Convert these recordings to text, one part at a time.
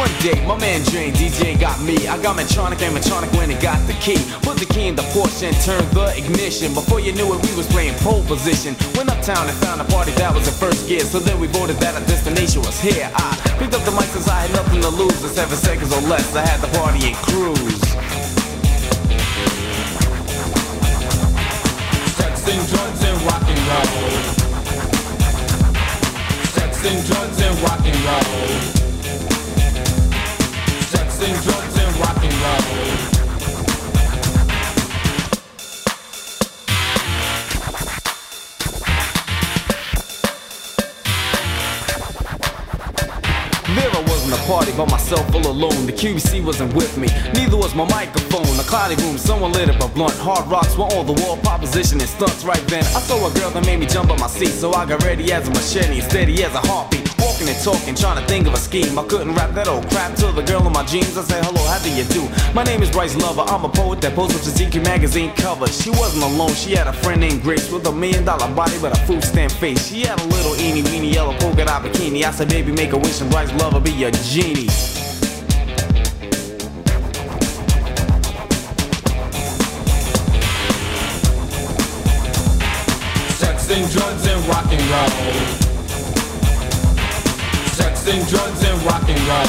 One day, my man Jane DJ got me. I got Mantronix and when he got the key. Put the key in the Porsche and turned the ignition. Before you knew it, we was playing pole position. Went uptown and found a party that was in first gear. So then we voted that our destination was here. I picked up the mic since I had nothing to lose. In seven seconds or less, I had the party and cruise. Sex and drugs and rock and roll. Sex and drugs and rock and roll. Sex and drugs and rock and roll. By myself all alone. The QBC wasn't with me, neither was my microphone. A cloudy room, someone lit up a blunt. Hard rocks were all the wall proposition and stunts right then. I saw a girl that made me jump on my seat, so I got ready as a machete steady as a heartbeat. And talking, trying to think of a scheme. I couldn't rap that old crap to the girl in my jeans. I said, hello, how do you do? My name is Bryce Luvah. I'm a poet that posed up to GQ magazine cover. She wasn't alone. She had a friend named Grace with a million dollar body but a food stamp face. She had a little eeny weeny yellow polka dot bikini. I said, baby, make a wish and Bryce Luvah be your genie. Drugs and rock and roll. And drugs and rock and roll.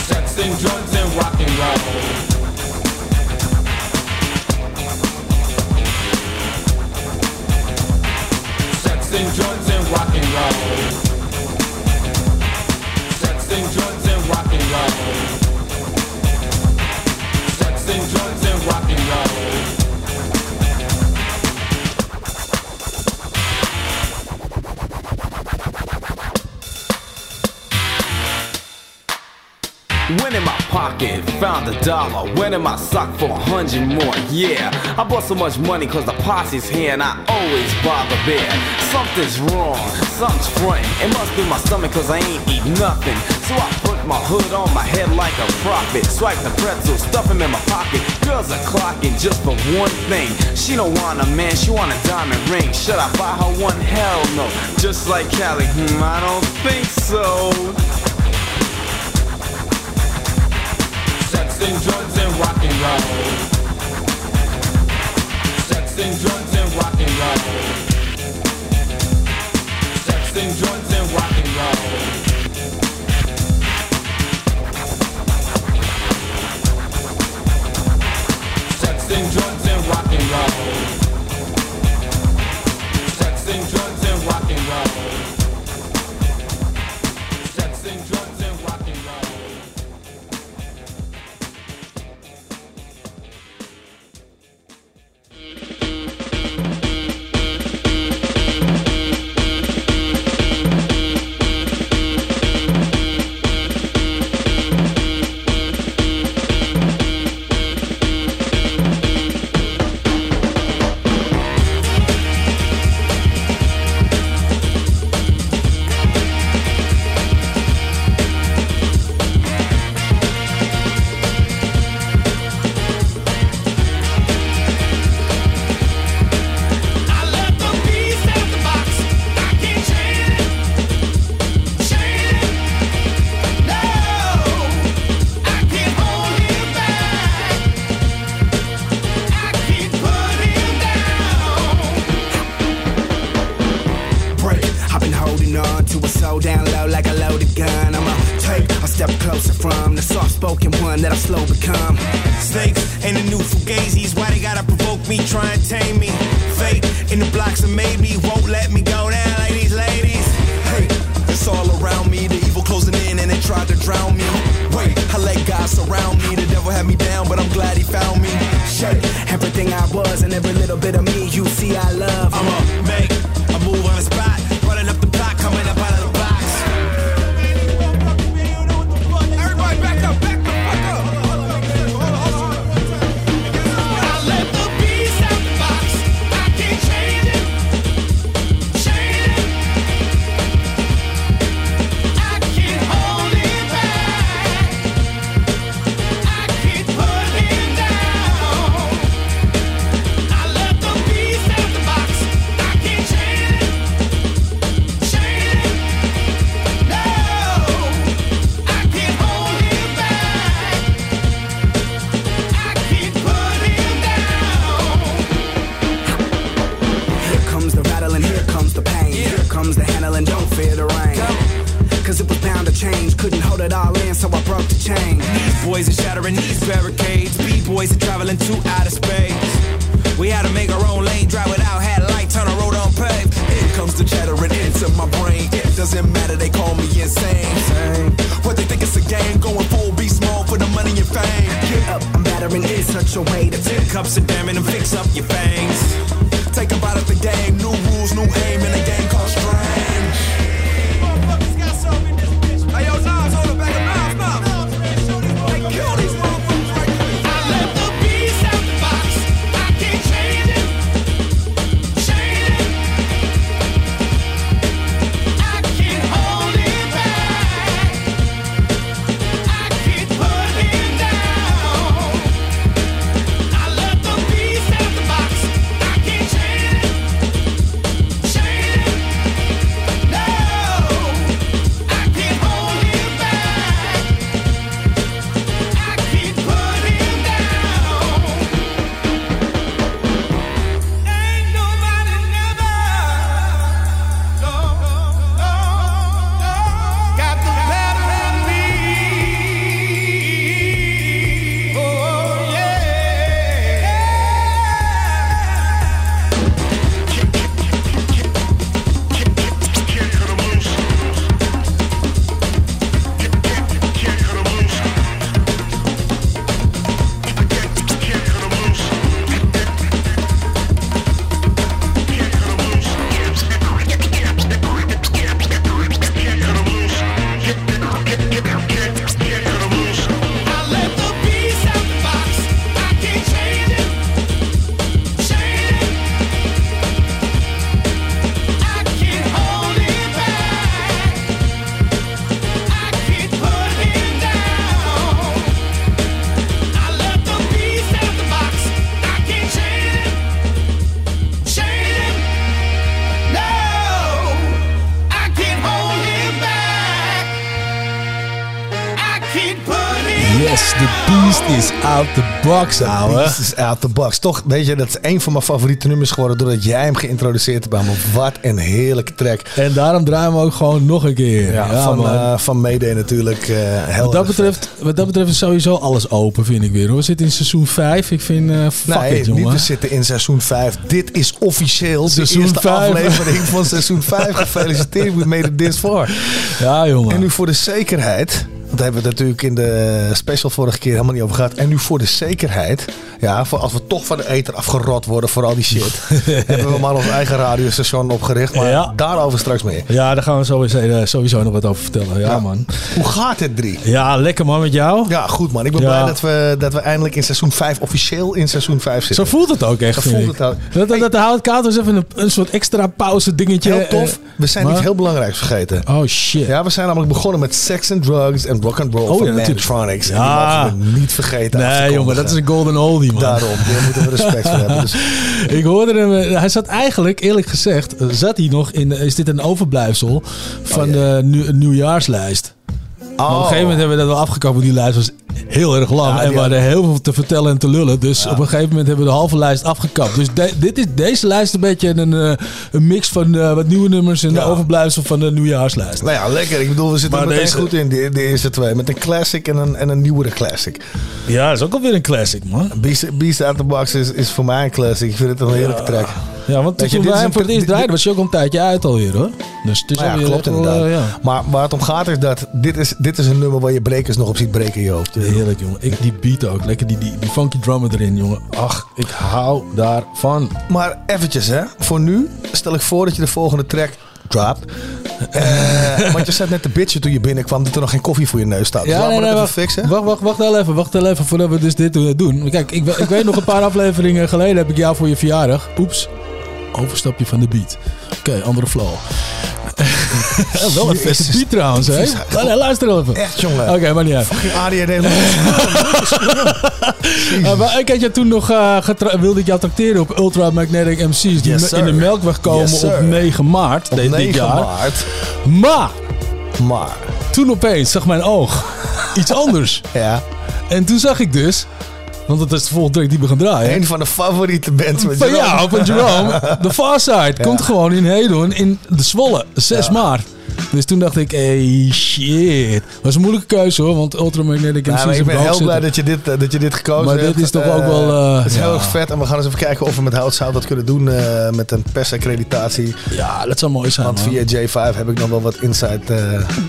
Sex and drugs and rock and roll. Sex and drugs and rock and roll. Sex and drugs and rock and roll. Sex and drugs and rock and roll. Went in my pocket, found a dollar. Went in my sock for a hundred more. Yeah, I bought so much money cause the posse's here and I always bother bear. Something's wrong, something's frontin'. It must be my stomach cause I ain't eat nothing. So I put my hood on my head like a prophet. Swipe the pretzel, stuff him in my pocket. Girls are clocking just for one thing. She don't want a man, she want a diamond ring. Should I buy her one? Hell no. Just like Callie, hmm, I don't think so. And drugs and rock and roll. Sex and drugs and rock and roll. Sex and drugs and rock and roll. Sex and drugs and rock and roll. Box, ouwe. Beast is out the box. Toch, weet je, dat is een van mijn favoriete nummers geworden doordat jij hem geïntroduceerd hebt bij me. Wat een heerlijke track. En daarom draaien we ook gewoon nog een keer. Ja, van, eh van Mayday natuurlijk. eh wat, dat betreft, wat dat betreft is sowieso alles open, vind ik weer. hoor. We zitten in seizoen 5. Ik vind, fuck Nee, it, jongen. niet we zitten in seizoen 5. Dit is officieel Seizoen de eerste vijf. aflevering van seizoen 5. Gefeliciteerd, we made it this far. Ja, jongen. En nu voor de zekerheid, daar hebben we het natuurlijk in de special vorige keer helemaal niet over gehad. En nu voor de zekerheid, ja, voor als we toch van de ether afgerot worden voor al die shit, hebben we maar ons eigen radiostation opgericht. Maar Ja. daarover straks meer. Ja, daar gaan we sowieso, eh, sowieso nog wat over vertellen. Ja, Ja. man. Hoe gaat het, drie? Ja, lekker man met jou. Ja, goed man. Ik ben Ja. blij dat we, dat we eindelijk in seizoen 5, officieel in seizoen 5 Zo zitten. voelt het ook echt, Zo voelt ik. het ook. Dat, dat, dat de houtkaart was even een, een soort extra pauze dingetje. Heel tof. Eh, We zijn maar- iets heel belangrijks vergeten. Oh shit. Ja, we zijn namelijk begonnen met Sex and Drugs en Rock and Roll Oh, van ja, natuurlijk. Mantronics. En Ja. die niet vergeten Nee, jongen, dat is een golden oldie, man. Daarom, daar moeten we respect voor hebben. Dus Ik hoorde hem, eh, hij zat eigenlijk, eerlijk gezegd, eh, zat hij nog in, is dit een overblijfsel van Oh, ja. de nieuw- nieuwjaarslijst. Op een gegeven moment hebben we dat wel afgekapt, want die lijst was heel erg lang. Ja, en we hadden heel veel te vertellen en te lullen. Dus op een gegeven moment hebben we de halve lijst afgekapt. Dus de- dit is, deze lijst een beetje een, eh, een mix van eh, wat nieuwe nummers en Ja. de overblijfsel van de nieuwjaarslijst. Nou ja, lekker. Ik bedoel, we zitten Maar er meteen deze- goed in, de, de eerste twee. Met een classic en een, en een nieuwere classic. Ja, dat is ook alweer een classic, man. Beast, Beast Out the Box is, is voor mij een classic. Ik vind het een heerlijke track. Ja, want Weet je, toen dit wij hem voor het eerst draaiden, was je ook al een tijdje uit alweer hoor. Dus het is Nou ja, alweer klopt wel, inderdaad. eh, ja. Maar waar het om gaat is dat dit is, dit is een nummer waar je brekers nog op ziet breken in je hoofd. Heerlijk jongen. Ik, die beat ook. Lekker die, die, die funky drummer erin jongen. Ach, ik hou daarvan. Maar eventjes hè, voor nu stel ik voor dat je de volgende track dropt. Eh, want je zat net te bitchen toen je binnenkwam dat er nog geen koffie voor je neus staat. Ja, nee, we nee, dat wacht, even fixen. wacht, wacht, wacht wel even. Wacht wel even voordat we dus dit eh, doen. Kijk, ik, ik weet nog een paar afleveringen geleden heb ik jou voor je verjaardag. Oeps. Overstapje van de beat. Oké, andere flow. Wel een Jezus. beat trouwens, hè? Nee, luister even. Echt jongen. Oké, maar niet uit. Fucking ADHD. Uh, maar ik had je toen nog eh, getra- wilde ik jou tracteren op Ultra Magnetic MC's die Yes, in de Melkweg komen Yes, op 9 maart Op dit, dit 9 jaar. maart. Maar Maar, toen opeens zag mijn oog iets anders. ja. En toen zag ik dus, want dat is de volgende track die we gaan draaien. Een van de favoriete bands met Van Jerome. ja, van Jerome. De Far Side komt gewoon in Hedon in de Zwolle, 6 maart. Dus toen dacht ik, hey shit. Was een moeilijke keuze hoor, want Ultra Magnetic MC's Ja, maar ik ben heel blij dat je dit, eh, dat je dit gekozen Maar hebt. dit is toch Eh, ook wel, eh, het is heel erg vet. En we gaan eens even kijken of we met Houtzout dat kunnen doen met een persaccreditatie. Ja, dat zou mooi zijn Want man. via J5 heb ik nog wel wat eh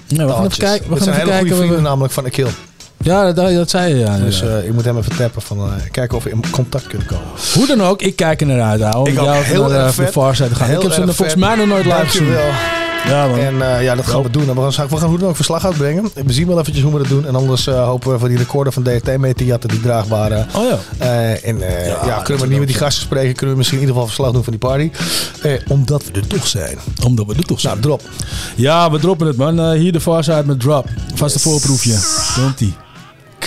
Ja, we gaan even kijken. We Dit gaan zijn even hele goede kijken. vrienden we- namelijk van Akil. Ja, dat, dat zei je. Ja, Dus eh, ik moet hem even tappen van eh, kijken of we in contact kunnen komen. Hoe dan ook, ik kijk er naar uit. Om Ik jou even Heel naar erg. Far Side te gaan. Heel ik heb ze volgens vet. mij nog nooit live gezien. Ja, man. En eh, ja, dat gaan we doen. En we gaan, we gaan hoe dan ook verslag uitbrengen. We zien wel eventjes hoe we dat doen. En anders eh, hopen we van die recorder van DRT mee te jatten, die draagbare. Oh ja. Eh, en eh, ja, kunnen we niet met die gasten spreken, kunnen we misschien in ieder geval verslag doen van die party. Eh, omdat we er toch zijn. Omdat we er toch zijn. Nou, drop. Ja, we droppen het man. Eh, hier de Far Side met Drop. Vaste voorproefje. Komt-ie.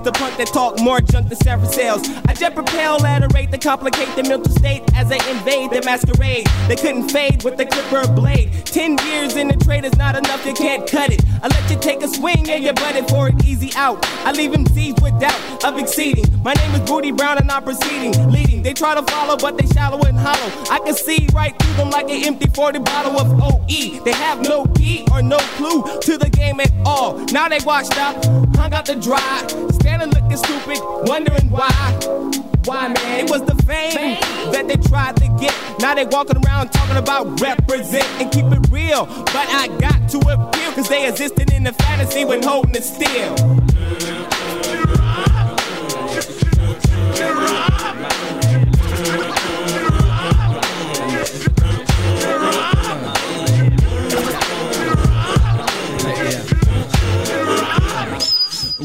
is the punk that talk more junk than Sarah sales. I jet propel at a rate that complicate the mental state as they invade the masquerade. They couldn't fade with the clipper blade. Ten years in the trade is not enough, you can't cut it. I let you take a swing and you butted for an easy out. I leave him seized with doubt of exceeding. My name is Booty Brown and I'm proceeding, leading. They try to follow, but they shallow and hollow. I can see right through them like an empty 40 bottle of OE. They have no key or no clue to the game at all. Now they washed up, hung out the dry, standing looking stupid, wondering why. Why, man? It was the fame that they tried to get. Now they walking around talking about represent and keep it real. But I got to appeal, cause they existed in the fantasy when holding it still.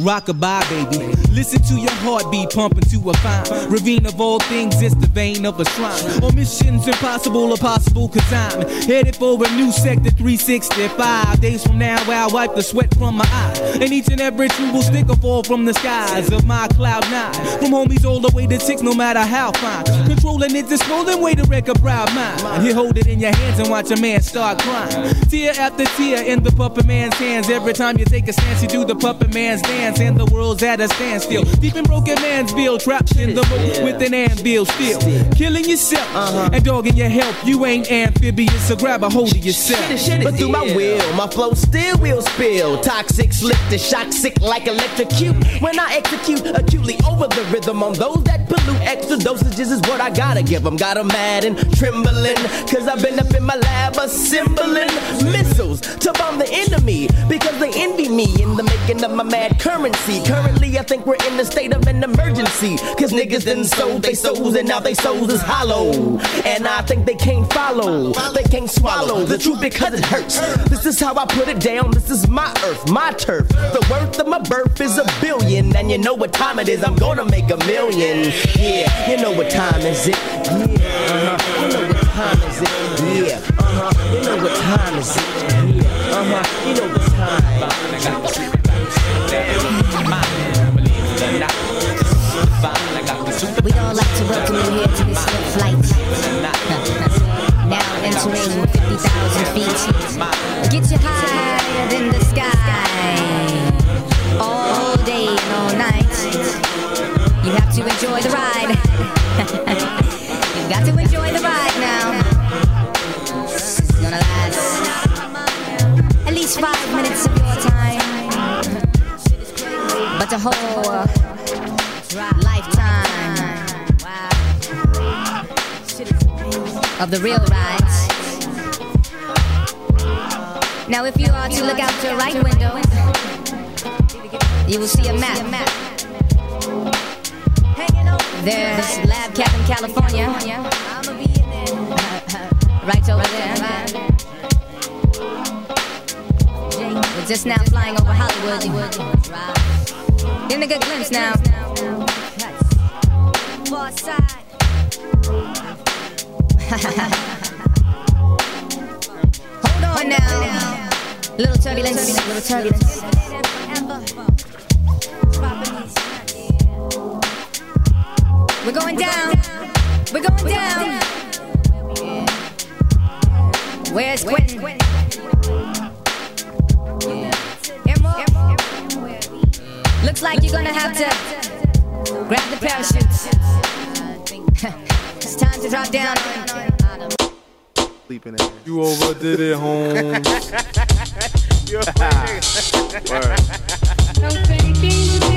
Rockabye, baby. Listen to your heartbeat pumping to a fine ravine of all things. It's the vein of a shrine. Or missions impossible or possible, cause I'm headed for a new sector 365. Days from now, I'll wipe the sweat from my eye. And each and every true will stick or fall from the skies of my cloud nine. From homies all the way to six, no matter how fine. Controlling it, this rolling way to wreck a proud mind. You hold it in your hands and watch a man start crying. Tear after tear in the puppet man's hands. Every time you take a stance, you do the puppet man's dance. And the world's at a standstill. Deep in broken man's bill, trapped in the moat with an anvil still. Killing yourself and dogging your health. You ain't amphibious, so grab a hold of yourself. But through my will, my flow still will spill. Toxic, slick to shock, sick like electrocute. When I execute acutely over the rhythm on those that pollute, extra dosages is what I gotta give them. Got 'em mad and trembling, cause I've been up in my lab assembling missiles to bomb the enemy because they envy me in the making of my mad currency. Currently, I think we're in the state of an emergency, cause niggas then sold they souls and now they souls is hollow. And I think they can't follow, they can't swallow the truth because it hurts. This is how I put it down, this is my earth, my turf. The worth of my birth is a billion, and you know what time it is, I'm gonna make a million. Yeah, you know what time is it? Yeah, uh-huh. You know what time is it? Yeah, uh-huh. You know what time is it? Yeah, uh-huh. You know what time. We all like to welcome you here to this swift flight. now entering 50,000 feet. Get you higher than the sky. All day and all night. You have to enjoy the ride. You've got to enjoy the ride now. It's gonna last at least five minutes of your time. But the whole of the real rides. Now, if you are to look out your right window, you will see a map. There's Labcabincalifornia. Uh, uh, right over there. We're just now flying over Hollywood. Getting a good glimpse now. Pharcyde. Hold on now. Little turbulence, little turbulence. We're going down. We're going down. Where's Quentin? Looks like you're gonna have to grab the parachutes. it's time to drop down. Sleeping in You overdid it, home. Não peguei dentro de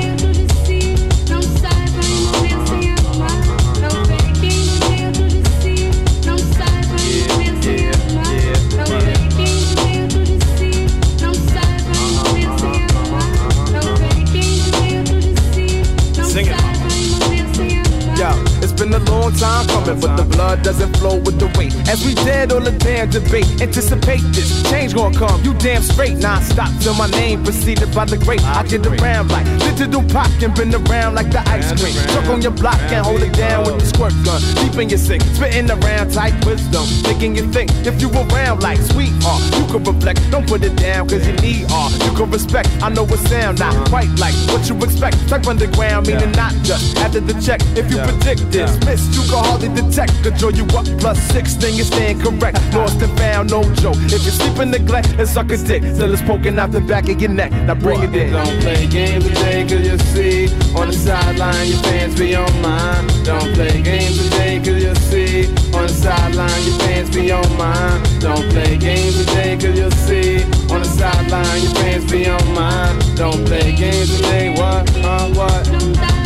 been a long time coming, but the blood doesn't flow with the weight. As we dead on the damn debate, anticipate this change gonna come. You damn straight, non-stop till my name preceded by the great. I get around like digital pop and been around like the ice cream. Chuck on your block and hold it down with the squirt gun. Deep in your sink, spitting around tight wisdom, making you think. If you around like sweetheart, you can reflect. Don't put it down cause you need art. You can respect. I know it sound not quite like what you expect. Type underground meaning not just after the check. If you predict this, miss, you can hardly detect. Control you up plus six, then you stand correct. Lost and found, no joke. If you sleep in neglect, it's suck a dick till it's poking out the back of your neck. Now bring it in. Don't play games today, cause you see On the sideline, your fans be on mine Don't play games today, cause you see On the sideline, your fans be on mine Don't play games today, cause you see On the sideline, your fans be on mine Don't play games today, what, uh, what?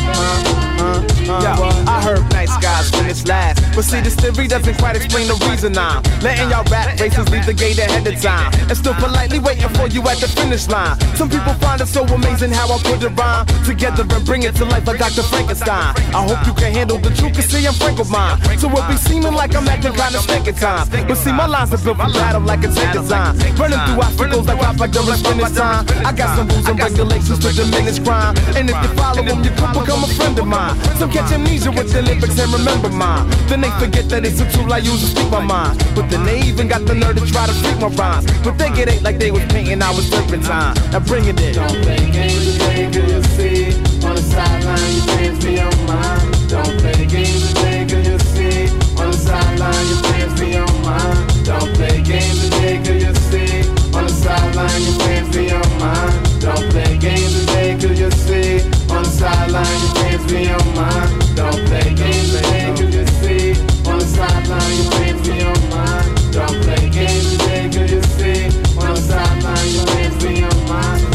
Uh, uh, Yeah, what? I heard guys finish last. But see, this theory doesn't quite explain the reason I'm letting y'all rap races leave the gate ahead of time. And still politely waiting for you at the finish line. Some people find it so amazing how I put it rhyme together and bring it to life like Dr. Frankenstein. I hope you can handle the truth, cause see, I'm frank with mine. So it be seeming like I'm acting kind of at times. But see, my lines are built for battle like a tank design. Running through obstacles like pop like during finish time. I got some rules and regulations to diminish crime. And if you follow them, you could become a friend of mine. Some catch amnesia with the lyrics and remember mine. Then they forget that it's a tool I use to speak my mind. But then they even got the nerve to try to freak my rhymes. But they get it like they was painting, I was turpentine. Now bring it in. Don't play games today, cause you see On the sideline, your be on mine Don't play games today, cause you see On the sideline, your fans be on mine Don't play games today, cause you see On the sideline, your fans be on mine Don't play games today, cause you see On the sideline, your be on mine Don't play games today, you see On the sideline, your fans be on mine Don't play games today, you see On the sideline, your fans be on mine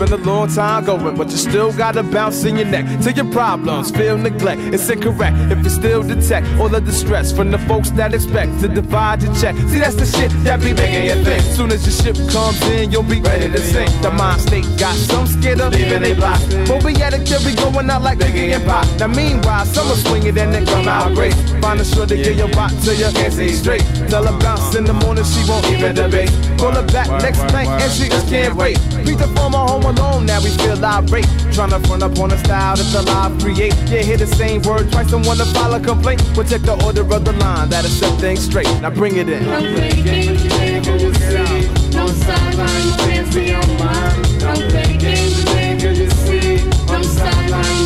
been a long time going, but you still gotta bounce in your neck till your problems feel neglect. It's incorrect if you still detect all of the stress from the folks that expect to divide your check. See, that's the shit that be making you think. Soon as your ship comes in, you'll be ready to sink. The mind state got some scared of leaving they block. But we at it till we going out like Biggie and Pop. Now, meanwhile, some will swing it and then come out great. Find a sure to get your rock till you can't see straight. Tell her bounce in the morning, she won't even debate. Pull her back next night and she just can't wait. Beat the former home alone, now we feel irate. Tryna front up on a style that's alive, create. Yeah, hear the same word twice and wanna file a complaint. We'll the order of the line, that'll set things straight. Now bring it in. Play games today, you see the on mine cause you see the sideline,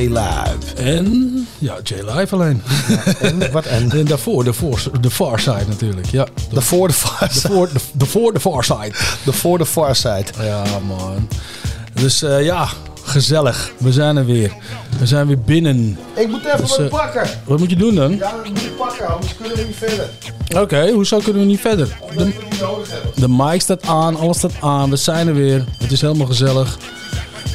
J-Live. En, ja, J-Live alleen. En wat en? En daarvoor, de, for, de Far Side natuurlijk. Ja, De voor de Far de voor de, voor de Far Side. De voor de Far Side. Ja, man. Dus eh, ja, gezellig. We zijn er weer. We zijn weer binnen. Ik moet even Dus, wat eh, pakken. Wat moet je doen dan? Ja, dat moet je pakken, anders kunnen we niet verder. Oké, hoezo kunnen we niet verder? Omdat De, we het niet nodig hebben. de mic staat aan, alles staat aan. We zijn er weer. Het is helemaal gezellig.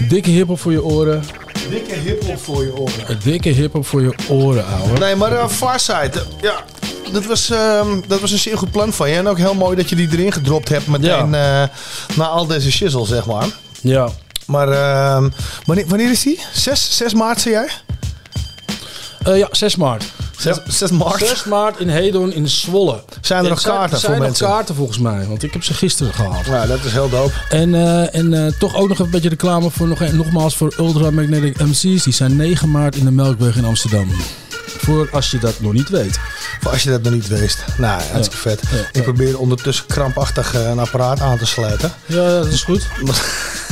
Dikke hiphop voor je oren. Dikke hiphop voor je oren. Een dikke hiphop voor je oren, ouwe. Nee, maar uh, Farside, eh, ja, dat was, ehm, dat was een zeer goed plan van je. En ook heel mooi dat je die erin gedropt hebt meteen eh, na al deze shizzle, zeg maar. Ja. Maar ehm, wanneer, wanneer is die? 6, 6 maart, zei jij? Eh, ja, 6 maart. 6, 6 maart? 6 maart in Hedon in Zwolle. Zijn er nog zijn- kaarten er zijn voor nog mensen? kaarten volgens mij, want ik heb ze gisteren gehaald. Ja, dat is heel dope. En, eh, en eh, toch ook nog een beetje reclame voor nog, nogmaals voor Ultra Magnetic MC's. Die zijn 9 maart in de Melkweg in Amsterdam. Voor als je dat nog niet weet. Voor als je dat nog niet wist. Nou, hartstikke vet. Ja, Ik ja. probeer ondertussen krampachtig eh, een apparaat aan te sluiten. Ja, dat is goed.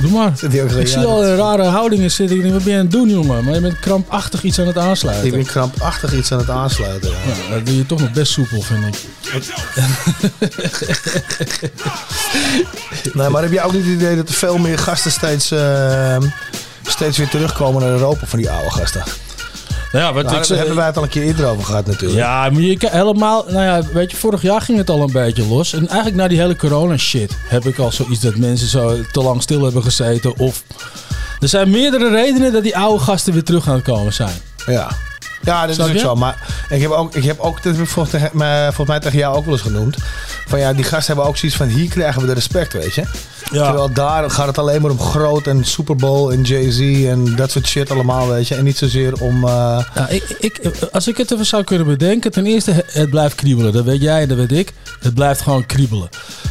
Doe maar. Zit hij ook Ik zie al in rare houdingen zitten. Ik denk, wat ben je aan het doen, jongen? Maar je bent krampachtig iets aan het aansluiten. Ik ben krampachtig iets aan het aansluiten. Ja. Dat doe je toch nog best soepel, vind ik. Nee, maar heb je ook niet het idee dat er veel meer gasten steeds, eh, steeds weer terugkomen naar Europa van die oude gasten? Nou ja, wat Nou, ik daar hebben wij het al een keer eerder over gehad natuurlijk. Ja, maar je helemaal... Nou ja, weet je, vorig jaar ging het al een beetje los. En eigenlijk na die hele corona shit heb ik al zoiets dat mensen zo te lang stil hebben gezeten. Of... Er zijn meerdere redenen dat die oude gasten weer terug aan het komen zijn. Ja. Ja, dat is ook zo. Maar ik heb ook, ik heb ook dat heb ik volgens, volgens mij tegen jou ook wel eens genoemd. Van ja, die gasten hebben ook zoiets van hier krijgen we de respect, weet je. Ja. Terwijl daar gaat het alleen maar om groot en Super Bowl en Jay-Z en dat soort shit allemaal, weet je. En niet zozeer om... eh, Ja, ik, ik, als ik het even zou kunnen bedenken. Ten eerste, het- blijft kriebelen. Dat weet jij en dat weet ik. Het blijft gewoon kriebelen.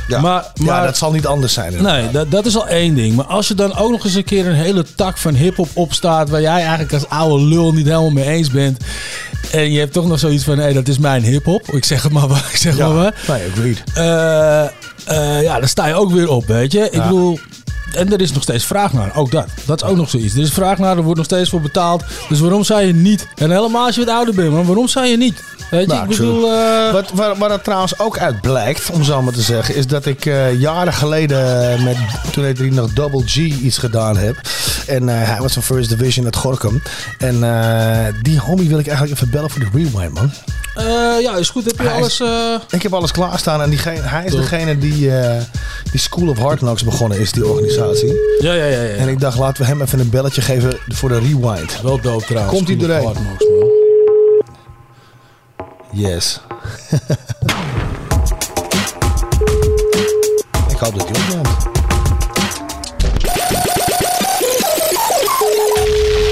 ja. Maar, maar, ja, dat zal niet anders zijn. Nee, dat, dat is al één ding. Maar als je dan ook nog eens een keer een hele tak van hip-hop opstaat. waar jij eigenlijk als oude lul niet helemaal mee eens bent. en je hebt toch nog zoiets van: hé, dat is mijn hip-hop. Ik zeg het maar, waar, ik zeg Ja, maar. waar. nee, agreed. Eh, eh, ja, dan sta je ook weer op, weet je. Ik Ja. bedoel. En er is nog steeds vraag naar. Ook dat. Dat is ook nog zoiets. Er is vraag naar, er wordt nog steeds voor betaald. Dus waarom zou je niet? En helemaal als je wat ouder bent, maar waarom zou je niet? Weet je, Nou, ik bedoel. eh, Wat, waar, waar dat trouwens ook uit blijkt, om zo maar te zeggen, is dat ik eh, jaren geleden met, toen heette hij nog Double G iets gedaan heb. En eh, hij was van First Division uit Gorkum. En die homie wil ik eigenlijk even bellen voor de rewind, man. ja, is goed. Heb je Hij alles. Ik heb alles klaarstaan en diegene, hij is degene die, die School of Hard Knocks begonnen is, die organisatie. ja, ja, ja. ja. En ik dacht, laten we hem even een belletje geven voor de rewind. Wel dope trouwens. Komt hij School Yes. ik hoop dat hij opneemt.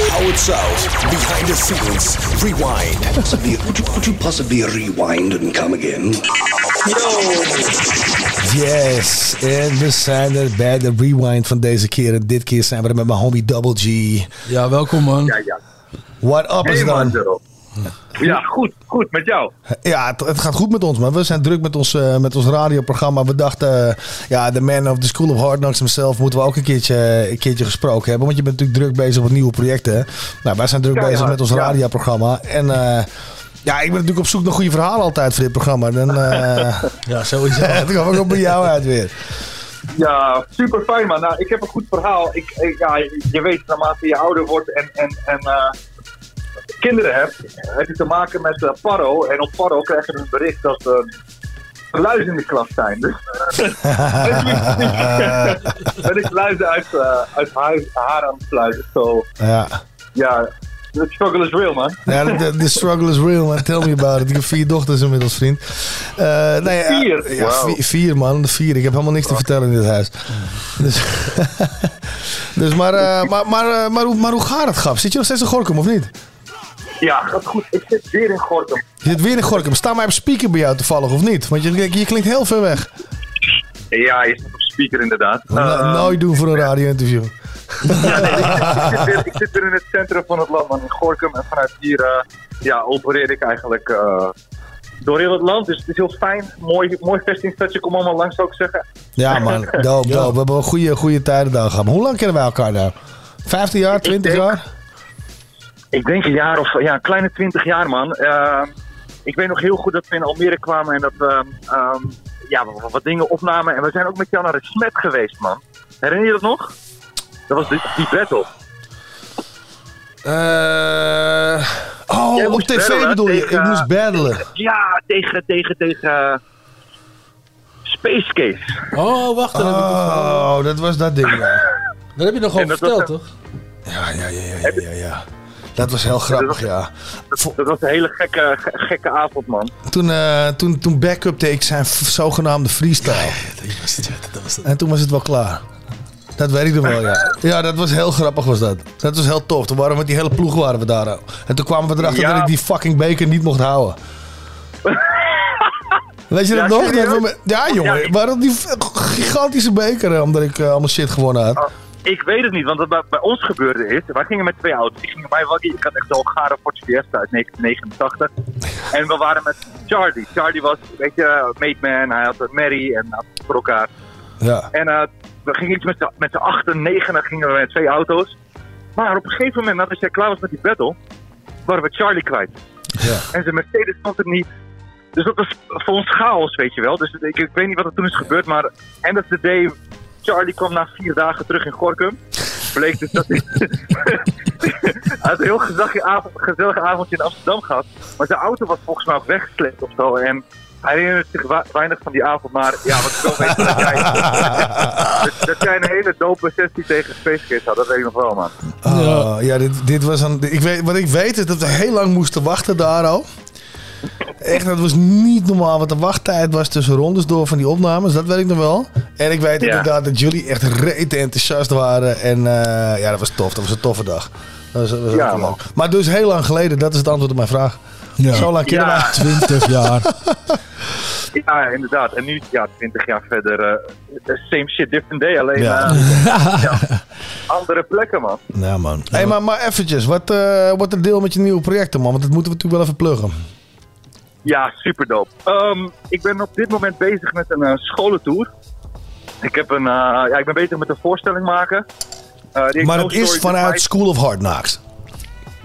Howard South, behind the scenes, rewind. Possibly, could, you, could you possibly rewind and come again? Yes, en we zijn er bij de rewind van deze keer. En dit keer zijn we er met mijn homie Double G. Ja, welkom man. Ja, ja. What up is Hey man, dan? Ja, goed, goed, met jou. Ja, het, het gaat goed met ons, maar we zijn druk met ons, eh, met ons radioprogramma. We dachten, eh, ja, de man of the School of Hard Knocks himself moeten we ook een keertje, een keertje gesproken hebben. Want je bent natuurlijk druk bezig met nieuwe projecten. Nou, wij zijn druk Ja, bezig ja, met ons ja. radioprogramma. En eh, ja, ik ben natuurlijk op zoek naar goede verhalen altijd voor dit programma. En eh Ja, sowieso. dan kom ik ook bij jou uit weer. Ja, super fijn man. Nou, ik heb een goed verhaal. Ik, ik- ja, je weet, naarmate je ouder wordt en, en, en eh, kinderen hebt, heb je te maken met eh Paro. En op Paro krijg je een bericht dat uh, luizen in de klas zijn. Dus ben ik luizen uit, eh, uit haar, haar aan het sluiten. So, Ja. ja, the struggle is real man. Ja, de, de struggle is real, man. Tell me about it. Ik heb vier dochters inmiddels, vriend. Eh, nee, ja, Vier? Ja, Wauw. vier, vier, man. Vier. Ik heb helemaal niks te vertellen in dit huis. Dus, dus maar, eh, maar, maar, eh, maar, hoe, maar hoe gaat het, Gap? Zit je nog steeds in Gorkum, of niet? Ja, gaat goed. Ik zit weer in Gorkum. Je zit weer in Gorkum. Sta mij op speaker bij jou toevallig, of niet? Want je, je klinkt heel ver weg. Ja, je zit op speaker inderdaad. Eh, nooit doen voor een radio-interview. Ja, nee, ik, zit, weer, ik zit weer in het centrum van het land, man, in Gorkum. En vanuit hier eh, ja, opereer ik eigenlijk eh, door heel het land. Dus het is heel fijn. Mooi, mooi vestingstadje. Kom allemaal langs, zou ik zeggen. Ja, man. Dope, dope. We hebben wel goede, goede tijden daar gehad. Maar hoe lang kennen wij elkaar nou? 15 jaar, 20 denk- jaar? Ik denk een jaar of ja, een kleine 20 jaar, man. Eh, ik weet nog heel goed dat we in Almere kwamen en dat we ehm, ja, wat, wat dingen opnamen. En we zijn ook met jou naar het Smet geweest, man. Herinner je dat nog? Dat was die, die battle. Eh, oh, Jij op tv battlen bedoel je? Ik moest battelen. Ja, tegen, tegen, tegen Space Case. Oh, wacht. Dat Oh, dat was dat ding, ja. Dat heb je nog was verteld, toch? Ja, ja, ja, ja, ja, ja, ja. Dat was heel grappig, ja. Dat, dat was een hele gekke, ge- gekke avond, man. Toen, eh toen, toen backupte ik zijn zogenaamde freestyle. En toen was het wel klaar. Dat weet ik nog wel, ja. Ja, dat was heel grappig was dat. Dat was heel tof. Toen waren we met die hele ploeg waren we daar. En toen kwamen we erachter Ja. dat ik die fucking beker niet mocht houden. Weet je dat Ja, nog? Dat we met- ja, jongen. Ja, ik- Waarom die gigantische beker, eh, omdat ik eh, allemaal shit gewonnen had. Ik weet het niet, want wat bij, bij ons gebeurde is... Wij gingen met twee auto's. Ik ging in mijn waggie. Ik had echt zo'n gare Ford Fiesta uit 1989. En we waren met Charlie. Charlie was, weet je, mate man. Hij had een Mary en had voor elkaar. Ja. En eh, we gingen iets met z'n- met z'n achten, negenen gingen we met twee auto's. Maar op een gegeven moment, nadat jij klaar was met die battle, waren we Charlie kwijt. Ja. En zijn Mercedes stond er niet. Dus dat was voor ons chaos, weet je wel. Dus ik, ik weet niet wat er toen is gebeurd, maar end of the day, Charlie kwam na vier dagen terug in Gorkum. Bleek dus dat hij... hij had een heel gezellige, avond, gezellige avondje in Amsterdam gehad. Maar zijn auto was volgens mij ook weggesleept of zo. En hij herinnert zich weinig van die avond, maar ja, wat ik wel weet is dat jij, dat, dat jij een hele dope sessie tegen Space Kids had. Dat weet ik nog wel, man. Ah, ja, dit, dit was een. Ik weet, wat ik weet is dat we heel lang moesten wachten daar al. Echt, dat was niet normaal wat de wachttijd was tussen rondes door van die opnames. Dat weet ik nog wel. En ik weet Ja. inderdaad dat jullie echt rete enthousiast waren. En eh, ja, dat was tof. Dat was een toffe dag. Dat was, dat was Ja, echt man. leuk. Maar dus heel lang geleden, dat is het antwoord op mijn vraag. Ja. Zo lang kennen Ja. wij. 20 jaar. Ja, inderdaad. En nu, ja, 20 jaar verder, eh, same shit, different day. Alleen Ja. eh, ja, andere plekken, man. Ja, man. Hey, maar, maar eventjes, wat eh wordt er deel met je nieuwe projecten, man? Want dat moeten we natuurlijk wel even pluggen. Ja, super dope. Ehm, ik ben op dit moment bezig met een eh, scholentour. Ik, heb een, eh, ja, ik ben bezig met een voorstelling maken. Eh, Maar het is vanuit. School of Hard Knocks.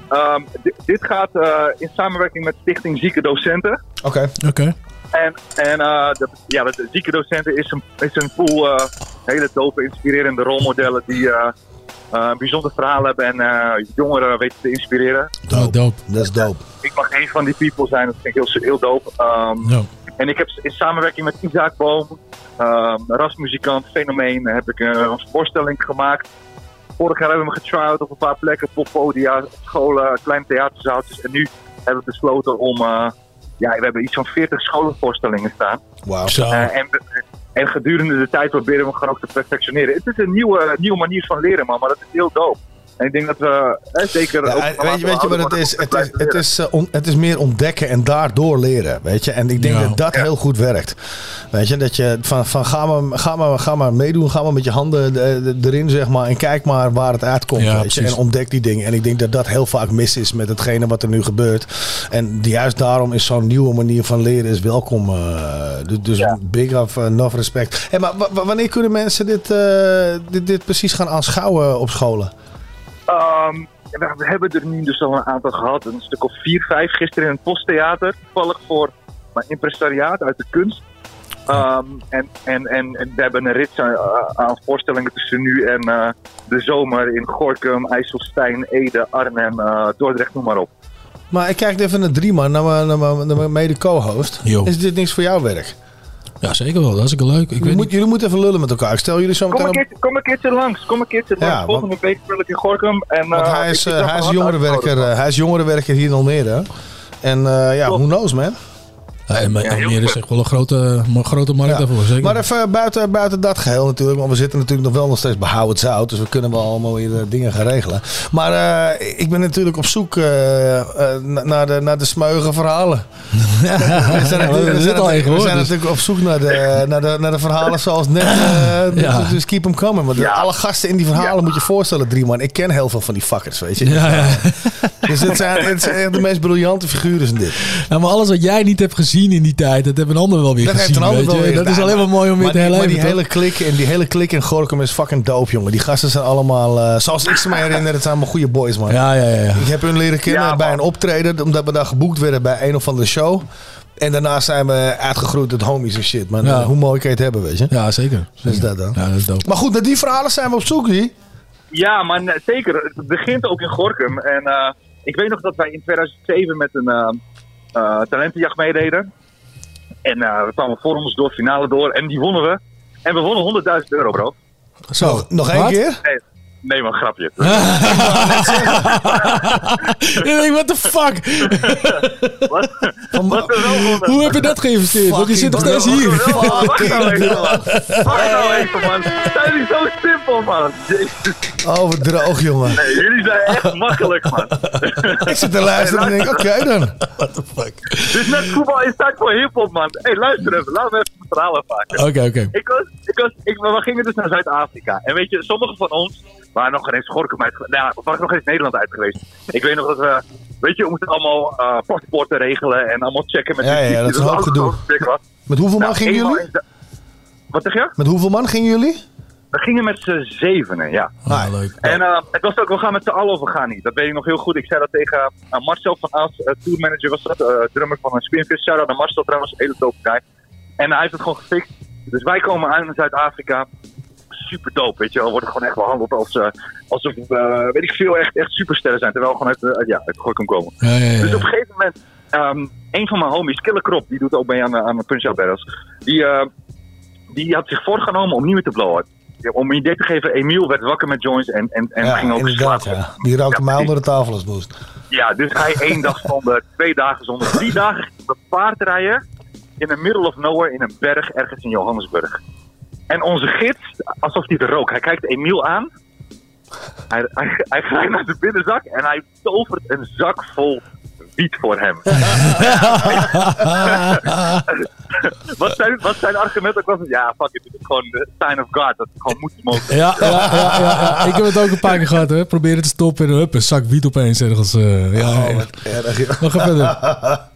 Ehm, di- dit gaat eh, in samenwerking met Stichting Zieke Docenten. Oké. Oké. En, en eh, de, ja, de Zieke Docenten is een, is een pool eh, hele dope, inspirerende rolmodellen die een bijzonder verhaal hebben en eh, jongeren weten te inspireren. Oh, dope. Dat is dope. Ik mag een van die people zijn, dat vind ik heel, heel dope. Ehm. En ik heb in samenwerking met Isaac Boom, um, rasmuzikant, fenomeen, heb ik een, een voorstelling gemaakt. Vorig jaar hebben we hem getrouwd op een paar plekken, poppodia, scholen, kleine theaterzaaltjes. En nu hebben we besloten om, eh, ja, we hebben iets van 40 scholenvoorstellingen staan. Wauw. Eh, en, en gedurende de tijd proberen we hem gewoon ook te perfectioneren. Het is een nieuwe, nieuwe manier van leren, man, maar dat is heel dope. En ik denk dat we eh, zeker. Ja, ook weet, naarmate je, we weet je wat het is? Het is, het is, eh, on- het is meer ontdekken en daardoor leren. Weet je? En ik denk Ja. dat dat heel goed werkt. Weet je, dat je van, van ga, maar, ga, maar, ga maar meedoen, ga maar met je handen eh, de- erin, zeg maar. En kijk maar waar het uitkomt. Ja, weet je? En ontdek die dingen. En ik denk dat dat heel vaak mis is met hetgene wat er nu gebeurt. En juist daarom is zo'n nieuwe manier van leren is welkom. eh, dus dus big of enough respect. Hey, maar wa- wa- wanneer kunnen mensen dit, eh, dit, dit precies gaan aanschouwen op scholen? Ehm, we, hebben er nu dus al een aantal gehad. Een stuk of vier, vijf. Gisteren in het Posttheater. Toevallig voor mijn impresariaat uit de kunst. Ehm, en, en, en, we hebben een rits aan, aan voorstellingen tussen nu en eh, de zomer in Gorkum, IJsselstein, Ede, Arnhem, eh, Dordrecht, noem maar op. Maar ik kijk even naar drie man, naar mijn, naar mijn, naar mijn mede co-host. Jo. Is dit niks voor jouw werk? Ja, zeker wel. Dat is ook leuk. Ik Jullie, weet moet, niet. jullie moeten even lullen met elkaar. Ik stel jullie zo Kom meteen een, op. keertje, kom een keertje langs. Kom een keertje langs. Ja, Volgende week speel ik in Gorkum. En, Want eh, hij ik is, eh, hij is jongerenwerker, eh, hij is jongerenwerker hier in Almere. En eh, ja, Klopt. who knows man. Ja, en Ja, Almere is echt wel een grote, een grote markt Ja. daarvoor. Zeker. Maar even buiten, buiten dat geheel natuurlijk. Want we zitten natuurlijk nog wel nog steeds bij Hou het Zout. Dus we kunnen wel allemaal weer eh, dingen gaan regelen. Maar eh, ik ben natuurlijk op zoek eh, eh, na- naar, de, naar de smeuige verhalen. we zijn natuurlijk, we we zitten zijn, al natuurlijk- één we gehoord, zijn dus. natuurlijk op zoek naar de, naar de, naar de verhalen zoals net. eh, Ja. Dus keep them coming. Want Ja. alle gasten in die verhalen moet je voorstellen, drie man. Ik ken heel veel van die fuckers, weet je. ja. Dus het zijn, het zijn echt de meest briljante figuren zijn dit. Ja, maar alles wat jij niet hebt gezien, gezien in die tijd. Dat hebben een ander wel weer Dat heeft gezien. een ander weet wel je. weer Dat is alleen maar mooi om weer Maar te die- herleven. Maar die toch? hele klik en die hele klik in Gorkum is fucking dope, jongen. Die gasten zijn allemaal, eh, zoals ik ze me herinner, het zijn allemaal goede boys, man. Ja, ja, ja. ja. Ik heb hun leren kennen Ja, bij een optreden, omdat we daar geboekt werden bij een of andere show. En daarna zijn we uitgegroeid tot homies en shit. Ja. Hoe mooi kan je het hebben, weet je? Ja, zeker. Dus dat dan. Ja, dat is dope. Maar goed, naar die verhalen zijn we op zoek, Rie. Ja, maar nee, zeker. Het begint ook in Gorkum. En eh, ik weet nog dat wij in 2007 met een eh, eh, talentenjacht meededen. En eh, we kwamen voor ons door finale door en die wonnen we. En we wonnen 100.000 euro, bro. Zo. Nog, nog één keer? Nee, nee man, grapje. Ik denk, what the fuck? Wat? Hoe heb je dat geïnvesteerd? Want je zit nog steeds hier. Wacht nou even, man. Wacht nou even, man. Zijn jullie zo simpel, man? Jezus. Oh, wat droog, jongen. Nee, jullie zijn echt makkelijk, man. Ik zit te luisteren en denk, oké dan. Dit is net voetbal is tijd voor hiphop, man. Hé, hey, luister even. Laten we even het verhaal afmaken. Oké, oké. Ik was, ik was, ik, we gingen dus naar Zuid-Afrika. En weet je, sommigen van ons waren nog geen eens Gorkum uit. Nou, waren nog geen eens Nederland uit geweest. Ik weet nog dat we, weet je, we moesten allemaal eh paspoorten regelen en allemaal checken met Ja, ja, ja, dat is een hoop alles gedoe. Met hoeveel man Nou, gingen jullie? de- Wat zeg je? Met hoeveel man gingen jullie? We gingen met z'n zevenen, ja. Ah, leuk. En eh, het was ook, we gaan met z'n allen of we gaan niet. Dat weet ik nog heel goed. Ik zei dat tegen eh, Marcel van As, uh, tourmanager was dat, drummer van een Spinvis. Shout-out naar Marcel trouwens, een hele dope guy. En hij heeft het gewoon gefixt. Dus wij komen aan in Zuid-Afrika. Super dope, weet je wel. We worden gewoon echt behandeld als, eh, alsof eh, weet ik veel, echt, echt supersterren zijn. Terwijl we gewoon uit, eh, ja, uit Gorkum komen. Ja, ja, ja. Dus op een gegeven moment, ehm, een van mijn homies, Killer Krop, die doet ook mee aan, aan de Punch-Out Battles. Die, eh, die had zich voorgenomen om niet meer te blowen. Om een idee te geven, Emiel werd wakker met joints en, en, en Ja, ging ook slapen. Ja. Die rookte Ja, mij onder de tafel als moest. Ja, dus hij één dag zonder, twee dagen zonder, drie dagen ging op paard rijden in the middle of nowhere in een berg ergens in Johannesburg. En onze gids, alsof hij er rook, hij kijkt Emiel aan. Hij, hij, hij gaat naar de binnenzak en hij tovert een zak vol wiet voor hem. wat, zijn, wat zijn argument ook was? Ja, fuck it, het is gewoon de sign of God, dat het gewoon moet smoken. Ja, ja, ja, ja, ja. Ik heb het ook een paar keer gehad, hè. Probeer het te stoppen en hup, een zak wiet opeens ergens. eh ja, ja, ja. Erg. Maar ga verder.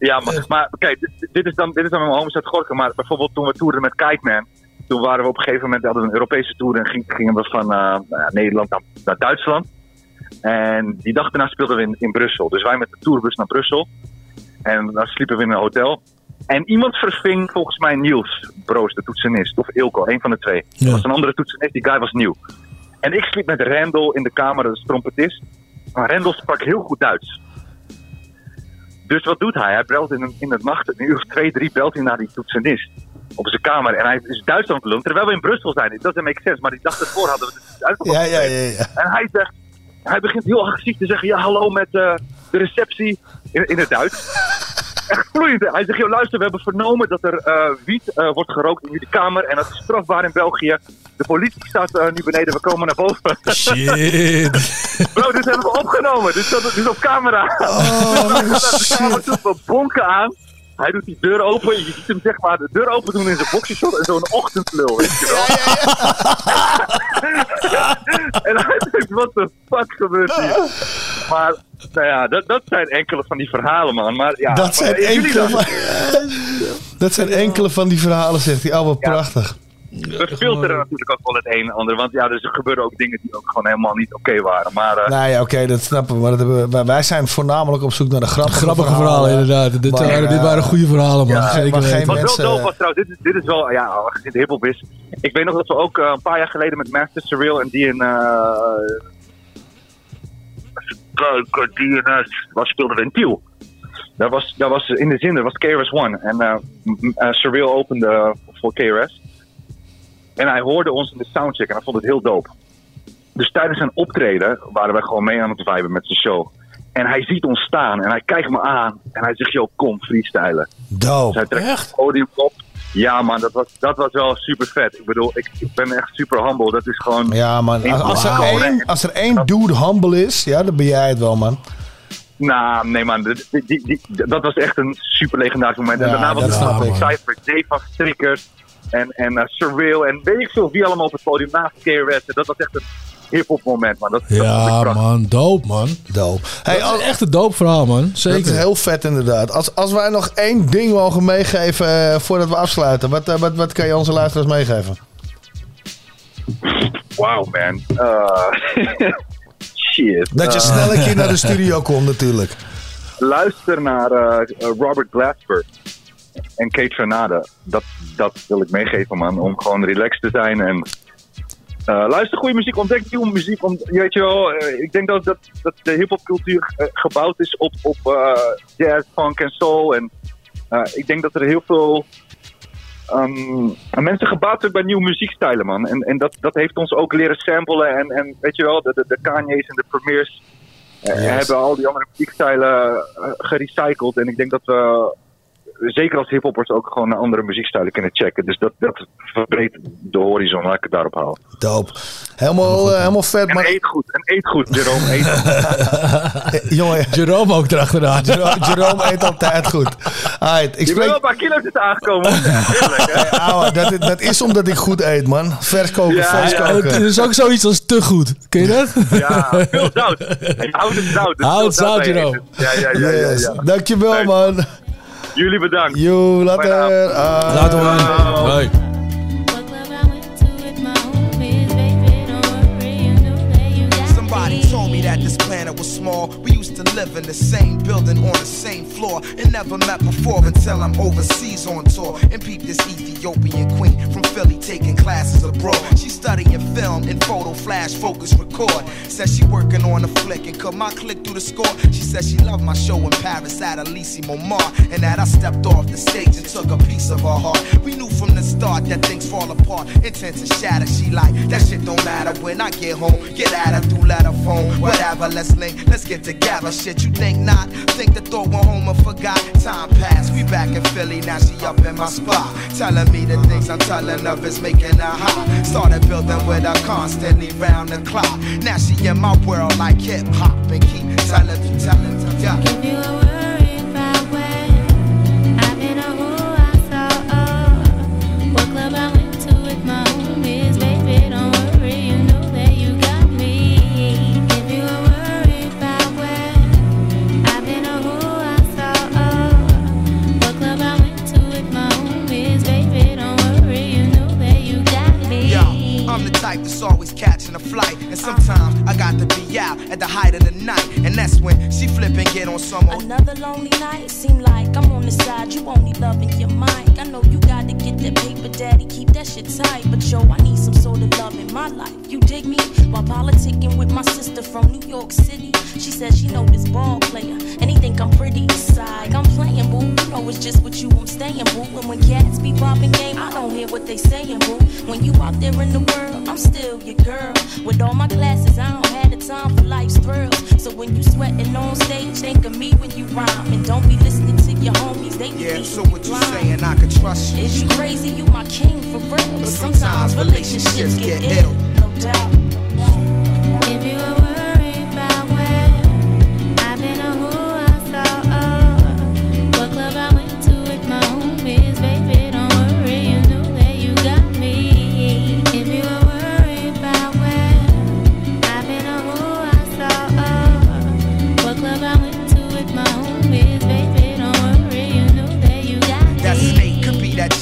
Ja, maar, maar kijk, dit, dit is dan, dit is dan mijn uit Gorkum. Maar bijvoorbeeld toen we toerden met Kite Man. Toen waren we op een gegeven moment, hadden we een Europese tour en ging, gingen we van eh, nou Nederland naar, naar Duitsland. En die dag daarna speelden we in, in Brussel. Dus wij met de tourbus naar Brussel. En daar sliepen we in een hotel. En iemand verving volgens mij Niels Broos, de toetsenist. Of Ilko, een van de twee. Ja. Dat was een andere toetsenist, die guy was nieuw. En ik sliep met Randall in de kamer, dat is trompetist. Maar Randall sprak heel goed Duits. Dus wat doet hij? Hij belt in, in de nacht, een uur of twee, drie, belt hij naar die toetsenist op zijn kamer. En hij is Duits aan het lullen, terwijl we in Brussel zijn. Dat doesn't make sense, maar die dag ervoor hadden we het uitgevoerd. Ja, ja, ja, ja. En hij zegt, hij begint heel agressief te zeggen, ja hallo met eh, de receptie in, in het Duits. Echt vloeiend. Hij zegt, joh, luister, we hebben vernomen dat er eh, wiet eh, wordt gerookt in jullie kamer. En dat is strafbaar in België. De politie staat eh, nu beneden, we komen naar boven. Shit. Bro, dit hebben we opgenomen. Dit staat dit is op camera. Oh, toe, we bonken aan. Hij doet die deur open. Je ziet hem zeg maar de deur open doen in zijn boxershort en zo'n ochtendlul. Weet je wel. en hij denkt, wat de fuck gebeurt hier? Maar, nou ja, dat, dat zijn enkele van die verhalen, man. Maar, ja, Dat zijn enkele van, dat zijn enkele van die verhalen, zegt hij. Oh, wat prachtig. We filteren natuurlijk ook wel het een en ander. Want ja, dus er gebeuren ook dingen die ook gewoon helemaal niet oké waren. Maar eh, Nou ja, oké, dat snappen we. Maar dat hebben we, wij- wij zijn voornamelijk op zoek naar de grappige, Grappige verhalen, inderdaad. Dit, Maar, waren, dit eh, waren goede verhalen, man. Ja, Zeker maar geen. Wat mensen- wel dope was trouwens, dit is, dit is wel, ja, als de hiphop is. Ik weet nog dat we ook eh, een paar jaar geleden met Master Surreal en die in... eh Kijk, DNS, was speelden we in Tiel. Dat was, dat was in de zin, dat was KRS One. En eh eh, Surreal opende voor KRS. En hij hoorde ons in de soundcheck en hij vond het heel dope. Dus tijdens zijn optreden waren wij gewoon mee aan het viben met zijn show. En hij ziet ons staan en hij kijkt me aan en hij zegt, joh, kom, freestylen. Dus Dope. hij trekt het podium op. Ja man, dat was, dat was wel super vet. Ik bedoel, ik, ik ben echt super humble. Dat is gewoon... Ja, man. Als, als, er één, als er één dude humble is, ja, dan ben jij het wel, man. Nou, nee man, die, die, die- die- dat was echt een super legendarisch moment. en daarna was het. Cypher, Dave van Strikkers en, en eh, Surreal en weet ik veel wie allemaal op het podium naast KRS. Dat was echt een hip-hop moment, man. Dat, Ja, man. Doop, man. Doop. Hey, dat is echt een doop verhaal, man. Dat is Zeker. heel vet inderdaad. Als, als wij nog één ding mogen meegeven eh, voordat we afsluiten. Wat, eh, wat, wat kan je onze luisteraars meegeven? Wauw, man. Eh, shit. Dat je snel een keer naar de studio komt natuurlijk. luister naar Robert Glasper en Kate Renade. Dat, dat wil ik meegeven, man. Om gewoon relaxed te zijn en eh, luister goede muziek, ontdek nieuwe muziek. Je weet je wel, eh, ik denk dat, dat, dat de hip-hopcultuur eh, gebouwd is op, op jazz, funk en soul. En ik denk dat er heel veel ehm, mensen gebaat zijn bij nieuwe muziekstijlen, man. En, en dat, dat heeft ons ook leren samplen. En, en weet je wel, de, de, de Kanye's en de Premiers Yes. hebben al die andere muziekstijlen gerecycled. En ik denk dat we, zeker als hiphoppers, ook gewoon naar andere muziekstijlen kunnen checken. Dus dat, dat verbreedt de horizon, laat ik het daarop houden. Doop. Helemaal, eh, helemaal vet. En Maar eet goed, en eet goed, Jerome. Eet goed. jongen, Jerome ook erachteraan. Jerome, Jerome eet altijd goed. Alright, ik Je bent wel spreek... een paar kilo's is aangekomen. hoor. Eerlijk, hè? Ouwe, dat, dat is omdat ik goed eet, man. Vers koken, Ja, vers ja. koken. Het is ook zoiets als te goed. Ken je dat? Ja, veel zout. Houd het zout. dus Houd veel zout, Jerome. eten. Ja, ja, ja, ja, Yes. ja. Dankjewel, man. Jullie bedankt. Yo, later. Fijne avond. Ah. Later, man. Hoi. Somebody told me that this planet was small. Live in the same building on the same floor and never met before until I'm overseas on tour and peep this Ethiopian queen from Philly taking classes abroad. She studying film and photo flash focus record. Says she working on a flick and cut my click through the score. She says she loved my show in Paris at Elysee Montmartre and that I stepped off the stage and took a piece of her heart. We knew from the start that things fall apart, intent to shatter. She like that shit don't matter when I get home. Get at her through letter phone, whatever. Let's link, let's get together. Shit, you think not? Think the thought went home and forgot. Time passed, we back in Philly now. She up in my spot, telling me the things I'm telling of is making her hot. Started building with her constantly round the clock. Now she in my world like hip hop and keep telling telling yeah. Yeah, always catching a flight. And sometimes I got to be out at the height of the night. And that's when she flip and get on some. Another lonely night, seem like I'm on the side. You only loving your mic. I know you get that paper, daddy. Keep that shit tight. But yo, I need some sort of love in my life. You dig me? While politicking with my sister from New York City. She says she know this ball player. And he think I'm pretty side. I'm playing, boo. You know it's just with you I'm staying, boo. And when cats be popping game, I don't hear what they saying, boo. When you out there in the world, I'm still your girl. With all my classes, I don't have the time for life's thrills. So when you sweating on stage, think of me when you rhyme. And don't be listening to your homies, they be Yeah, so what you blind. saying? I can trust you. Is you crazy? You my king for real. But sometimes relationships get ill. No doubt.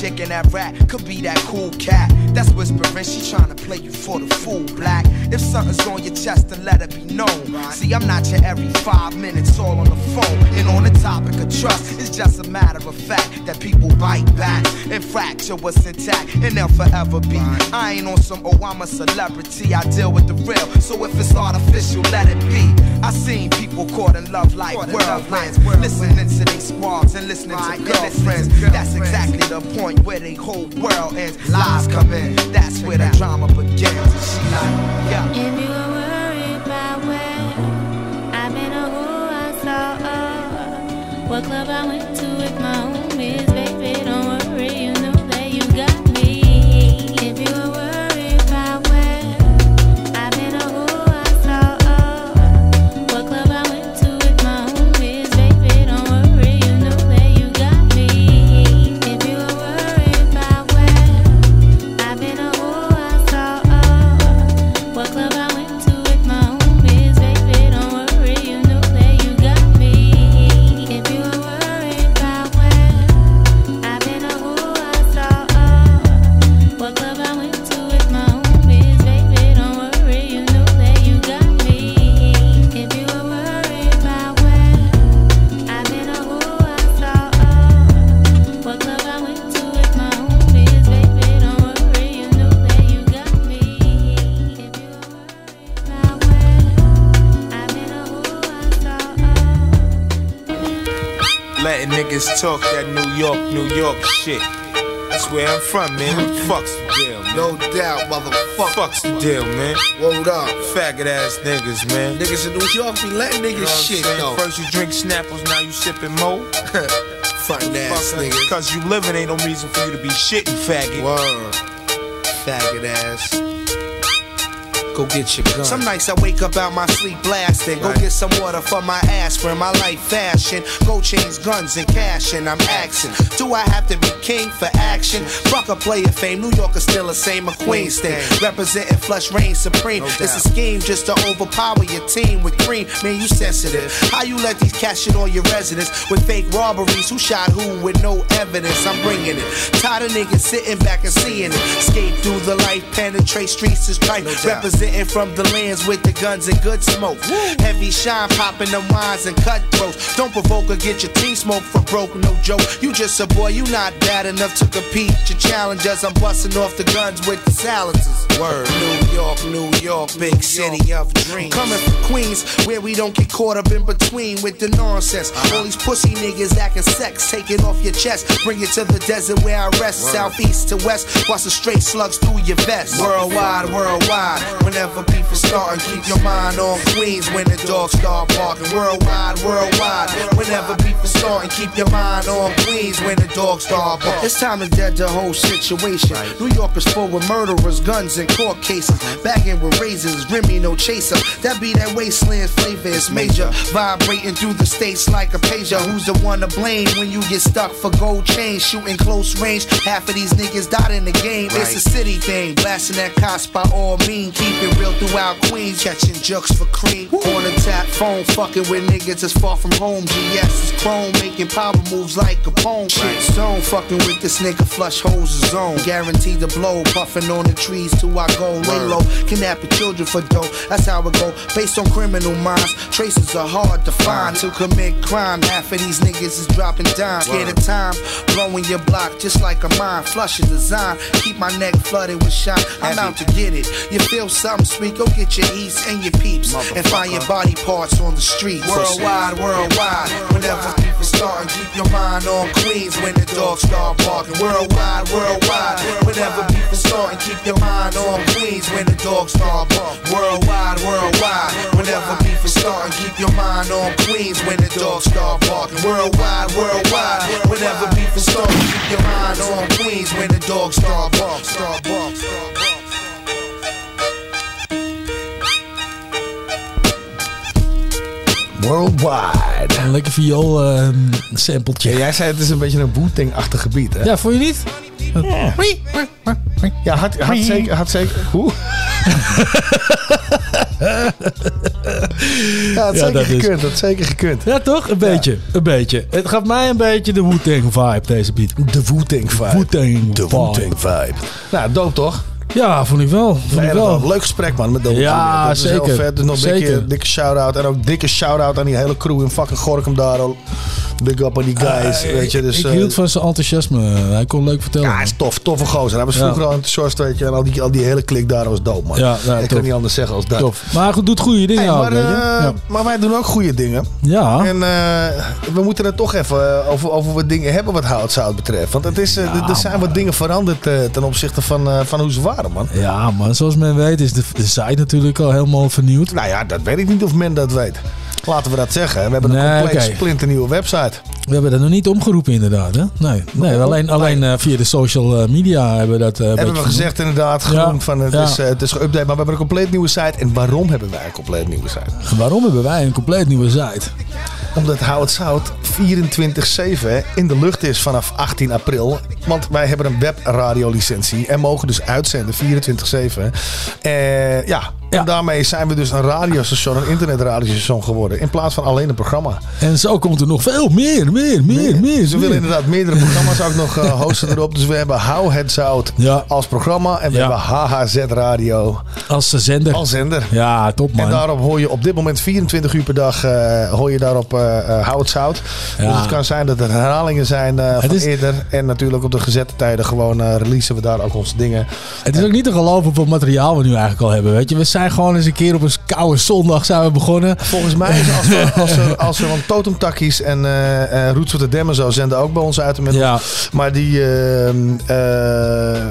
Could be that in that rat, could be that cool cat. That's whispering, she tryna play you for the fool, black. If something's on your chest, then let it be known. See, I'm not your every five minutes all on the phone. And on the topic of trust, it's just a matter of fact that people bite back and fracture what's intact, and they'll forever be. I ain't on some, oh, I'm a celebrity, I deal with the real. So if it's artificial, let it be. I seen people caught in love like whirlwinds, listening to they squads and listening to girlfriends. That's exactly the point where they whole world ends. Lies come in, that's where the drama begins. And she like, yeah. You where I've been or who I saw, uh, what club I went to with my homies, talk that New York, New York shit. That's where I'm from, man. Fuck's the deal, man? No doubt, motherfucker. Fuck's the deal, man? Word up. Faggot ass niggas, man. Niggas in New York be letting niggas You know shit though. First you drink Snapples, now you sipping Mo. Frontin' ass niggas. Cause you living ain't no reason for you to be shitting, faggot. Word. Faggot ass. Go get your gun. Some nights I wake up out my sleep blasting. Go Right. get some water for my ass, aspirin. My life fashion. Go change guns, and cash. And I'm axing. Do I have to be king for action? Fuck a player fame. New York is still the same a Queens thing. Representing flush reign supreme. it's a scheme just to overpower your team with cream. Man, you sensitive. How you let these cats shit on your residence with fake robberies? Who shot who with no evidence? I'm bringing it. Tired of niggas sitting back and seeing it. Escape through the life, penetrate streets is trife. Representing from the lands with the guns and good smoke. Heavy shine popping them wines and cutthroats. Don't provoke or get your team smoked for broke, no joke. You just a boy, you not bad enough to compete. Your challengers, I'm busting off the guns with the silencers. Word. New York, New York, big city of dreams. Coming from Queens, where we don't get caught up in between with the nonsense. Uh-huh. All these pussy niggas acting sex, take it off your chest. Bring it to the desert where I rest. Southeast to west, busting straight slugs through your vest. Worldwide, worldwide. Whenever be for starting, keep your mind on Queens when the dogs start barking. Worldwide, worldwide. Whenever beef is starting, keep your mind on Queens when the dogs start barking. It's time to dead the whole situation. New York is full with murderers, guns, and court cases. Bagging with razors, Remy no chaser. That be that wasteland flavor is major. Vibrating through the states like a pager. Who's the one to blame when you get stuck for gold chains? Shooting close range. Half of these niggas died in the game. It's a city thing. Blasting that cops by all means. Keep it real throughout Queens. Catching jokes for cream. On the tap phone. Fucking with niggas that's far from home. GS is chrome. Making power moves like a Capone. Shit zone. Fucking with this nigga. Flush holes is zone. Guaranteed to blow. Puffing on the trees till I go. Lay low. Kidnapping children for dough. That's how it go. Based on criminal minds. Traces are hard to find. To commit crime. Half of these niggas is dropping dimes. Scared of time. Blowing your block just like a mine. Flush a design. Keep my neck flooded with shine. I'm out to get it. You feel something sweet? Go get your eats and your peeps. And find your body parts on the street. Worldwide, worldwide. Whenever people starting, keep your mind on Queens when the dogs start barking. Worldwide, worldwide. Whenever people starting, keep your mind on Queens when the dogs start barking. Worldwide, worldwide. Whenever people starting, keep your mind on Queens when the dogs start barking. Worldwide, worldwide. Whenever people starting, keep your mind on Queens when the dogs start barking. Start barking. Worldwide. Een lekker viool eh, sampletje. jij zei het is een beetje een Wu-Tang-achtig gebied, hè? Ja, vond je niet? Ja, ja had, had zeker. Had zeker hoe? ja, zeker dat is- gekund. Dat had zeker gekund. Ja, toch? Een beetje. Een beetje. Het gaf mij een beetje de Wu-Tang vibe, deze beat. De Wu-Tang vibe. Wu-Tang De Wu-Tang vibe. Nou, doop toch? Ja, vond ik wel. Vond ik wel. Leuk gesprek, man. Met. Ja, dat is zeker. heel vet. Dus nog een dikke, dikke shout-out. En ook dikke shout-out aan die hele crew in fucking Gorkum daar. al. Big up aan die guys. Eh, weet je, dus, ik eh, hield van zijn enthousiasme. Hij kon leuk vertellen. Ja, hij is tof. Toffe gozer. Hij was Ja. vroeger al enthousiast, weet je. En al die, al die hele klik daar was dope, man. Ja, ja, ik kan niet anders zeggen als dat. Tof. Maar goed, doet goede dingen Hey, maar, eh, Ja. maar wij doen ook goede dingen. Ja. En eh, we moeten het toch even eh, over, over wat dingen hebben wat houtzout betreft. Want het is, eh, er- zijn wat dingen veranderd eh, ten opzichte van, eh, van hoe ze waren, man. Ja, maar zoals men weet is de, de site natuurlijk al helemaal vernieuwd. Nou ja, dat weet ik niet of men dat weet. Laten we dat zeggen. We hebben een Nee, compleet oké. splinternieuwe website. We hebben dat nog niet omgeroepen inderdaad. Hè? Nee, nee alleen, alleen eh, via de social eh, media hebben we dat eh, hebben we gezegd inderdaad, Ja. genoemd van het, Ja. is, eh, het is geüpdate. Maar we hebben een compleet nieuwe site. En waarom hebben wij een compleet nieuwe site? Waarom hebben wij een compleet nieuwe site? Omdat Hout Zout 24-7 in de lucht is vanaf 18 april. Want wij hebben een webradiolicentie en mogen dus uitzenden 24-7. Eh ja, en daarmee zijn we dus een radiostation, een internetradiostation geworden. In plaats van alleen een programma. En zo komt er nog veel meer, meer, meer, meer. Ze willen inderdaad meerdere programma's ook nog eh, hosten erop. Dus we hebben Hou Het Zout als programma. En we hebben HHZ Radio Als eh, zender. als zender. Ja, top man. En daarop hoor je op dit moment 24 uur per dag eh, hoor je daarop Het Zout. Ja. Dus het kan zijn dat er herhalingen zijn van eerder. En natuurlijk op de gezette tijden gewoon releasen we daar ook onze dingen. Het is ook niet te geloven hoeveel materiaal we nu eigenlijk al hebben. Weet je, we zijn zijn gewoon eens een keer op een koude zondag zijn we begonnen. Volgens mij is als we, als we, als we want Totem Takkies en eh eh Roots of the Dam en zo zenden ook bij ons uit. inmiddels. Ja. Maar die... ehm, eh,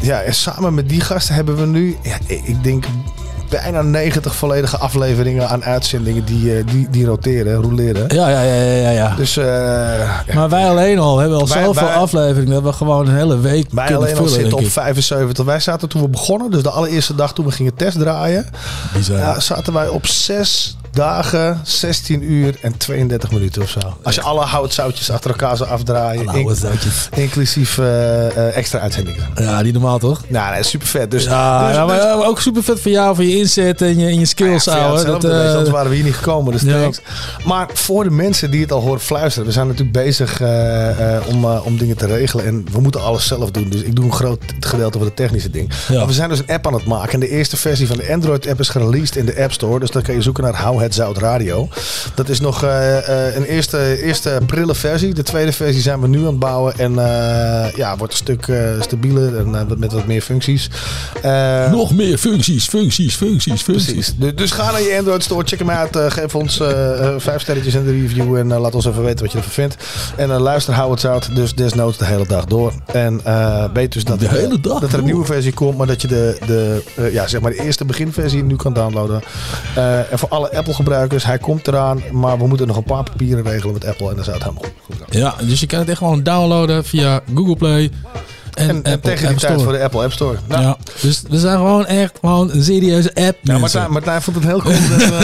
ja, en samen met die gasten hebben we nu... Ja, ik denk bijna 90 volledige afleveringen aan uitzendingen die, eh, die, die roteren, roleren. Ja, ja, ja, ja, ja. Dus... eh. Maar wij alleen al hebben al Wij- zoveel wij- afleveringen dat we gewoon een hele week Wij kunnen alleen al vullen, zitten denk op ik. 75. Wij zaten toen we begonnen, dus de allereerste dag toen we gingen testdraaien. Bizar. Ja, zaten wij op 6 dagen, 16 uur en 32 minuten of zo. Als je alle houtzoutjes achter elkaar zou afdraaien. Alle houtzoutjes. inclusief eh, eh, extra uitzendingen. Ja, niet normaal toch? Nou, nee, super vet. Dus, ja, dus, ja, maar dus- ja, ook super vet voor jou, voor je inzet en je, en je skills, Ja, ouwe. hetzelfde, Dat, anders waren we hier niet gekomen. Dus ja. Maar voor de mensen die het al horen fluisteren. We zijn natuurlijk bezig om, om dingen te regelen. En we moeten alles zelf doen. Dus ik doe een groot gedeelte van de technische ding. Ja. Maar we zijn dus een app aan het maken. En de eerste versie van de Android app is gereleased in de App Store. Dus dan kan je zoeken naar Hou het Zout Radio. Dat is nog eh, eh, een eerste, eerste prille versie. De tweede versie zijn we nu aan het bouwen. En eh, ja, wordt een stuk stabieler en met wat meer functies. Nog meer functies, functies, functies, functies. Precies. Dus, dus ga naar je Android store, check hem uit. geef ons vijf sterretjes in de review en laat ons even weten wat je ervan vindt. En luister, hou het zout. Dus desnoods de hele dag door. En weet dus dat, De hele dag dat er een nieuwe versie komt, maar dat je de, de, ja, zeg maar de eerste beginversie nu kan downloaden. En voor alle Apple gebruikers, hij komt eraan, maar we moeten nog een paar papieren regelen met Apple en dan zou het helemaal goed gaan. Ja, dus je kan het echt gewoon downloaden via Google Play. En, En, tegen die tijd voor de Apple App Store. Nou, Ja, dus we zijn gewoon echt gewoon een serieuze app. Ja. Martijn, Martijn vond het heel cool dat we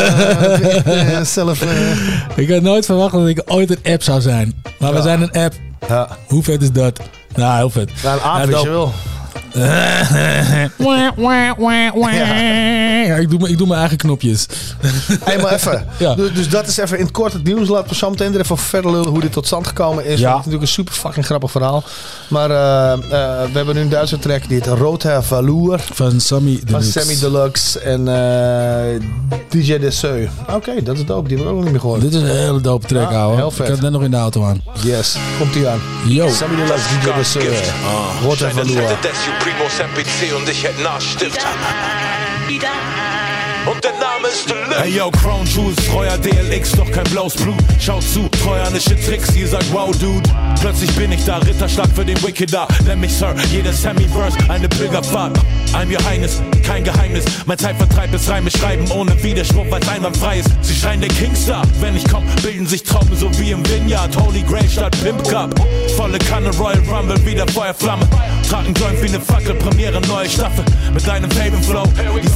eh, eh, zelf... eh, Ik had nooit verwacht dat ik ooit een app zou zijn. Maar we zijn een app. Ja. Hoe vet is dat? Nou, heel vet. nou, een aap. Ja, ik, doe, mijn- ik doe mijn eigen knopjes. Hey, maar even. Ja. Dus, dus dat is even in het kort het nieuws. Laten we zo meteen er even verder lullen hoe dit tot stand gekomen is. Ja. Het is natuurlijk een super fucking grappig verhaal. Maar eh, eh, we hebben nu een Duitse track die heet Roodhair Valoer. Van Sammy Van Deluxe. Sammy Deluxe en eh, DJ Desseu. Oké, dat is dope. Die hebben we ook nog niet meer gehoord. Dit is een hele dope track, Ja, ouwe. heel Ik vet. had net nog in de auto aan. Yes, komt ie aan. Yo. Sammy DJ Desseu. Roodhair Valoer. Des Primo MPC und ich hätte Nachstift. Und der Name ist Deluxe. Hey yo, Crown Jewels, treuer DLX, doch kein blaues Blut. Schaut zu, treuernische Tricks, ihr sagt wow, Dude. Plötzlich bin ich da, Ritterschlag für den Wickeder. Nenn mich Sir, jeder Sammy-Verse, eine Pilgerfahrt. I'm your Highness, kein Geheimnis. Mein Zeitvertreib ist Reime schreiben ohne Widerspruch, weil's einwandfrei ist. Sie schreien der Kingstar, wenn ich komm, bilden sich Trauben so wie im Vineyard. Holy Grail statt Pimp Cup. Volle Kanne Royal Rumble, wieder Feuerflamme. Trag ein Joint wie ne Fackel, Premiere, neue Staffel. Mit deinem Favorite Flow.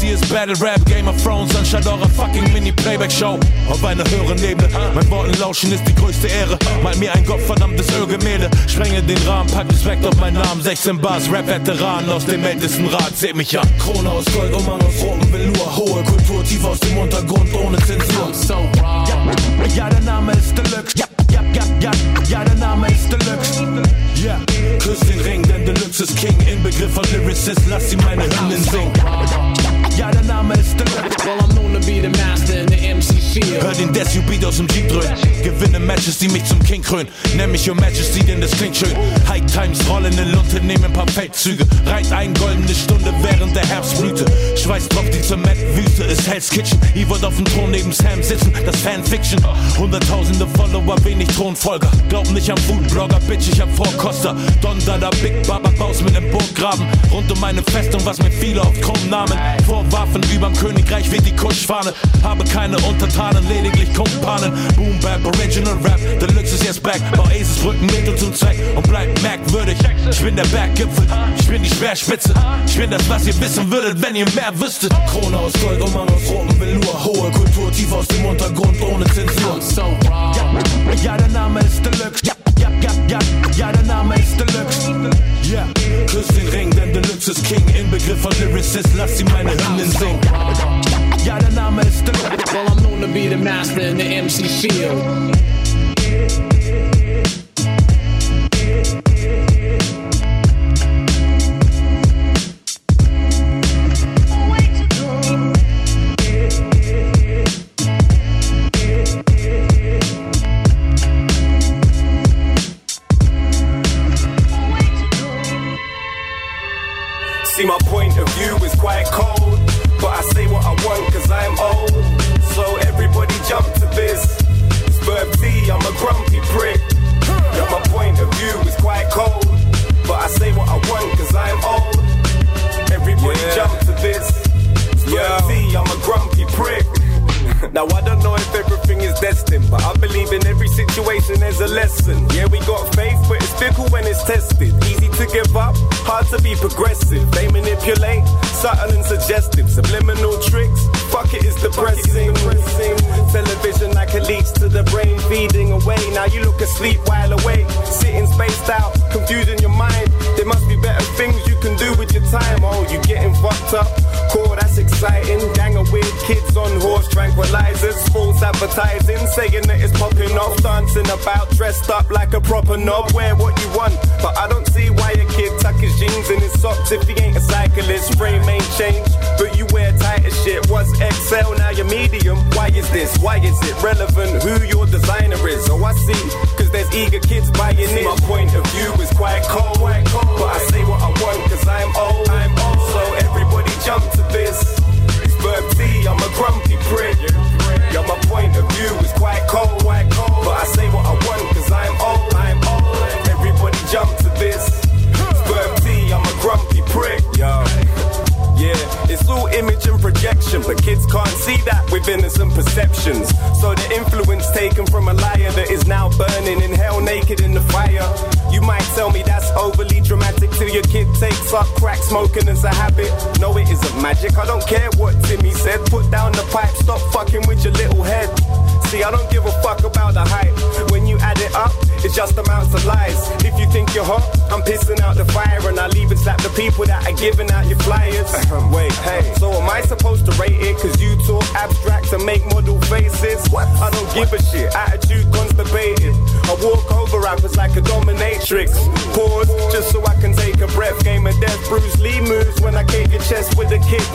Die ist Battle Rap, Game of Thrones, anstatt eurer fucking Mini-Playback-Show. Auf einer höheren Ebene. Mein Worten lauschen ist die größte Ehre. Mal mir ein gottverdammtes Ölgemälde. Sprenge den Rahmen, pack Respekt auf meinen Namen. 16 Bars, Rap-Veteran aus dem ältesten Rat. Seht mich an. Krone aus Gold, Umhang aus rotem Velour. Hohe Kultur, tief aus dem Untergrund, ohne Zensur. Ja, ja, der Name ist Deluxe. Ja, ja, ja, ja, ja, der Name ist Deluxe. Ja, küss den Ring, denn Deluxe ist King. Inbegriff von Lyricist, lass sie meine Hymnen singen. Ja, der Name ist Deluxe. Well, I'm known to be the master in the MC field. Hör den Death-Beat aus dem Jeep dröhnen. Gewinne Matches, die mich zum King krönen. Nenn mich Your Majesty, denn das klingt schön. High Times, rollende Lunte, nehmen ein paar Feldzüge. Reit ein goldene Stunde während der Herbstblüte. Schweiß drauf die Zementwüste ist Hell's Kitchen. Ihr wollt auf dem Thron neben Sam sitzen, das Fanfiction. Hunderttausende Follower, wenig Thronfolger. Glaub nicht am Foodblogger, Bitch, ich hab Vorkoster. Don Dada, Big Baba, Baus mit nem Burggraben. Rund um meine Festung, was mir viele auf Kronnamen vorwarfen. Überm Königreich weht die Kuschfahne. Habe keine Untertanen, lediglich Kumpanen. Boom Bap, Original Rap, Deluxe ist jetzt back. Bau Eselsbrücken, Mittel zum Zweck und bleib merkwürdig. Ich bin der Berggipfel, ich bin die Speerspitze. Ich bin das, was ihr wissen würdet, wenn ihr mehr wüsstet. Krone aus Gold, Umhang aus rotem Velour. Hohe Kultur, tief aus dem Untergrund, ohne Zensur. Ja, ja, der Name ist Deluxe. Ja, ja, der Name ist Deluxe. Ja, küss den Ring, denn Deluxe ist King. Von Lyricist, lass sie meine Hymnen singen. Ja, der Name ist Deluxe. Well, I'm known to be the master in the MC field. I say what I want, cause I am old. Everybody yeah. jump to this. Yeah. See, I'm a grumpy prick. Now I don't know if everything is destined, but I believe in every situation there's a lesson. Yeah, we got faith, but it's fickle when it's tested. Easy to give up, hard to be progressive. They manipulate, subtle and suggestive, subliminal tricks. Fuck it, it's depressing. Depressing. Television like a leech to the brain, feeding away. Now you look asleep while awake, sitting spaced out, confusing your mind. There must be better things you can do with your time. Oh, you getting fucked up Cool, that's exciting. Gang of weird kids on horse tranquilizers, false advertising, saying that it's popping off, dancing about, dressed up like a proper knob. Wear what you want, but I don't see why a kid tuck his jeans in his socks if he ain't a cyclist. Frame ain't changed, but you wear tight shit. Was XL, now you're medium. Why is this? Why is it relevant who your designer is? Oh, I see, cause there's eager kids buying it. My point of view is quite cold, but I say what I want cause I'm old. I'm old. Jump to this. It's Verb T, I'm a grumpy prick. Yo, my point of view is quite cold, but I say what I want cause I'm old. I'm old. Everybody jump it's all image and projection, but kids can't see that with innocent perceptions. So the influence taken from a liar that is now burning in hell naked in the fire. You might tell me that's overly dramatic till your kid takes up crack smoking as a habit. No, it isn't magic. I don't care what Timmy said. Put down the pipe, stop fucking with your little head. See, I don't give a fuck about the hype. When you add it up, it's just amounts of lies. If you think you're hot, I'm pissing out the fire and I leave and slap the people that are giving out your flyers. Wait, hey, so am I supposed to rate it? Cause you talk abstract and make model faces? What? I don't give a shit. Attitude constipated. I walk over rappers like a dominatrix. Pause, just so I can take a breath. Game of death, Bruce Lee moves when I cave your chest with a kick.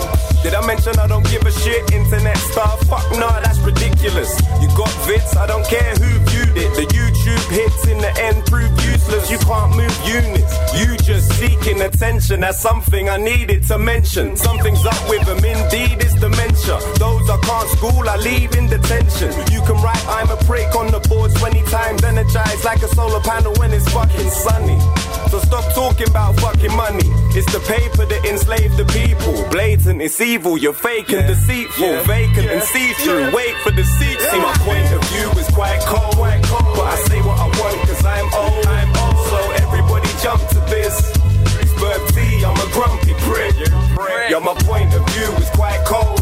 Did I mention I don't give a shit? Internet star, fuck nah, that's ridiculous. You got vids, I don't care who viewed it. The YouTube hits in the end prove useless. You can't move units. You just seeking attention. That's something I needed to mention. Something's up with them, indeed, it's dementia. Those I can't school, I leave in detention. You can write I'm a prick on the board 20 times, energized like a solar panel when it's fucking sunny. So stop talking about fucking money. It's the paper that enslaved the people. Blatant, it's evil. You're fake and deceitful, vacant and see-through. Wait for the seat. See, my point of view is quite cold, but I say what I want Yo, my point of view is quite cold,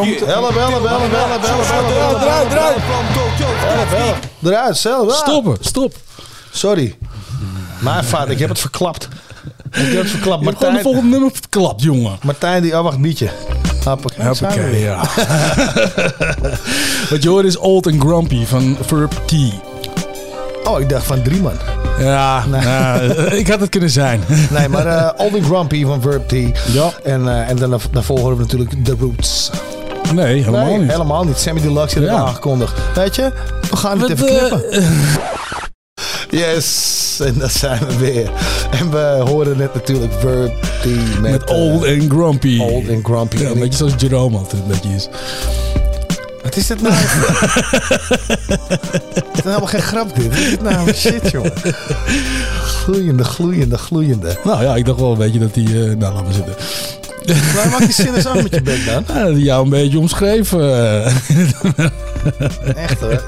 Bellen, bellen, bellen, bellen, bellen, bellen, Draai, draai. Eruit, zelf. ah. Stoppen, stop. Sorry. Mijn vader, ik heb het verklapt. Ik heb het verklapt. Je hebt gewoon de volgende nummer verklapt, jongen. Martijn, die, oh wacht, Mietje. Hoppakee, Hoppakee, ja. Wat je hoort is Old and Grumpy van Verb T. Oh, ik dacht van drie man. Ja, ja, ik had het kunnen zijn. Nee, maar eh Old and Grumpy van Verb T. Ja. En, eh, en dan, daarvoor horen we natuurlijk The Roots. Nee, helemaal nee, niet. helemaal niet. Sammy Deluxe heeft het Ja. aangekondigd. Weet je, we gaan het even eh, knippen. Yes, en dat zijn we weer. En we horen net natuurlijk Verb T met, Met eh, Old and Grumpy. Old and Grumpy. Ja, En een beetje zoals Jerome altijd een beetje is. Wat is dit nou? Het is helemaal geen grap dit. Wat is dit nou? Shit, jongen. Gloeiende, gloeiende, gloeiende. Nou ja, ik dacht wel een beetje dat hij... eh, nou, laat maar zitten. Waar maak je zin eens af met je bek dan? Hij jou een beetje omschreven. Echt hoor.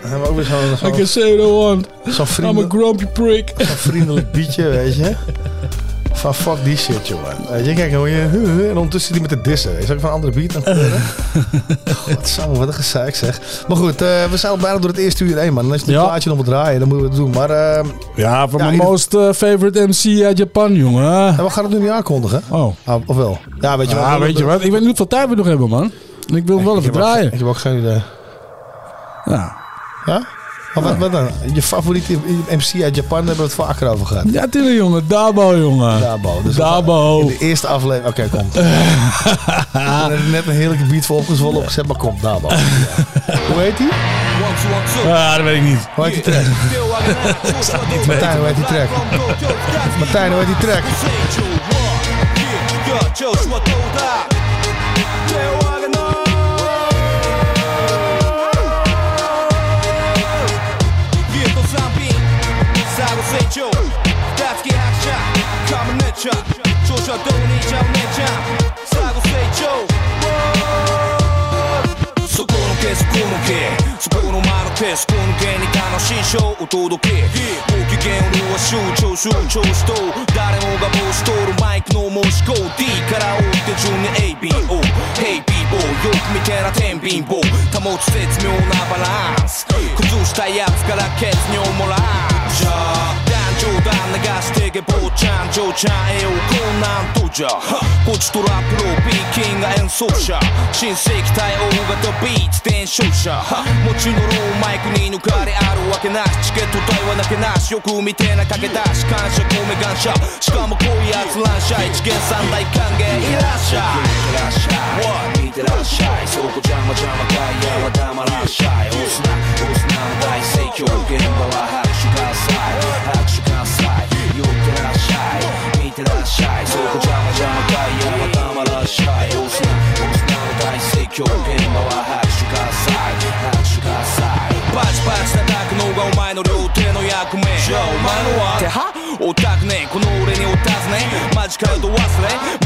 Dan hebben we ook weer zo'n I zo'n can say what I want. zo'n I'm a grumpy prick. zo'n vriendelijk bietje, weet je. Van fuck die shit, jongen. Weet je, kijk, hoor je. En ondertussen die met de dissen. Is ook van een andere beat aan het? Godsamme, wat een gezeik zeg. Maar goed, eh, we zijn al bijna door het eerste uur heen, man. En als je een Ja. plaatje nog moet draaien, dan moeten we het doen. Maar eh, Ja, van Ja, mijn ieder- most eh, favorite MC uit Japan, jongen. en we gaan het nu niet aankondigen. Oh. Ah, of wel? Ja, weet je Ja, weet je wat? Ik weet niet hoeveel tijd we nog hebben, man. En ik wil hem wel even heb ook- draaien. Ik heb ook geen idee. Ja. Ja? Maar wat, wat dan? Je favoriete MC uit Japan hebben we het vaker over gehad. Ja, tuurlijk, jongen. Dabo, jongen. Dabo. Dus Dabo. In de eerste aflevering. Oké, kom. We hebben er net een heerlijke beat voor opgezwollen opgezet, maar kom, Dabo. Hoe heet hij? Ah, dat weet ik niet. Hoe heet die track? Martijn, hoe heet die track? Martijn, hoe heet die track? そこのけそこのけそこの間のけそこのけに楽しいショーを届けご機嫌をは集中集中しと誰もが帽子通るマイクの申し子 D から追って順に ABO Hey ピン O よく見てな天秤棒保つ絶妙なバランス崩したやつから血尿もらうじゃあ冗談流してけ坊ちゃん嬢ちゃんえよこんなんとじゃ。こっちトラップロー B キンが演奏者。新世紀対大型ビーツ伝承者。持ちのローマイクに抜かれあるわけなしチケット代はなけなし。よく見てなかけ出し感謝込め感謝。しかもこういうやつらんしゃ一見三大歓迎いらっしゃい。いらっしゃい見てらっしゃいそこ邪魔邪魔外野は黙らっしゃい押すな押すな大盛況現場は拍手喝采拍手喝采寄ってらっしゃい見てらっしゃいそこ邪魔邪魔外野は黙らっしゃい押すな押すな大盛況現場は拍手喝采拍手喝采パチパチ叩くのがお前の両手の役目。じゃあお前のは？ては？オタクねこの俺にお尋ね。マジカルド忘れ。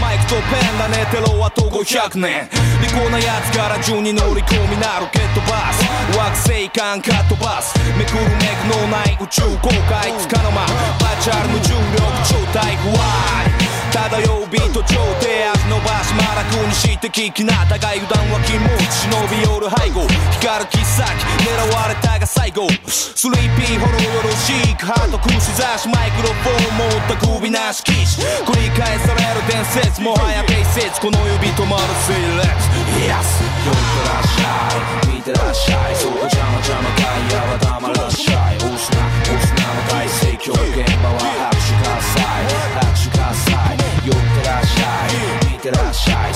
マイクとペンだね。テロあと500年利口なやつから順に乗り込みなロケットバス。惑星間カットバス。めくるめくのない宇宙公開つかの間。バーチャルの重力超大。不安漂うビート上手足伸ばしまらくにして聞きな互い油断は禁物忍び寄る背後。光る切っ先狙われたが最後。スリーピーほどよろしくハート串刺しマイクロフォン持った首なし騎士繰り返される伝説。もはや定説。この指止まる Say let's Yes 寄ってらっしゃい。見てらっしゃい。そこ邪魔邪魔外野は黙らっしゃい。押すな押すなの大盛況現場は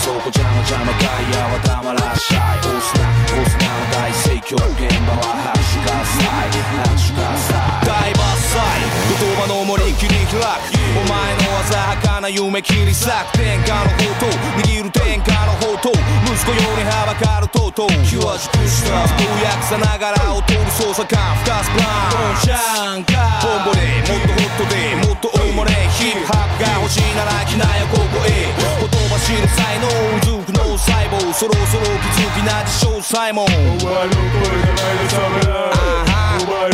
そこ邪魔邪魔外野は黙らっしゃい押すな押すなの大盛況現場は拍手喝采拍手喝采大伐採言葉の森切り開くお前の浅はかな夢切り裂く天下の宝刀握る天下の宝刀息子よりはばかるとうとう気は熟したつぶやくさながら劣る捜査官ふかすプランボンシャンカボンボでもっとホットでもっと埋もれヒップハップが欲しいなら来なよそろそろ気づきな自称サイモン。お前の声じゃないでさめなお前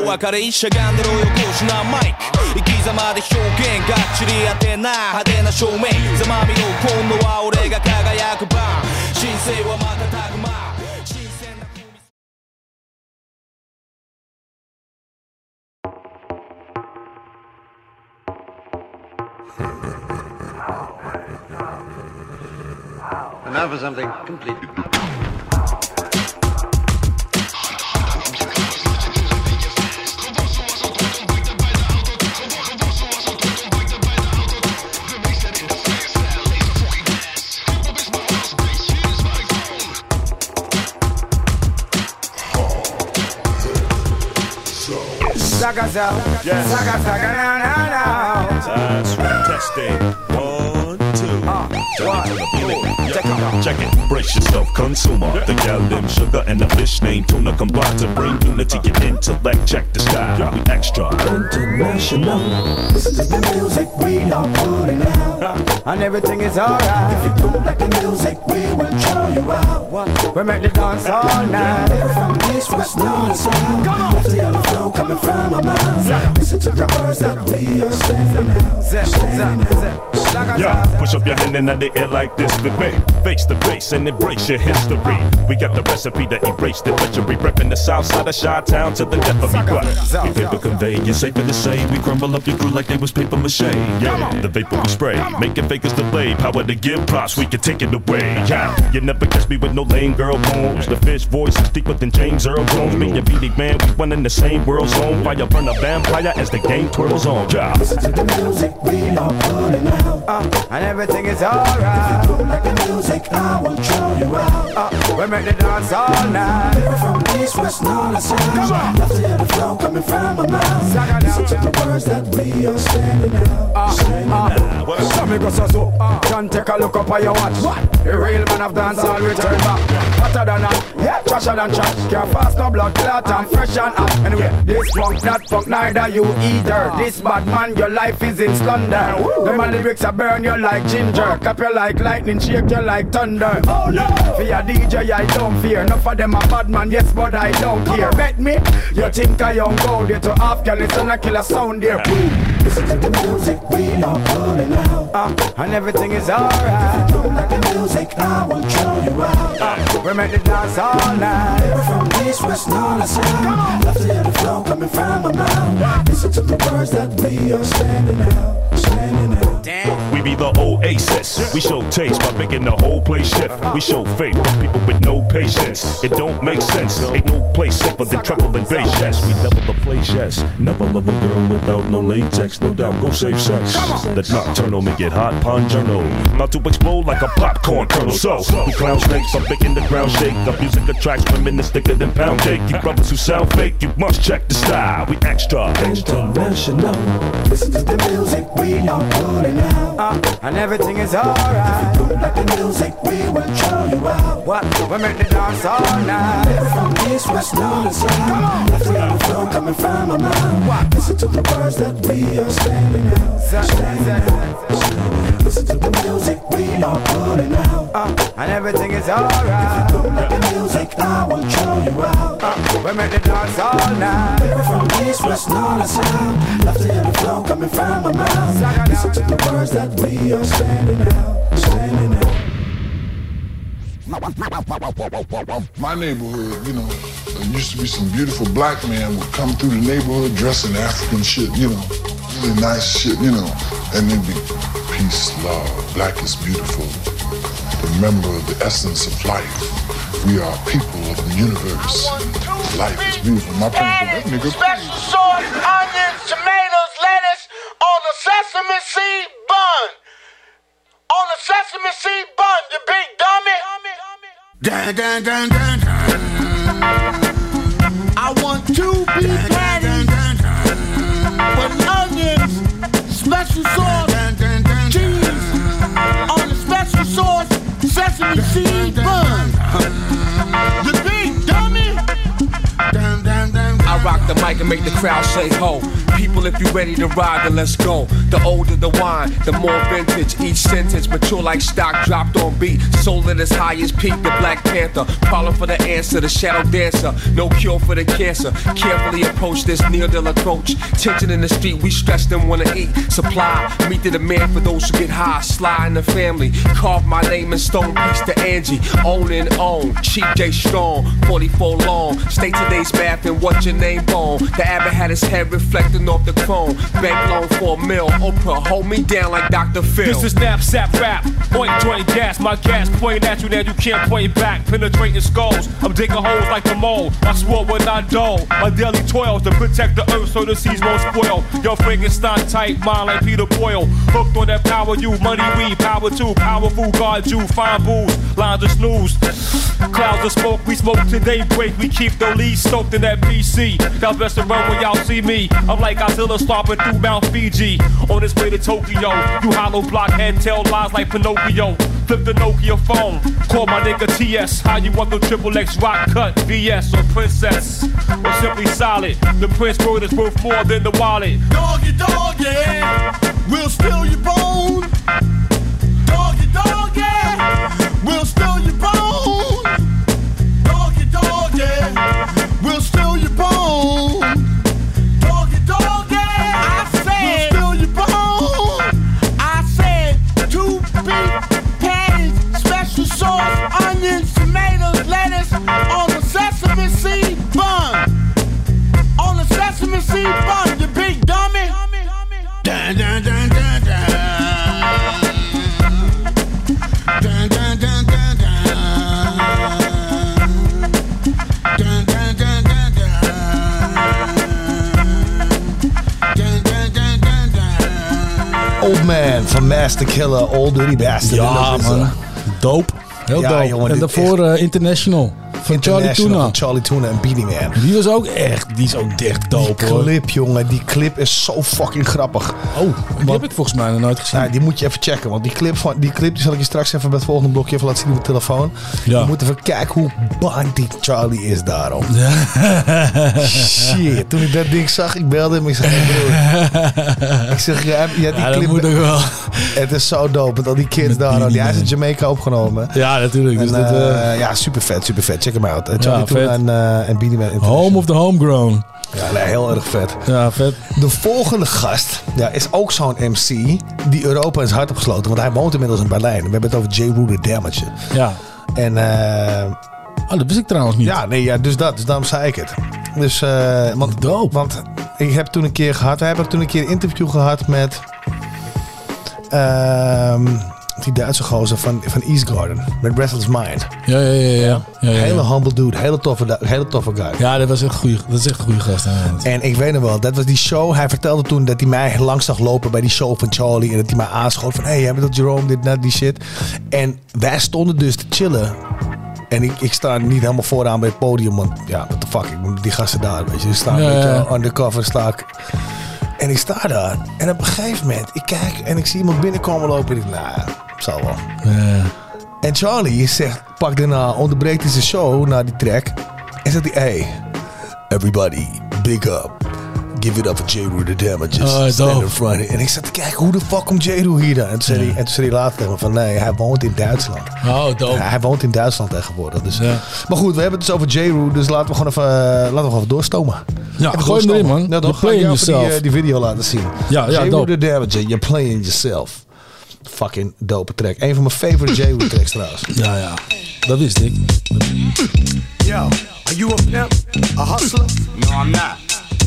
お別れ一しゃがんでろよこしなマイク。生き様で表現がっちり当てな派手な照明。ざまみろ今度は俺が輝く番。人生はまたた And now for something completely. Saga Zao. Yes. Saga Saga na na na. That's right. Testing. One, two. one. Check it. Check it. Brace yourself, consumer. The gal named Sugar and the fish named Tuna combine to bring unity and intellect. Check the style. We extra. International. This is the music we are putting out. And everything is alright. If you don't like the music, we will show you out. We make the dance all night. From east, west, north, and south. Left the other flow coming from our mouth. Listen to the words that we are saying now. Saying now. Yeah, push up your hand in the air like this with me. Face the bass and embrace your history. We got the recipe to erase the treachery. Repping the south side of Chi Town to the death of me. What? We paper convey, it's safer to say. We crumble up your crew like they was paper mache. Yeah, the vapor we spray, making fakers delay. Power to give props, we can take it away. Yeah, you never catch me with no lame girl bones. The fish voice is deeper than James Earl Jones. Me and Beenie Man, we one in the same world zone. Fire burn a vampire as the game twirls on. Yeah. Listen to the music we are putting out. Uh, and everything is alright. If you like the music, I will show you out. Uh, we make the dance all night. From east, west, north, and south. Love to hear the flow coming from my mouth. Listen to the words that we are standing out. Standing out. So me go so so. John, take a look up on your watch. What? The real man of dance all return back. Hotter than that, yeah, trasher than trash. Can't fast no blood clot and fresh and hot. Anyway, this funk, that funk, neither you either. This bad man, your life is in splendor. Them and lyrics are burn you like ginger. Cap you like lightning, shake you like thunder. Oh no! For your DJ, I don't fear. Enough of them a bad man, yes, but I don't care. Bet me, you think I young go there to Afghanistan, I kill a sound there. Listen to the music, we are pulling out. Uh, and everything is alright. You don't like the music, I will show you out. Uh, we make the dance all night. From east, west, north, and south. Love to hear the flow coming from my mouth. Listen to the words that we are standing out. Standing out damn. We be the oasis. We show taste by making the whole place shift. We show faith for people with no patience. It don't make sense. Ain't no place safer than treble and bass. Yes, we level the place. Yes, never love a girl without no latex. No doubt, go save sex. That nocturnal make it hot, ponjournal. Not to explode like a popcorn kernel. So we clown snakes. I'm making the ground shake. The music attracts women that's thicker than pound cake. You brothers who sound fake, you must check the style. We extra, international. Listen to the music, we are pulling out. And everything is alright. If you like the music, we will show you out. What? We make the dance all night. From east, west, north, and south. To hear the flow coming from my mouth. Listen to the words that we are standing out. Standing out. Listen to the music, we are pulling out. Uh, and everything is alright. If you don't like the music, I will show you out. Uh, we make the dance all night. From east, west, north, and south. Love to hear the flow coming from my mouth. Listen to the words that we are standing out. Standing out. My neighborhood, you know, there used to be some beautiful black men would come through the neighborhood dressing African shit, you know, really nice shit, you know, and they'd be peace, love, black is beautiful. Remember the essence of life. We are people of the universe. Life is beautiful. My parents, that nigga, Special sauce, onions, tomatoes, lettuce on the sesame seed bun. On the sesame seed bun, you big dummy. Dun, dun, dun, dun, dun. I want two beef patties with onions, special sauce, cheese on the special sauce, sesame seed bun. Dummy. I rock the mic and make the crowd say ho. People, if you ready to ride, then let's go. The older the wine, the more vintage. Each sentence mature like stock dropped on beat. Soul at its highest peak, the Black Panther. Problem for the answer, the shadow dancer. No cure for the cancer. Carefully approach this near deal approach. Tension in the street, we stress them wanna eat. Supply, meet the demand for those who get high. Sly in the family. Carve my name in stone, piece to Angie. Own and own. Cheap J Strong, 44 long. Stay today's bath and your name bone? The abbot had his head reflecting off the chrome. Bank loan for a mill. Oprah, hold me down like Dr. Phil. This is knapsack rap. Point joint gas. My gas point at you, now you can't point back. Penetrating skulls. I'm digging holes like the mole. I swore when I dull. My daily toils to protect the earth so the seas won't spoil. Yo, Frankenstein type, mind like Peter Boyle. Hooked on that power you, money we, power too. Powerful guard you, fine booze. Lines of snooze. Clouds of smoke, we smoke till daybreak. We keep the lead stoked in that PC. Y'all best to run when y'all see me. I'm like Godzilla stomping through Mount Fiji. On his way to Tokyo. You hollow blockhead tell lies like Pinocchio. Flip the Nokia phone. Call my nigga TS. How you want the triple X rock cut? VS or Princess? Or simply solid. The Prince word is worth more than the wallet. Doggy, doggy, we'll steal your bone. Man van Master Killer, Old Dirty Bastard. Ja, man. eh, Dope. Heel Ja, dope. jongen, en daarvoor eh, International. Van Charlie Tuna. van Charlie Tuna en Beanie Man. Die was ook echt, die is ook echt dope Die hoor. clip, jongen, die clip is zo fucking grappig. Oh, die heb ik volgens mij nog nooit gezien. Nou, die moet je even checken, want die clip, van, die clip die zal ik je straks even bij het volgende blokje even laten zien op de telefoon. Ja. Je moet even kijken hoe bang die Charlie is daarom. Shit, toen ik dat ding zag, ik belde hem. Ik zeg, hey broer. ik zeg, ja, ja die Ja, dat clip. moet ook wel. Het is zo dope, al die kids daar. Die hij is in. Jamaica opgenomen. Ja, natuurlijk. Dus dat, eh, eh, ja, super vet, super vet. Check hem. Eh, Charlie Ja, Tuna vet. en, eh en Beanie Man. Home of the homegrown. Ja, nee, heel erg vet. Ja, vet. De volgende gast ja, is ook zo'n MC die Europa is hart opgesloten. Want hij woont inmiddels in Berlijn. We hebben het over J. Rue the Damage. Ja. En eh, Oh, dat wist ik trouwens niet. ja, nee, ja, dus dat. Dus daarom zei ik het. Dus, eh, want, want ik heb toen een keer gehad, we hebben toen een keer een interview gehad met ehm, die Duitse gozer van, van East Garden. Met Restless Mind. Ja, ja, ja. ja. ja, ja, ja. Hele humble dude, hele toffe, hele toffe guy. Ja, dat was echt dat is echt een goede gast. En ik weet nog wel, dat was die show. Hij vertelde toen dat hij mij langs zag lopen bij die show van Charlie. En dat hij mij aanschoot van, hey, jij bent dat Jerome, dit, dat, die shit. En wij stonden dus te chillen. En ik, ik sta niet helemaal vooraan bij het podium, want ja, what the fuck, ik moet die gasten daar, weet je. Ik sta Ja, beetje undercover, sta ik. En ik sta daar. En op een gegeven moment, ik kijk en ik zie iemand binnenkomen lopen. En ik, nou, zal wel. Ja. En Charlie zegt, pak daarna, onderbreekt hij zijn show na die track. En zegt hij, hey, everybody, big up. Give it up for J. Rue the Damages. Oh, Stand in front. En ik zat te kijken, hoe de fuck komt J. Rue hier dan? En toen zei, hij, en toen zei hij later tegen me van, nee, hij woont in Duitsland. Oh, dope. Ja, hij woont in Duitsland tegenwoordig. Dus. Maar goed, we hebben het dus over J. Rue, dus laten we gewoon even, eh, laten we gewoon even doorstomen. Ja, Even gooi hem erin, man. Ja, dan ga ik playing jou even die, eh, video laten zien. Ja, ja, J. Rue dope. the Damages, you're playing yourself. Fucking dope track. Een van mijn favorite J. Rue tracks trouwens. Ja, ja. Dat wist ik. Yo, are you a pimp? A hustler? No, I'm not.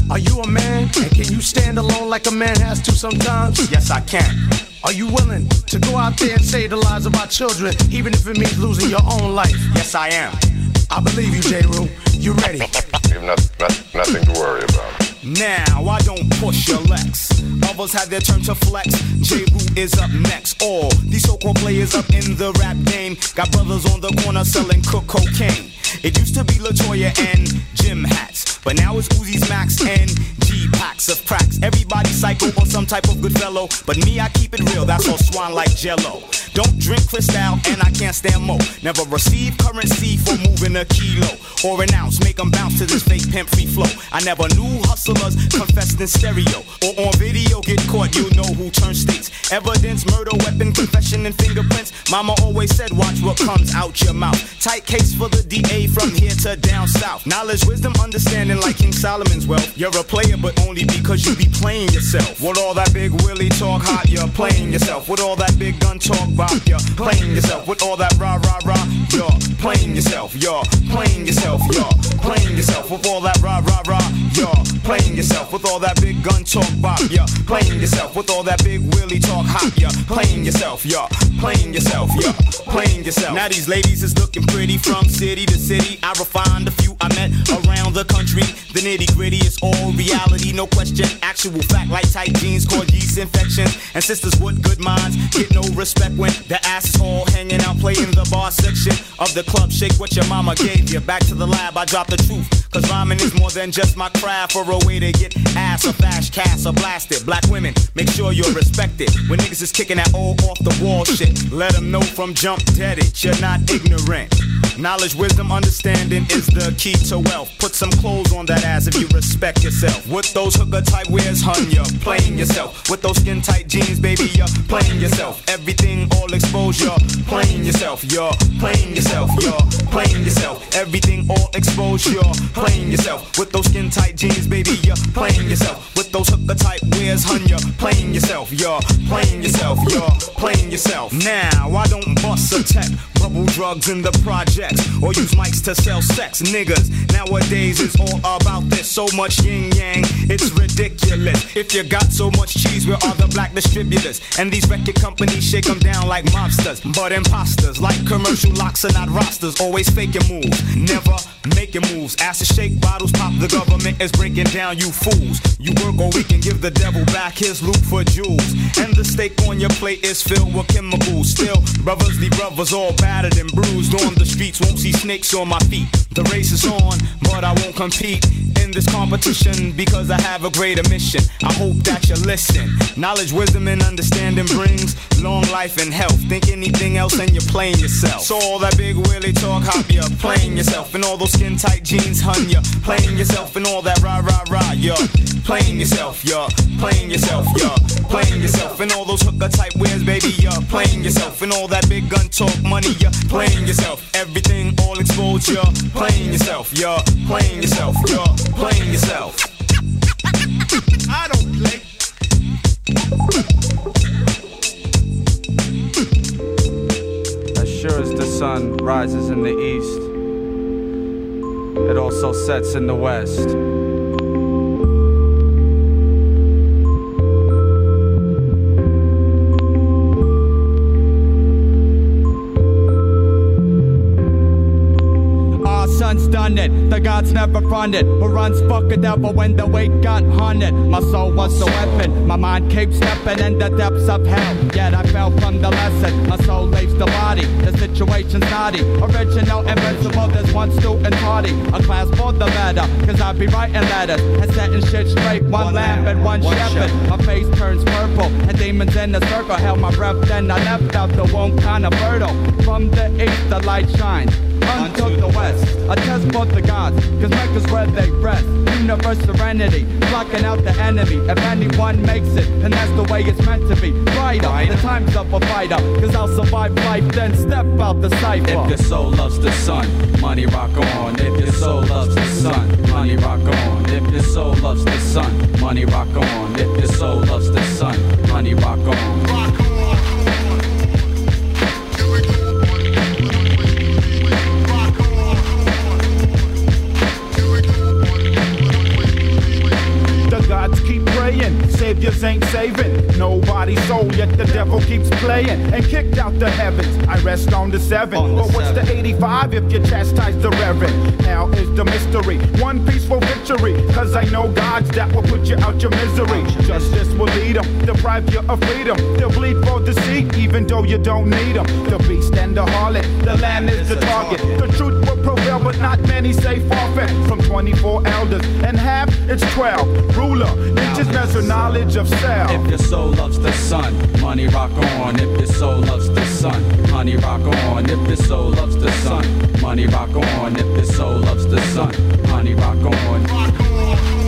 Are you a man? And can you stand alone like a man has to sometimes? Yes, I can. Are you willing to go out there and save the lives of our children, even if it means losing your own life? Yes, I am. I believe you, J. Rue. You ready? You have not, not, nothing to worry about. Now, I don't push your Lex. Others have their turn to flex. Jeru is up next. All these so-called players up in the rap game got brothers on the corner selling cook cocaine. It used to be Latoya and Jim hats, but now it's Uzi's Max and G packs of cracks. Everybody psycho or some type of good fellow, but me I keep it real. That's all swan like Jello. Don't drink Cristal and I can't stand mo. Never receive currency for moving a kilo or an ounce. Make 'em bounce to this fake pimp free flow. I never knew hustlers confessed in stereo or on video get caught. You know who turns states. Evidence, murder, weapon, confession, and fingerprints. Mama always said, watch what comes out your mouth. Tight case for the DA from here to down south. Knowledge, wisdom, understanding like King Solomon's wealth. You're a player, but only because you be playing yourself. With all that big Willie talk hot, you're playing yourself. With all that big gun talk bop, you're playing yourself. With all that rah rah rah, you're playing yourself. You're playing yourself. You're playing yourself. With all that rah rah rah, you're playing yourself. With all that big gun talk bop, you're playing yourself. With all that big Willie talk hot, you're playing yourself. You're playing yourself. You're playing yourself. Now these ladies is looking pretty from city to city. I refined a few I met around the country. The nitty gritty is all reality, no question. Actual fact like tight jeans cause yeast infections. And sisters with good minds get no respect when the ass is all hanging out playing the bar section of the club. Shake what your mama gave you. Back to the lab, I drop the truth. Cause rhyming is more than just my craft for a way to get ass or fast cash or blasted. Black women, make sure you're respected. When niggas is kicking that old off the wall shit, let them know from jump dead it. You're not ignorant. Knowledge, wisdom, understanding is the key to wealth. Put some clothes on that ass if you respect yourself. With those hooker type wears, hun, you're playing yourself. With those skin tight jeans, baby, you're playing yourself. Everything all exposed, you're playing yourself. You're playing yourself. You're playing yourself. Everything all exposed, you're playing yourself. With those skin tight jeans, baby, you're playing yourself. With those hooker type wears, hun, you're playing yourself. You're playing yourself. You're playing yourself. Now, I don't bust a tech, bubble drugs in the projects, or use mics to sell sex. Niggas, nowadays it's all about this. So much yin yang, it's ridiculous. If you got so much cheese, where are the black distributors? And these record companies shake them down like mobsters, but imposters, like commercial locks are not rosters. Always faking moves, never making moves. To shake bottles, pop. The government is breaking down you fools. You work or we can give the devil back his loot for jewels. And the steak on your plate is filled with chemicals. Still, brothers, the brothers all battered and bruised on the streets. Won't see snakes on my feet. The race is on, but I won't compete in this competition because I have a greater mission. I hope that you listen. Knowledge, wisdom, and understanding brings long life and health. Think anything else and you're playing yourself. So all that big willy talk, hop you playing yourself. And all those skin tight jeans, hun, you playing yourself. And all that rah rah rah, you playing yourself, you playing yourself, you playing yourself. And all those hooker type wears, baby, you playing yourself. And all that big gun talk, money, you playing yourself. Everything all exposed, you playing yourself, you playing yourself, you playing yourself. I don't play. As sure as the sun rises in the east, it also sets in the west. Done it, the gods never fronted. Who runs fuck a devil when the weight got hunted? My soul was the weapon, my mind keeps stepping in the depths of hell. Yet I fell from the lesson, my soul leaves the body. The situation's naughty, original, invincible. There's one student party, a class for the better. Cause I be writing letters and setting shit straight. One lamb and one shepherd. My face turns purple, and demons in the circle held my breath. Then I left out the womb kinda fertile. From the east, the light shines unto the west. A test for the gods, cause Mecca's where they rest. Universe serenity, blocking out the enemy. If anyone makes it, then that's the way it's meant to be. Brighter, the time's up a fighter, cause I'll survive life, then step out the cipher. If your soul loves the sun, money rock on. If your soul loves the sun, money rock on. If your soul loves the sun, money rock on. If your soul loves the sun, money rock on. The praying, saviors ain't saving. Nobody's soul, yet the devil keeps playing and kicked out the heavens. I rest on the seven. but what's the 85 if you chastise the reverend? Hell is the mystery. One peaceful victory. Cause I know gods that will put you out your misery. Justice will lead them, deprive you of freedom. They'll bleed for the seed, even though you don't need them. The beast and the harlot, the lamb is the target. The truth will prevail, but not many say forfeit. From 24 elders and half, it's 12. Ruler, inches measure knowledge of self. If your soul loves the sun, money rock on. If your soul loves the sun, money rock on. If your soul loves the sun, money rock on. If your soul loves the sun, money rock on. Let's see.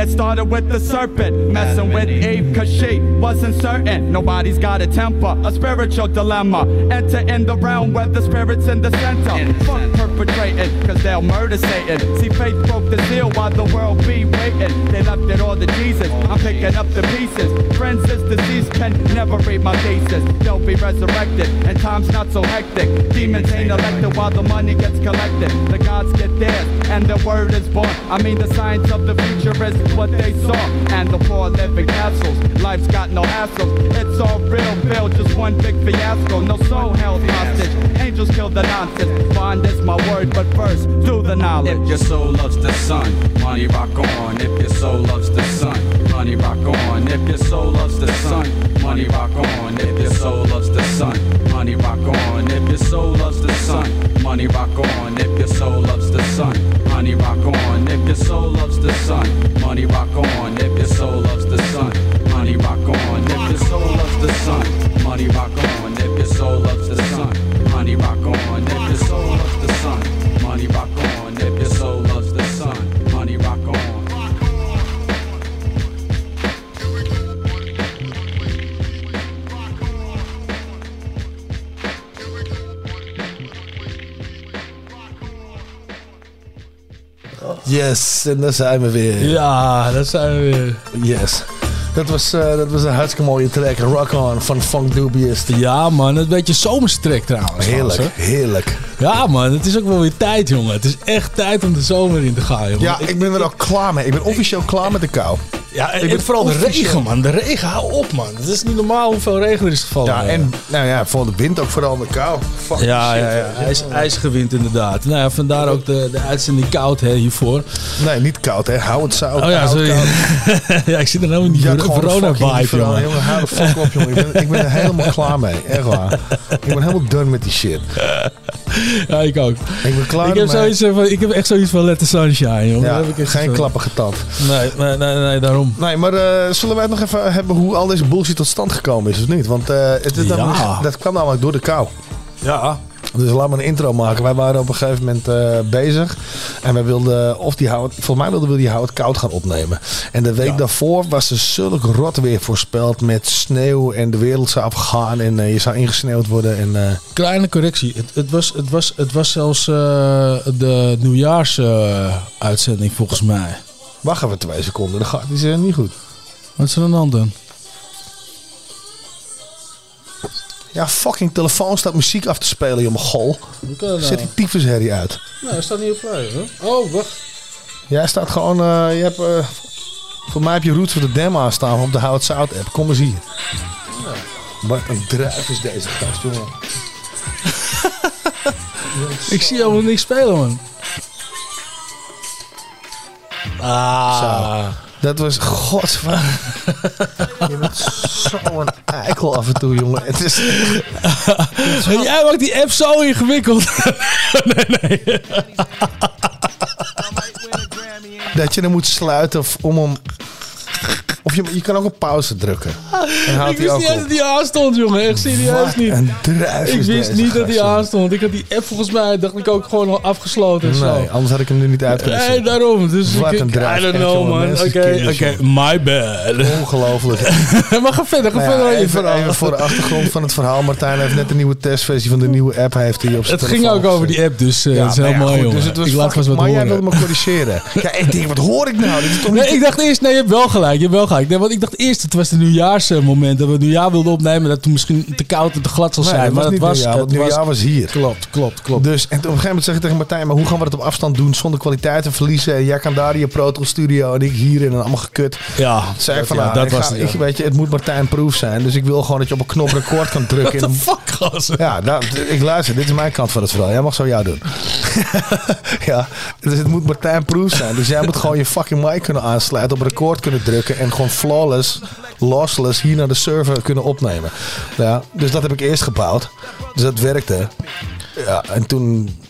It started with the serpent messing with Eve cause she wasn't certain. Nobody's got a temper, a spiritual dilemma. Enter in the realm where the spirit's in the center. Fuck perpetrating cause they'll murder Satan. See, faith broke the seal while the world be waiting. They left it all to Jesus. I'm picking up the pieces. Friends is deceased can never read my thesis. They'll be resurrected and time's not so hectic. Demons ain't elected while the money gets collected. The gods get theirs and the word is born. I mean, the science of the future is what they saw. And the four living castles. Life's got no hassles. It's all real, Bill, just one big fiasco. No soul held hostage. Angels kill the nonsense. Bond is my word, but first, do the knowledge. If your soul loves the sun, money rock on. If your soul loves the sun, money rock on. If your soul loves the sun, money rock on. If your soul loves the sun, money rock on. If your soul loves the sun, money rock on. If your soul loves the sun, money rock on. If your soul loves the sun, money rock on. If your soul loves the sun, money rock Yes, en daar zijn we weer. Ja, dat zijn we weer. Yes. Dat was, eh, dat was een hartstikke mooie track. Rock On van Funk Dubious. Ja, man. Een beetje zomerstrek trouwens. Heerlijk, heerlijk. Ja, man. Het is ook wel weer tijd, jongen. Het is echt tijd om de zomer in te gaan, jongen. Ja, ik ben er ook klaar mee. Ik ben officieel klaar met de kou. Ja, en, en vooral de regen, man. De regen, hou op, man. Het is niet normaal hoeveel regen er is gevallen. Ja, en nou ja, voor de wind ook vooral de kou. Fuck Ja, shit. ja, ja. IJs, ijsgewind inderdaad. Nou ja, vandaar ook de, de uitzending koud hè, hiervoor. Nee, niet koud, hè. Hou het zout. Oh ja, sorry. ja, ik zit er nou in die corona-vibe, jongen. jongen. Hou de fuck op, jongen. Ik ben, ik ben er helemaal klaar mee. Echt waar. Ik ben helemaal done met die shit. Ja, ik ook. Ik ben klaar Ik heb, zoiets van, ik heb echt zoiets van Let the Sunshine, jongen. Ja, heb ik geen zo- klappen getand. Nee, nee, nee, nee, daarom. Nee, maar eh, zullen wij het nog even hebben hoe al deze bullshit tot stand gekomen is, of niet? Want eh, het Ja. namelijk- dat kwam namelijk door de kou. Ja. Dus laat maar een intro maken. Wij waren op een gegeven moment eh, bezig. En wij wilden, of die hout, volgens mij wilden we die hout koud gaan opnemen. En de week daarvoor was er zulk rot weer voorspeld met sneeuw. En de wereld zou afgaan en je zou ingesneeuwd worden. En, Kleine correctie. Het, het, was, het, was, het was zelfs de nieuwjaars-uitzending volgens mij. Wacht even twee seconden, dan gaat die niet goed. Wat is er aan de hand dan? Ja, fucking telefoon staat muziek af te spelen, joh, gol. Dat nou? Zet die tyfusherrie uit. Nou, hij staat niet op play, hoor. Oh, wacht. Jij staat gewoon, eh, je hebt, eh, voor mij heb je Roots of the Dam aanstaan op de Hout Zout app. Kom eens hier. Wat een druif is deze gast, jongen. Ik zie helemaal niks spelen, man. Ah. Zo. Dat was godswaar. Je bent zo'n eikel af en toe, jongen. Het is... Jij maakt die app zo ingewikkeld. nee, nee. Dat je hem moet sluiten of om hem... Of je, je kan ook op pauze drukken. En houdt ik hij wist niet eens dat hij aanstond, jongen. Echt serieus Wat niet. een druif Ik is wist niet dat hij jongen. aanstond. Ik had die app volgens mij, dacht ik ook gewoon al afgesloten en zo. Nee, anders had ik hem nu niet uit kunnen Nee, daarom. Dus Wat ik, een druif. I don't know, jongen. man. Oké, oké. jongen. My bad. Ongelooflijk. maar ga verder, ga Nou verder. even, voor de achtergrond van het verhaal. Martijn heeft net een nieuwe testversie van de nieuwe app heeft hij op zijn Het ging ook over die app, dus eh, Ja, dat is nou heel ja, mooi, goed, jongen. Dus het was ik laat vast wat maar jij wilde me corrigeren. ja, ik denk, wat hoor ik nou? Dit is toch niet... Nee, ik dacht eerst, nee, je hebt wel gelijk. Je hebt wel gelijk. Nee, want ik dacht eerst, het was de nieuwjaarsmoment dat we het nieuwjaar wilden opnemen. Dat het misschien te koud en te glad zal zijn. dat maar het was, nieuwjaar, het nieuwjaar was hier. Klopt, klopt, klopt. Dus, en op een gegeven moment zeg ik tegen Martijn, maar hoe gaan we dat op afstand doen zonder kwaliteit te verliezen? En jij kan daar in je Pro Tools studio en ik hier en allemaal gekut. Ja, Toen zei ik van, ja, nou, dat ik was ga- het, ja. ik, weet je, het moet Martijn Proof zijn. Dus ik wil gewoon dat je op een knop record kan drukken. What the fuck? Ja, nou, ik luister. Dit is mijn kant van het verhaal. Jij mag zo jou doen. ja, dus het moet Martijn Proof zijn. Dus jij moet gewoon je fucking mic kunnen aansluiten, op record kunnen drukken en gewoon flawless, lossless hier naar de server kunnen opnemen. Ja, dus dat heb ik eerst gebouwd. Dus dat werkte. Ja, en toen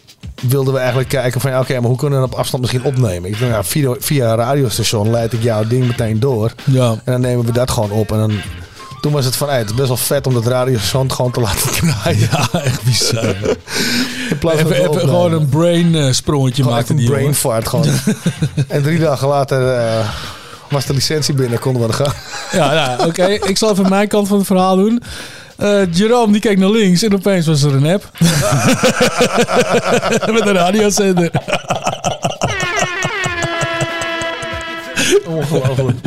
wilden we eigenlijk kijken van ja, oké, maar hoe kunnen we dat op afstand misschien opnemen? Ik dacht, ja, via, via een radiostation leid ik jouw ding meteen door. Ja. En dan nemen we dat gewoon op. En dan, toen was het van, hey, het is best wel vet om dat radiostation gewoon te laten draaien. Ja, echt bizar. Even even gewoon een brain eh, sprongetje maken die een brain fart gewoon. en drie dagen later eh, was de licentie binnen, konden we gaan. Ja, nou, oké. Ik zal even mijn kant van het verhaal doen. Eh Jerome die keek naar links en opeens was er een app. Met een radiozender. Ongelooflijk.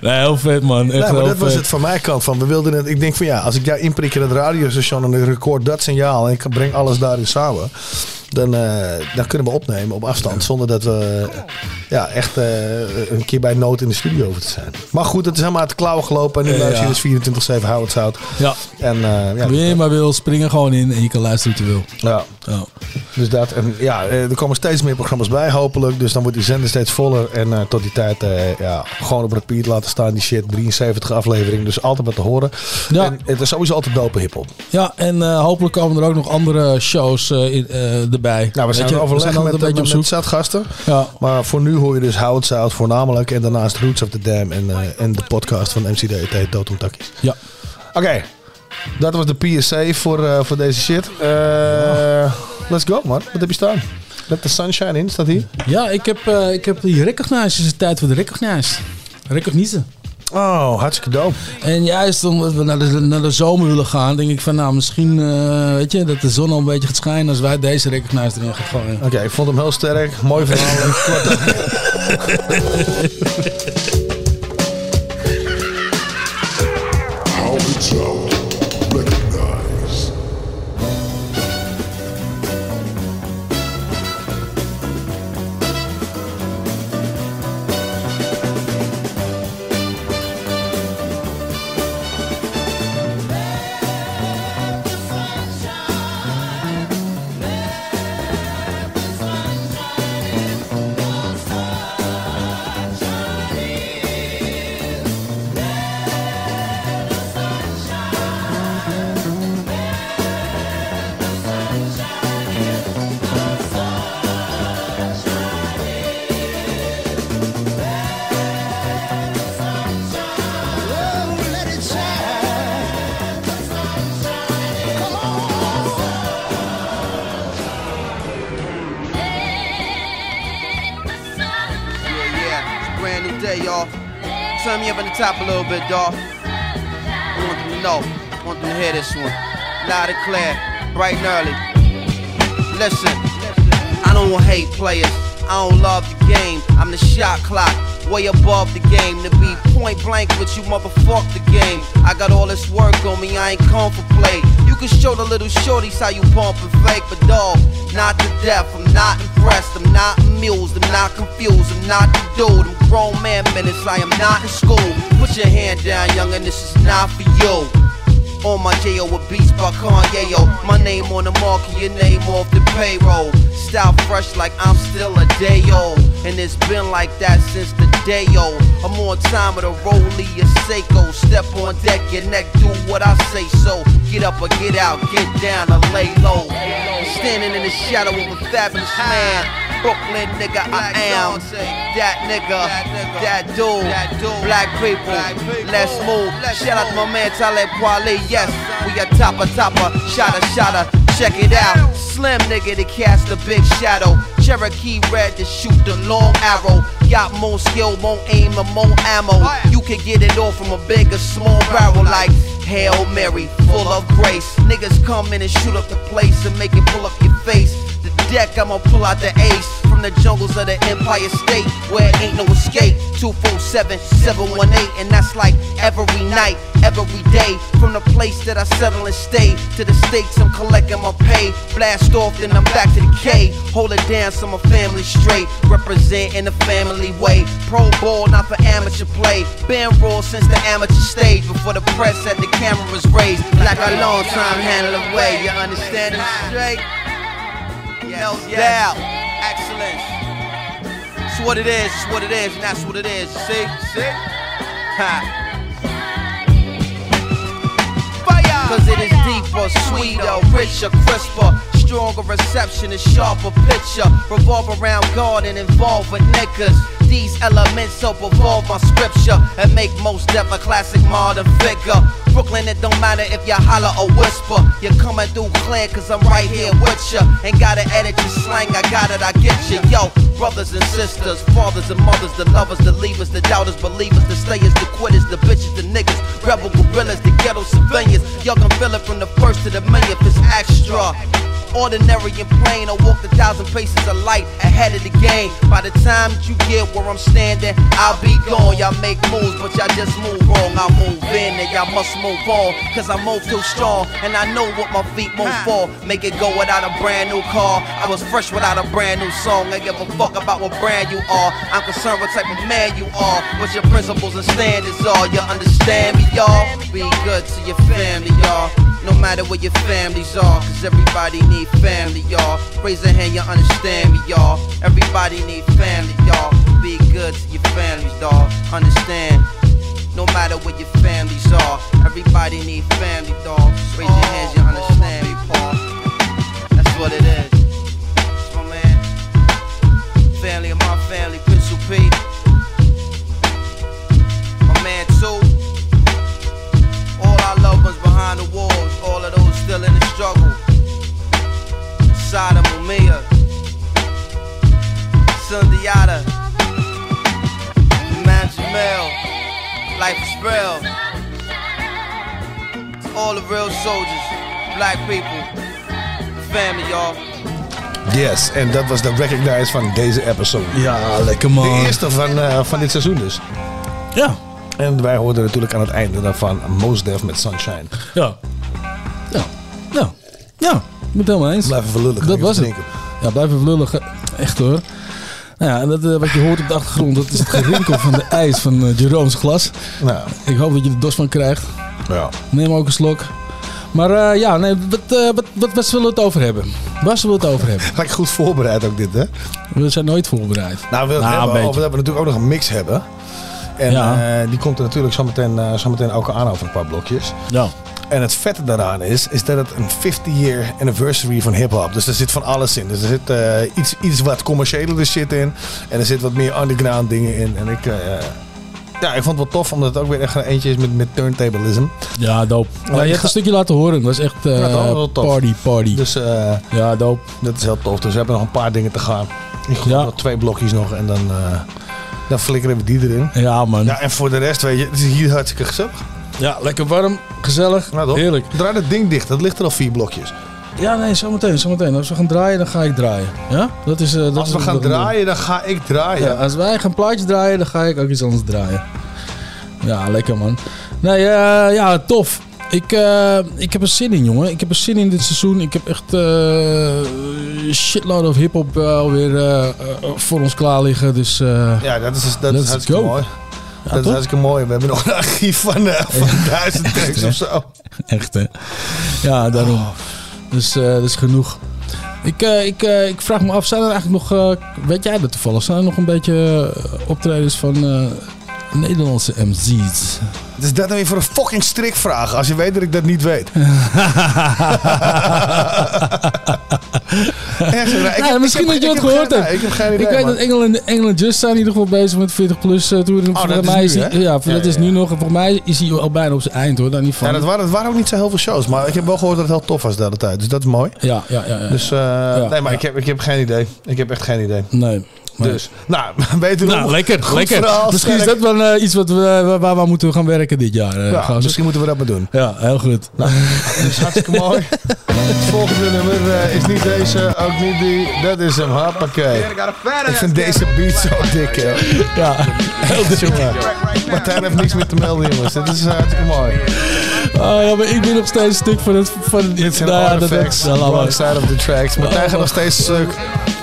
Nee, heel vet man. Echt Nee, maar dat was het van mijn kant van. We wilden het, ik denk van ja, als ik jou inprik in het radiostation en ik record dat signaal en ik breng alles daarin samen. Dan, eh, dan kunnen we opnemen op afstand zonder dat we eh, ja, echt eh, een keer bij nood in de studio hoeven te zijn. Maar goed, het is helemaal uit de klauwen gelopen en nu luister je dus 24-7 hou het zout. Ja. En uh, ja, maar wil, spring er gewoon in en je kan luisteren wat je wil. Ja. Ja. Dus dat, en ja, eh, er komen steeds meer programma's bij, hopelijk. Dus dan wordt die zender steeds voller. En eh, tot die tijd, eh, ja, gewoon op repeat laten staan, die shit. 73 afleveringen, dus altijd wat te horen. Ja. En het is sowieso altijd dope hiphop. Ja, en hopelijk komen er ook nog andere shows in, erbij. Nou, we zijn je, er overleggen met, met, een met beetje op zoek. zatgasten. Ja. Maar voor nu hoor je dus How It voornamelijk. En daarnaast Roots of the Dam en, en de podcast van MCD. Heet Dood om Takkies. Ja. Oké, dat was de PSA voor, eh, voor deze shit. Eh, let's go, man. Wat heb je staan? Let the sunshine in, staat hier. Ja, ik heb, eh, ik heb die recognize. Het is tijd voor de recognize. Recognize. Oh, hartstikke dope. En juist omdat we naar de, naar de zomer willen gaan, denk ik van nou, misschien weet je, dat de zon al een beetje gaat schijnen als wij deze recognize erin gaan gooien. Oké, ik vond hem heel sterk. Mooi verhaal. top a little bit, dawg. I want them to know. I want them to hear this one. Loud and clear, bright and early. Listen, I don't hate players. I don't love the game. I'm the shot clock, way above the game. To be point blank with you, motherfuck the game. I got all this work on me, I ain't come for play. You can show the little shorties how you pump and fake, but dog, not to death. I'm not impressed, I'm not amused, I'm not confused, I'm not the dude. I'm grown man minutes, I am not in school. Put your hand down, youngin', this is not for you. On my J.O. with beats by Kanye, yo. My name on the market, your name off the payroll. Style fresh like I'm still a day old. And it's been like that since the day old. I'm on time with a rollie, a Seiko. Step on deck, your neck, do what I say so. Get up or get out, get down or lay low. Standing in the shadow of a fabulous man. Brooklyn nigga, I am that nigga, that dude, black people. Let's move. Shout out to my man Talib Kweli. Yes, we a topper, topper, shotter, shotter. Check it out. Slim nigga to cast a big shadow. Cherokee red to shoot the long arrow. Got more skill, more aim, and more ammo. You can get it all from a big or small barrel like Hail Mary, full of grace. Niggas come in and shoot up the place and make it pull up your face. Deck, I'ma pull out the ace from the jungles of the Empire State where it ain't no escape. 247 718, and that's like every night, every day. From the place that I settle and stay to the states, I'm collecting my pay. Blast off, then I'm back to the K. Hold it down so my family straight. Represent in the family way. Pro ball, not for amateur play. Been raw since the amateur stage before the press had the cameras raised. Like a long time handle away. You understand it straight? No doubt. Excellence. It's what it is, it's what it is, and that's what it is. See? See? Ha. Cause it is deeper, sweeter, richer, crisper, stronger reception, a sharper picture. Revolve around God and involve with niggas. These elements help evolve my scripture and make most death a classic modern figure. Brooklyn, it don't matter if you holler or whisper. You're coming through clear, cause I'm right here with ya. Ain't gotta edit your slang, I got it, I get you. Yo, brothers and sisters, fathers and mothers, the lovers, the leavers, the doubters, believers, the stayers, the quitters, the bitches, the niggas, rebel gorillas, the ghetto civilians. Y'all can feel it from the first to the millionth, it's extra. Ordinary and plain, I walk a thousand paces of light ahead of the game. By the time you get where I'm standing, I'll be gone. Y'all make moves, but y'all just move wrong. I move in and y'all must move on. Cause I move too strong, and I know what my feet move for. Make it go without a brand new car. I was fresh without a brand new song. I give a fuck about what brand you are. I'm concerned what type of man you are. What your principles and standards are. You understand me, y'all? Be good to your family, y'all. No matter where your families are, cause everybody need family, y'all. Raise a hand, you understand me, y'all. Everybody need family, y'all. Be good to your families, dawg. Understand? No matter where your families are, everybody need family, dawg. Raise your hands, you understand me, Paul. That's what it is. Family of my family, Pistol P. My man, too. All our loved ones behind the walls, all of those still in the struggle. Sada Mumia, Sundiata, Man Jamel, Life is real. All the real soldiers, black people, family, y'all. Yes, en dat was de recognize van deze episode. Ja, lekker man. De eerste van, eh, van dit seizoen dus. Ja. En wij hoorden natuurlijk aan het einde daarvan Mos Def met Sunshine. Ja. Ja. Ja. Ja. Ik ben het helemaal eens. Blijven verlullen. Dat was het. Ja, blijven verlullen. Echt hoor. Nou ja, en dat, eh, wat je hoort op de achtergrond, dat is het gerinkel van de ijs van eh, Jerome's glas. Nou. Ik hoop dat je er dos van krijgt. Ja. Neem ook een slok. Maar eh, ja, nee, wat, eh, wat, wat, wat zullen we het over hebben? Waar zullen we het over hebben? Gelijk goed voorbereid ook dit, hè? We zijn nooit voorbereid. Nou, we, Nou, hebben, een beetje. of we hebben natuurlijk ook nog een mix hebben. En Ja. eh, die komt er natuurlijk zometeen, eh zometeen ook aan over een paar blokjes. Ja. En het vette daaraan is, is dat het een 50-year anniversary van hip-hop. Dus er zit van alles in. Dus er zit eh, iets, iets wat commerciële shit in. En er zit wat meer underground dingen in. En ik, eh, ja, ik vond het wel tof, omdat het ook weer echt een eentje is met, met turntablism. Ja, dope. Ja, je hebt een stukje laten horen. Dat was echt Ja, dat tof. party, party. Dus eh, ja, dope. dat is heel tof. Dus we hebben nog een paar dingen te gaan. Ik geloof nog twee blokjes nog en dan, eh, Dan flikkeren we die erin. Ja, man. Ja, en voor de rest, weet je, het is hier hartstikke gezellig. Ja, lekker warm, gezellig, Nou, heerlijk. Draai dat ding dicht, dat ligt er al vier blokjes. Ja, nee, zometeen, zometeen. Als we gaan draaien, dan ga ik draaien. Ja? Dat is, eh, dat Als we gaan draaien, dan ga ik draaien. Ja, als wij gaan plaatjes draaien, dan ga ik ook iets anders draaien. Ja, lekker man. Nee, eh, ja, tof. Ik, eh, ik heb er zin in, jongen. Ik heb er zin in dit seizoen. Ik heb echt eh shitload of hip-hop alweer voor ons klaar liggen. Dus Ja, dat is, dat is hartstikke go. mooi. Ja, dat is hartstikke mooi. We hebben nog een archief van, van duizend tracks of zo. Echt, hè? Ja, daarom. Dus eh, dat is genoeg. Ik, eh, ik, eh, ik vraag me af, zijn er eigenlijk nog, weet jij dat toevallig, zijn er nog een beetje optredens van Nederlandse MC's? Dus dat dan weer voor een fucking strikvraag, als je weet dat ik dat niet weet. Echt, ik Ja, heb- misschien heb- dat je het gehoord hebt. Ik heb geen idee. Ik weet man. dat England, England Just zijn in ieder geval bezig met 40 plus uh, toeren. Oh, dat Volgens is mij nu, is hij- hè? ja, Ja, dat is ja, nu ja. nog. Volgens mij is hij al bijna op zijn eind hoor, daar niet van. Ja, dat waren, ook niet zo heel veel shows, maar ik heb wel gehoord dat het heel tof was de hele tijd. Dus dat is mooi. Ja, ja, ja. ja. Dus, eh, nee, maar ja. ik, heb, ik heb geen idee. Ik heb echt geen idee. Nee. Dus, nou, weet u Nou, nog? lekker, lekker. verhaal, Misschien is dat wel eh, iets wat we, waar we aan moeten gaan werken dit jaar. Ja, gozer. misschien moeten we dat maar doen. Ja, heel goed. Dat is hartstikke mooi. Het volgende nummer eh, is niet deze, ook niet die. Dat is hem, hoppakee. Ik vind deze beat zo dik, hè. Ja, heel dik. Jongen. Martijn heeft niks meer te melden, jongens. Dit is hartstikke mooi. Oh ja, maar ik ben nog steeds stuk van het... Van, Dit zijn nou ja, dat- wrong side of the tracks. Martijn gaat nog steeds stuk.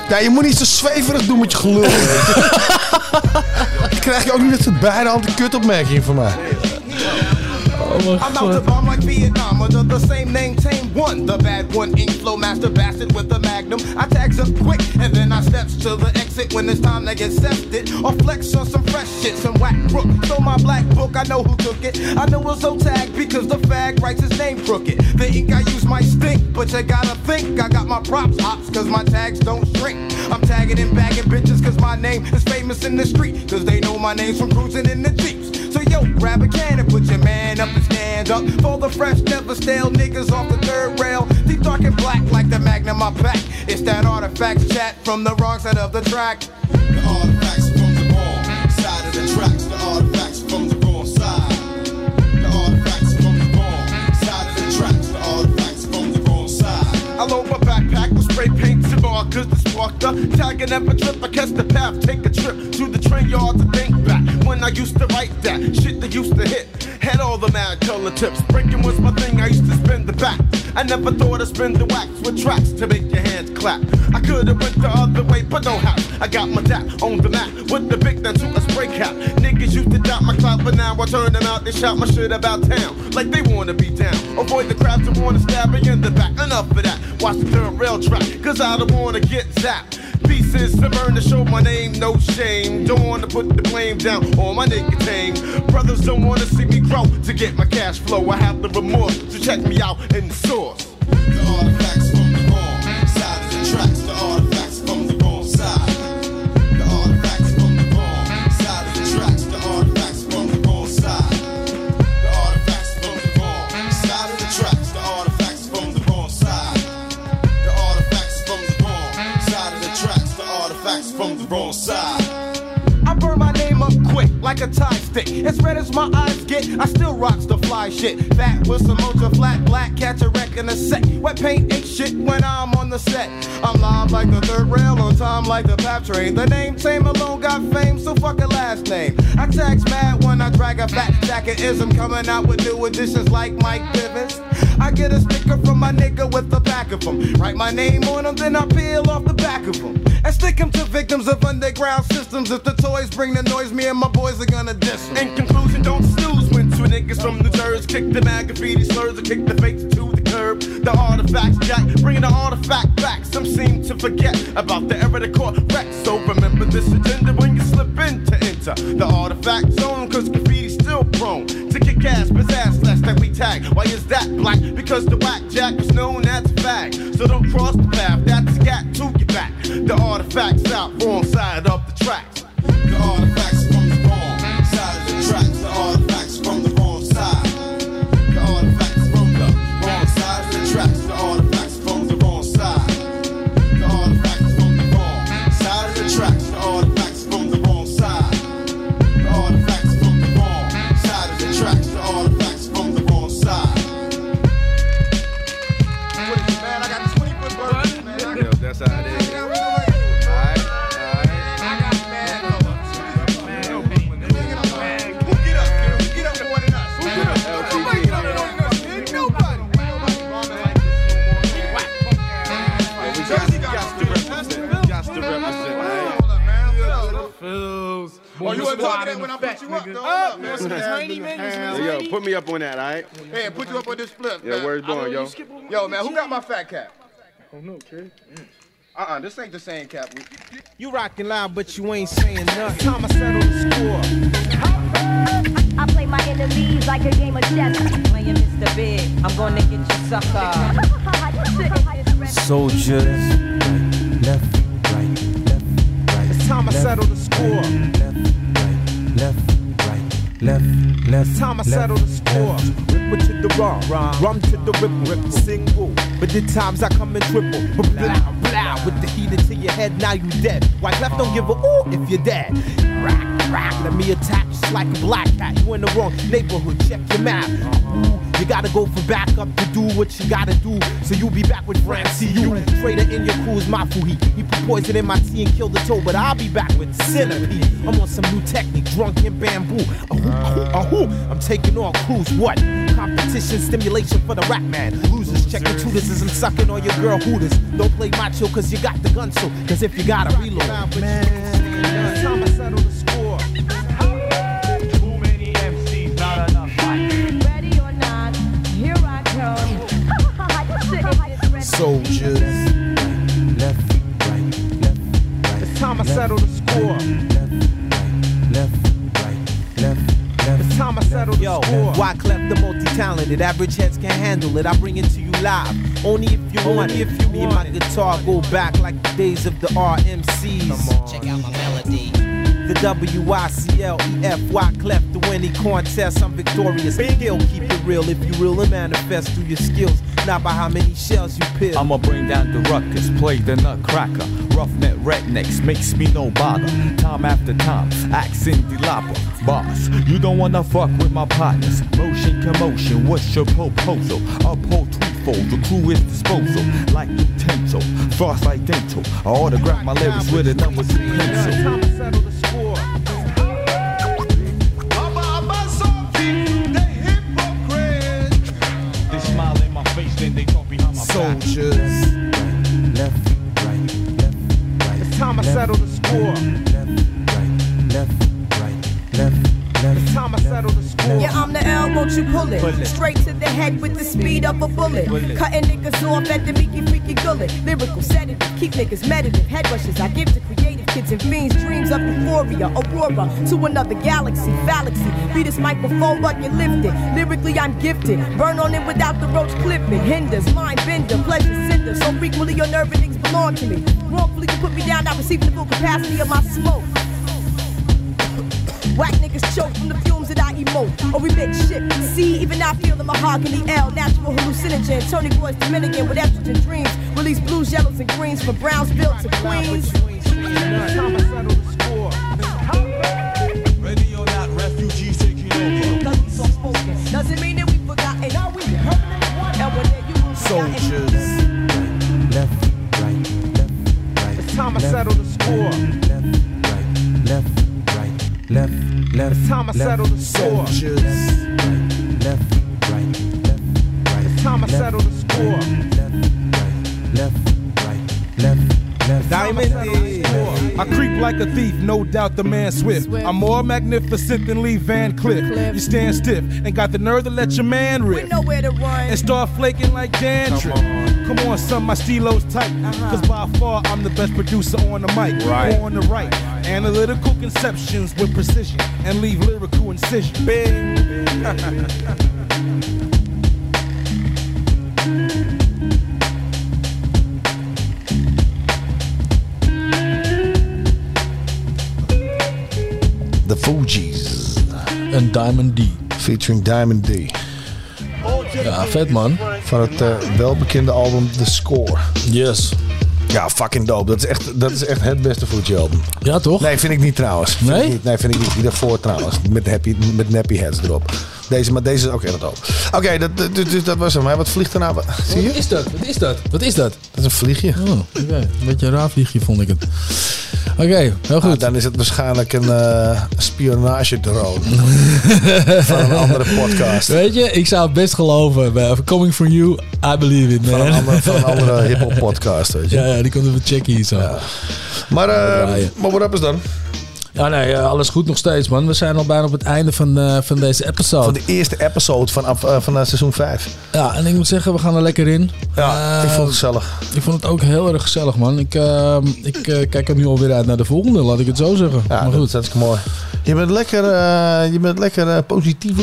Ja, je moet niet zo zweverig doen met je gelul. Dan krijg je ook niet dat soort beide handen kutopmerkingen van mij. Oh I'm out to bomb like Vietnam under the same name, tame one. The bad one, ink flow master bastard with the magnum. I tags up quick and then I steps to the exit when it's time to get sefted. Or flex on some fresh shit, some whack crook. So my black book, I know who took it. I know it's so tagged because the fag writes his name crooked. The ink I use might stink, but you gotta think I got my props hops cause my tags don't shrink. I'm tagging and bagging bitches cause my name is famous in the street. Cause they know my name's from cruising in the Jeeps. Yo, grab a can and put your man up and stand up for the fresh, never stale niggas off the third rail. Deep dark and black like the magnum I pack. It's that artifacts chat from the wrong side of the track. The artifacts from the wrong side of the tracks. The artifacts from the wrong side. The artifacts from the wrong side of the tracks. The artifacts from the wrong side. I load my backpack with spray paint and markers to spark the tagging up a trip. I catch the path, take a trip to the train yard to think back when I used to write that shit that used to hit. Had all the mad color tips. Breaking was my thing. I used to spin the back. I never thought I'd spin the wax with tracks to make your hands clap. I could have went the other way, but no how. I got my dap on the map with the big down to a spray cap. Niggas used to doubt my clout, but now I turn them out. They shout my shit about town like they wanna be down. Avoid the crowds that wanna stab me in the back. Enough of that. Watch the third cause I don't wanna get zapped. Pieces to burn to show my name, no shame. Don't wanna put the blame down on my nicotine. Brothers don't wanna see me grow to get my cash flow. I have the remorse to check me out in the source. Wrong. Like a tie stick. As red as my eyes get, I still rocks the fly shit. Fat with some ultra flat black, catch a wreck in a sec. Wet paint ain't shit when I'm on the set. I'm live like the third rail, on time like the pap train. The name Tame alone got fame, so fuck a last name. I tax mad when I drag a fat jacket ism coming out with new additions like Mike Bivins. I get a sticker from my nigga with the back of them. Write my name on them, then I peel off the back of them. And stick them to victims of underground systems. If the toys bring the noise, me and my boys are gonna diss. In conclusion, don't snooze when two niggas from New Jersey kick the graffiti slurs or kick the fakes to the curb. The artifacts, Jack, bringing the artifact back. Some seem to forget about the era the court wreck. So remember this agenda when you slip in to enter the artifact zone, cause graffiti's still prone to kick ass, pizzazz, less that we tag. Why is that black? Because the whack jack was known as a fag. So don't cross the path, that's a gat to your back. The artifacts out, wrong side of the tracks. The artifacts yo? you skip over Yo, man, who got my fat cap? Oh, no, kid. Uh-uh, this ain't the same cap. You rockin' loud, but you ain't saying nothing. Time I settle the score. I play my enemies like a game of chess. Playing Mr. Big, I'm gonna get you sucker. Soldiers, right, left, right, left, right. It's time I settle the score. Left, right, left, left. It's time I left, settle the score. Ripper to the rum, rum to the ripple, ripple. Single, but the times I come in triple. Blah, blah, with the heater to your head, now you dead. White left don't give a ooh if you're dead. Rock, rock, let me attack just like a black cat. You in the wrong neighborhood, check your map. Ooh, you gotta go for backup to do what you gotta do. So you'll be back with Francie. You traitor in your crew's my food. He, put poison in my tea and killed the toe, but I'll be back with centipede. I'm on some new technique, drunk in bamboo. Ahoo, ahoo, ahoo. I'm taking on crews. What? Competition stimulation for the rap man. Losers check the tutors as I'm sucking on your girl hooters. Don't play macho cause you got the gun so. Cause if you gotta reload, man. Time I settle the score. Too many MCs, not enough. Ready or not, here I come. Soldiers. Left, right, left, right. It's time I settle the score. Time I settle the Yo, score. Wyclef the multi-talented? Average heads can't handle it. I bring it to you live. Only if you want it. If you Me and my guitar go back like the days of the RMCs. Check out my melody. The W-I-C-L-E-F-Y cleft to any contest. I'm victorious. Skill, keep it real. If you real and manifest through your skills, not by how many shells you peel. I'ma bring down the ruckus, play the nutcracker. Roughneck rednecks makes me no bother. Time after time, accent dilapa. Boss, you don't wanna fuck with my partners. Motion commotion, what's your proposal? Uphold threefold, the crew is disposal. Like utensil, frost like dental. I autograph my lyrics with a number two pencil. Time to settle the score. They smile in my face, then they talk behind my back. Soldiers. Left, right, left, right. It's time I settle the score. It's time I settle the score. Yeah, I'm the L, won't you pull it? Pull it. Straight to the head with the speed of a bullet. Bullet. Cutting niggas off at the meeky freaky gullet. Lyrical sedative, keep niggas meditative. Head rushes I give to creative kids and fiends. Dreams of euphoria, aurora to another galaxy, galaxy. Be this microphone, but you lift it. Lyrically, I'm gifted. Burn on it without the roach clipping. Hinders, mind bender, pleasure cinder. So frequently your nerve endings belong to me. Wrongfully, you put me down, not receiving the full capacity of my smoke. Whack niggas choke from the fumes that I emote. Or we mix shit. See, even I feel the mahogany L. Natural hallucinogen. Tony Boy's Dominican with estrogen dreams. Release blues, yellows, and greens from Brownsville to Queens. Time I settle the score. Ready or not, refugees taking over. Cause we. Doesn't mean that we forgotten. Now we permanent one. And one day you. Soldiers. Left, right, left, right. It's time I settle the score. Left, right, left, left. It's time I left, settle the score. Left, right, left, right. It's time I left, settle the score. Left, right, left, right, left. Diamond I creep like a thief, no doubt the man swift. I'm more magnificent than Lee Van Cleef. You stand stiff and got the nerve to let your man We rip know where to run. and start flaking like dandruff. Come on, son, my stilo's tight. Uh-huh. Cause by far I'm the best producer on the mic. Right. On the right. Analytical conceptions with precision and leave lyrical incision. Bing. Fugees. En Diamond D. Featuring Diamond D. Ja, vet man. Van het eh, welbekende album The Score. Yes. Ja, fucking dope. Dat is echt, dat is echt het beste Fuji album. Ja, toch? Nee, vind ik niet trouwens. Vind Nee? Ik niet, nee, vind ik niet. Die daarvoor trouwens. Met, happy, met nappy heads erop. Deze, maar deze is ook echt dope. Oké, dat, dat, dus dat was hem. Maar wat vliegt er nou? Zie je? Wat is dat? Wat is dat? Wat is dat? Dat is een vliegje. Oh. Een beetje een raar vliegje vond ik het. Oké, heel goed. Ah, dan is het waarschijnlijk een eh spionagedrone. van een andere podcast. Weet je, ik zou het best geloven. Bij Coming From You, I believe it, man. Van een andere, van een andere hip-hop podcast. Weet je. Ja, ja, die komt even checken hier zo. Maar, eh draaien. maar wat is dan? Ja, nee, eh, alles goed nog steeds, man. We zijn al bijna op het einde van, eh, van deze episode. Van de eerste episode van, eh, van seizoen 5. Ja, en ik moet zeggen, we gaan er lekker in. Ja, ik vond het gezellig. Ik vond het ook heel erg gezellig, man. Ik, eh, ik kijk er nu alweer uit naar de volgende, laat ik het zo zeggen. Ja, maar dat goed. is hartstikke mooi. Je bent lekker, je bent lekker positief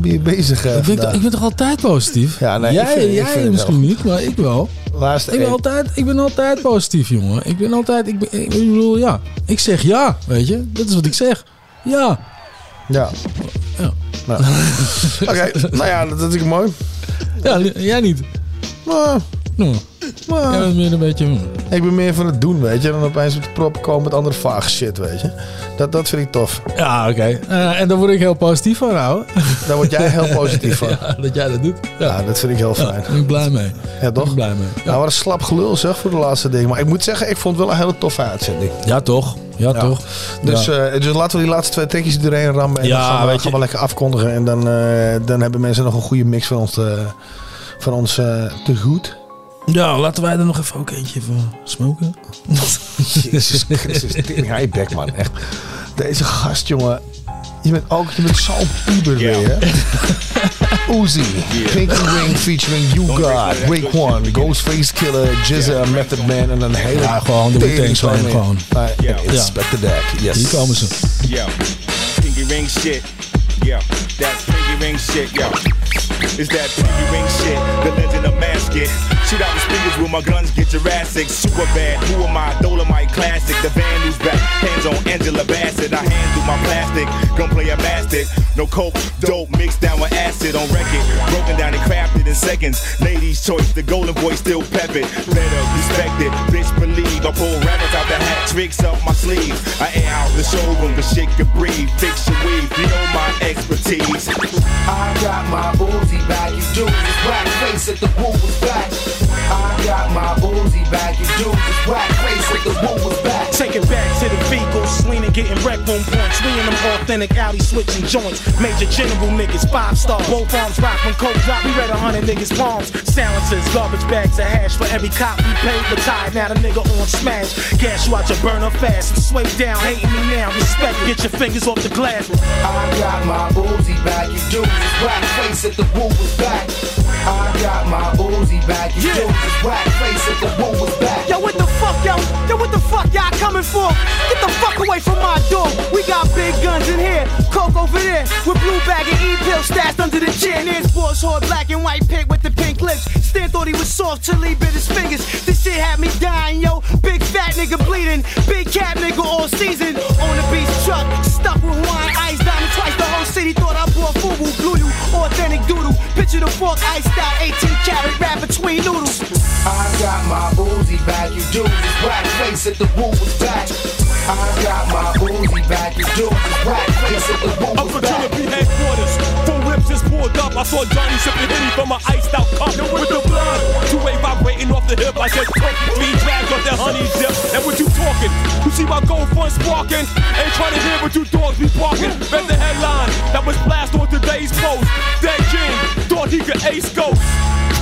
be- bezig. Ik ben, ik ben toch altijd positief? Ja, nee, jij ik vind- ik jij vind misschien niet, maar ik wel. Laatste Ik ben, één. altijd, ik ben altijd positief, jongen. Ik ben altijd... Ik, ben, ik bedoel, ja. Ik zeg ja, weet je. Dat is wat ik zeg. Ja. Ja. Ja. Nou. Oké, nou ja, dat, is mooi. Ja, jij niet. Maar, Nou, maar, jij bent meer een beetje... hm. ik ben meer van het doen, weet je. Dan opeens op de prop komen met andere vage shit, weet je. Dat, dat vind ik tof. Ja, oké. Eh, en daar word ik heel positief van, ouwe. Daar word jij heel positief van. Ja, dat jij dat doet. Ja, Ja, dat vind ik heel Ja, fijn. daar ben ik blij mee. Ja, toch? ik blij mee. Nou, wat een slap gelul zeg voor de laatste ding. Maar ik moet zeggen, ik vond het wel een hele toffe uitzending. Ja, toch? Ja, toch? Dus, Ja. eh, dus laten we die laatste twee trekjes doorheen rammen. En Ja, dan gaan we, gaan we lekker afkondigen. En dan, eh, dan hebben mensen nog een goede mix van ons, te, van ons eh, te goed. Ja, laten wij er nog even ook eentje van smoken. Jezus Christus, bek man. Echt. Deze gast, jongen. Je bent ook je bent zo'n puber weer, hè? Uzi, Pinky Ring featuring You God, Break One, Ghostface Killer, Jizza, Method Man en een hele Ja, gewoon de Wu-Tang gewoon. Ja. Inspector Deck, yes. Hier komen ze. Yo, pinky ring shit. Yo, that ring shit. Yo, is that pinky ring shit? The legend of Masket. Shoot out the speakers with my guns, get Jurassic. Super bad. Who am I? Dolomite classic. The band who's back. Hands on Angela Bassett. I handle my plastic. Gunplay a mastic. No coke, dope mixed down with acid on record. Broken down and crafted in seconds. Ladies' choice. The golden boy still pep. Better respect it. Bitch believe. I pull rabbits out the hat. Tricks up my sleeves. I air out the showroom, but shit can breathe. Fix your weave. You know my expertise. I got my Uzi back, you dudes is black face if the woo was back. I got my Uzi back, you dudes is black face if the woo was back. Take it back to the vehicles, leaning, getting wrecked on points. We in them authentic alley switching joints. Major general niggas, five stars. Both arms rock when coke drop. We read a hundred niggas' palms. Silencers, garbage bags of hash for every cop we paid. Retired, now the nigga on smash. Gas you out your burner fast. And sway down, hating me now. Respect, get your fingers off the glass. I got my Uzi back, you dudes is black face if the woo was back. I got my Uzi back, you dudes face if the was back. Yo, what the fuck, yo? Yo, what the fuck y'all coming for? Get the fuck away from my door. We got big guns in here, coke over there, with blue bag and E-pill stashed under the chin. There's Boss Horde, black and white pig with the pink lips. Stan thought he was soft till he bit his fingers. This shit had me dying, yo. Big fat nigga bleeding, big cat nigga all season. On the beach truck, stuck with wine, ice diamond twice. The whole city thought I bought FUBU, blew you, authentic doodle. Picture the fork, iced out, 18 carat wrap between noodles. I got my Uzi back, you dudes is black face if the woo was back. I got my Uzi back, you dudes is black face if the woo was for back. Trinity headquarters. Full whips just poured up. I saw Johnny sipping Henny from a iced out cup with the blood. Two way vibrating off the hip. I said 23 drags off that honey dip. And what you talking? You see my gold fun sparking? Ain't trying to hear what you dogs be barking. Read the headline that was blast on today's post. Dead King thought he could ace ghost.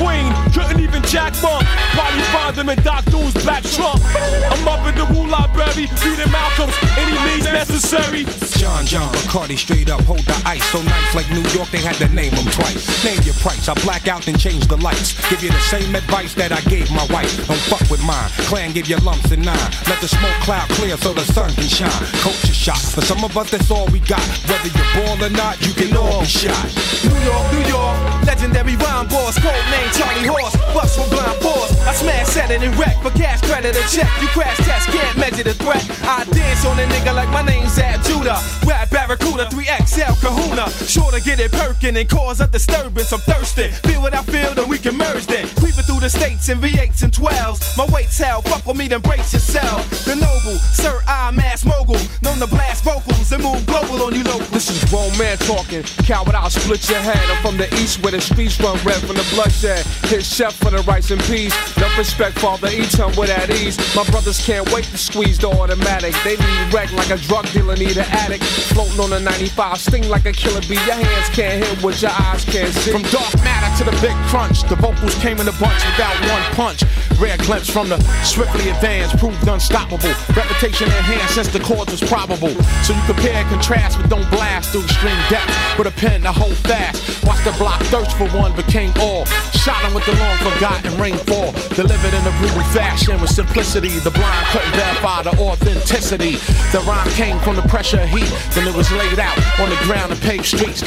Queen couldn't even jack bump. Probably find him in Doc Doom's black trunk. I'm up in the Wu Library, reading Malcolm's any means necessary. John John Bacardi straight up hold the ice so nice like New York they had to name him twice. Name your price, I black out and change the lights. Give you the same advice that I gave my wife. Don't fuck with mine. Clan give you lumps and nine. Let the smoke cloud clear so the sun can shine. Culture shock. For some of us that's all we got. Whether you're born or not, you can all be shot. New York, New York, legendary rhyme boss, code name Charlie Horse, bust with blind force. I smash, set it and wreck for cash credit or check. You crash test, can't measure the threat. I dance on a nigga like my name's Ab Judah. Rap Barracuda, 3XL Kahuna. Sure to get it perking and cause a disturbance. I'm thirsty. Feel what I feel, then we can merge then. Creeping through the states in V8s and 12s. My weight's hell, fuck with me, then brace yourself. The noble, Sir I Mass Mogul. Known to blast vocals and move global on you local. This is grown man talking. Coward, I'll split your head. I'm from the east where the streets run red from the bloodshed. Hit chef for the rice and peas. No respect, Father Eton with at ease. My brothers can't wait to squeeze the automatic. They need wreck like a drug dealer need an addict. Floating on a 95, sting like a killer bee. Your hands can't hit what your eyes can't see. From dark matter to the big crunch, the vocals came in a bunch without one punch. rare glimpse from the swiftly advanced, proved unstoppable. Reputation enhanced since the cause was probable. So you compare and contrast, but don't blast through extreme depth with a pen to hold fast. Watch the block thirst for one, became all. Shot him with the long forgotten rainfall. Delivered in a brutal fashion with simplicity. The blind couldn't verify the authenticity. The rhyme came from the pressure heat. Then it was laid out on the ground and paved streets.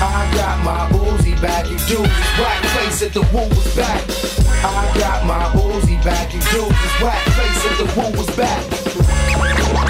I got my Uzi back, you dudes whack face at the woo was back. I got my Uzi back, you dudes is face at the woo was back.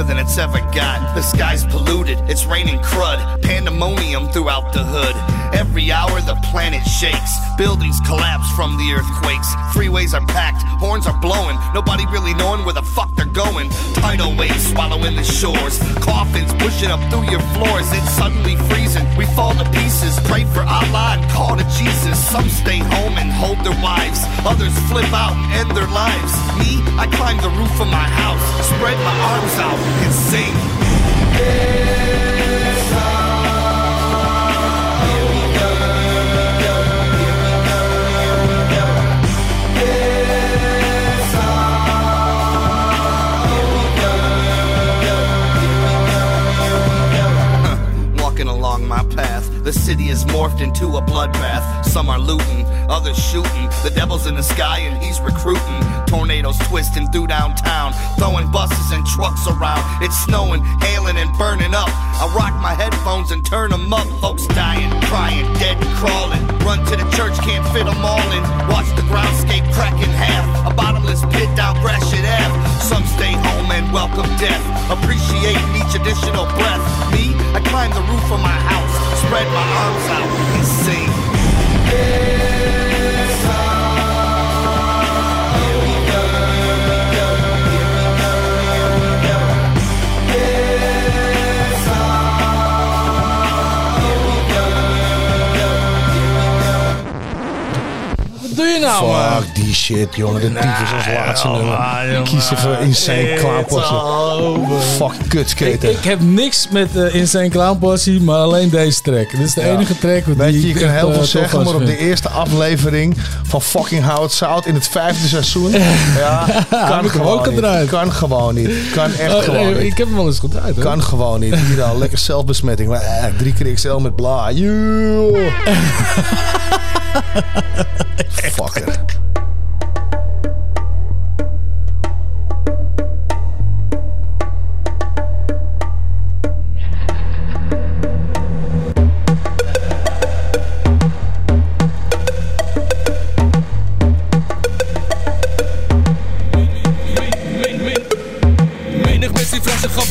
Closer than it's ever got. The sky's polluted. It's raining crud. Pandemonium throughout the hood. Every hour the planet shakes. Buildings collapse from the earthquakes. Freeways are packed. Horns are blowing. Nobody really knowing where the fuck they're going. Tidal waves swallowing the shores. Coffins pushing up through your floors. It's suddenly freezing. We fall to pieces. Pray for Allah and call to Jesus. Some stay Others flip out and end their lives. Me, I climb the roof of my house. Spread my arms out and sing. Walking along my path, the city is morphed into a bloodbath. Some are looting, others shooting. The devil's in the sky and he's recruiting. Tornadoes twisting through downtown, throwing buses and trucks around. It's snowing, hailing, and burning up. I rock my headphones and turn them up. Folks dying, crying, dead and crawling. Run to the church, can't fit them all in. Watch the groundscape crack in half. A bottomless pit down Gratiot Ave. Some stay home and welcome death. Appreciating each additional breath. Me, I climb the roof of my house, spread my arms out and sing. Wat je nou, man? Fuck die shit, jongen. De tyfus als laatste ja, nummer. jongen. Kies even Insane Clown Posse. Fuck Ik, kutskater. ik heb niks met eh, Insane Clown Posse, maar alleen deze track. Dit is de Ja. enige track die Weet je, je ik kan heel eh, veel zeggen, maar op de eerste aflevering van fucking Howard Zout in het vijfde seizoen. Ja, kan ik gewoon ook niet. gedraaid. Kan gewoon niet. Kan echt Oh, gewoon nee, niet. Ik heb hem wel eens gedraaid. hoor. Kan gewoon niet. Hier al, lekker zelfbesmetting. Maar, eh, drie keer XL met bla. Fucker.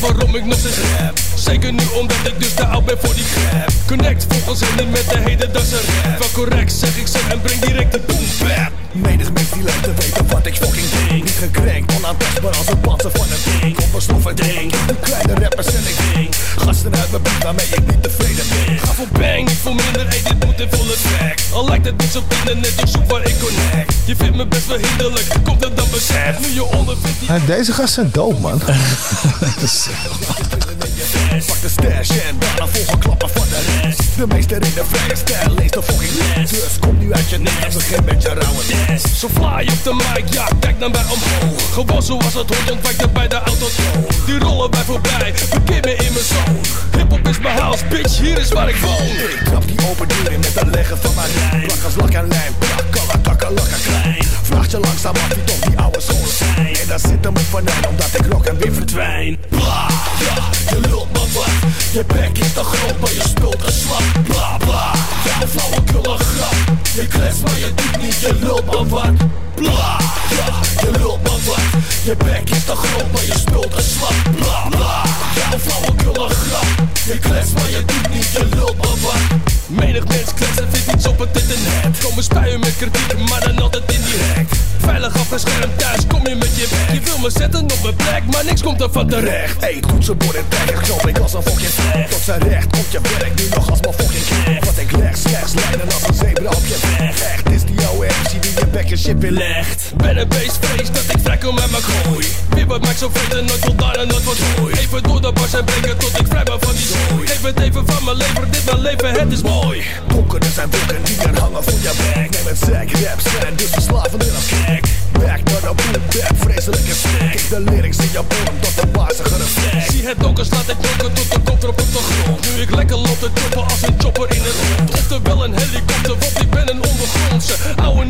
Waarom ik nog steeds rap Zeker nu omdat ik dus te oud ben voor die crap Connect niet met de hedendaagse rap Wel correct zeg ik ze en breng direct de boom bap Menig mens die lijkt te weten wat ik fucking denk Niet gekrenkt, onaantastbaar als een panzer van een ding. Op een stoffen ding, een kleine rapper en ik ding. Gasten uit mijn buurt waarmee ik niet tevreden ben. Ga voor bang, niet voor minder, ey dit moet in volle track. Al lijkt het niet op internet, ik zoek waar ik connect. Je vindt me best wel hinderlijk, komt dat dan besef. Nu je ondervindt die deze gasten zijn dood, man. les. Pak de stash en daarna volgen klappen van de rest. De meester in de vrije stijl leest de fucking les. Dus kom nu uit je nest begin met je rauwe des. Zo fly op de mic, ja, kijk naar mij omhoog. Gewoon zoals het hoort, ontwijkt bij de auto. Die rollen bij voorbij, verkeer me in mijn zone. Hip-hop is mijn house, bitch, hier is waar ik woon. Ik trap die open deur in met het leggen van mijn rij. Plak als lak en lijm, plak, kakka, lakka, klein. Vraag je langzaam af wie toch die oude scholen zijn. En daar zit hem op vanijn, omdat ik rock en weer verdwijn. Bla, ja, je. Je bek is te groot, maar je speelt een slap. Bla, bla, ja, flauwekul een grap. Je klets, maar je doet niet, je lult maar wat. Bla, ja, je lult maar wat. Je bek is te groot, maar je speelt een slap. Bla, bla, ja, flauwekul een grap. Je klets, maar je doet niet, je lult maar wat. Menig mens klets en vindt iets op het internet. Komen spuien met kritiek, maar dan. Afgeschermd thuis, kom je met je weg. Je wil me zetten op mijn plek, maar niks komt er van terecht. Hey, toetsenbord en tijger, knop ik als een fucking vleg. Tot zijn recht, op je werk, nu nog als mijn fucking knecht. Wat ik leg, slechts lijnen als een zebra op je weg. Echt is die oude MC bek en shit inlegt. Ben een beest, vrees dat ik vrij kom met mijn gooi. Wie mij zo vreten, nooit voldaan en nooit wat hooi. Even door de bars en breken tot ik vrij ben van die zooi. Geef het even van mijn leven, dit mijn leven, het is mooi. Donkerder zijn wolken die er hangen voor je bek. Neem het sec, rap zijn, dus verslavender als gek. Back naar de boom, back, vreselijke snack. Ik de lyrics in je bodem tot de bazigere vlek. Zie het donker, slaat ik donker tot de kop erop op de grond. Nu ik lekker loop te toppen als een chopper in het rond. Oftewel een helikopter, want ik ben een ondergrondse. Oude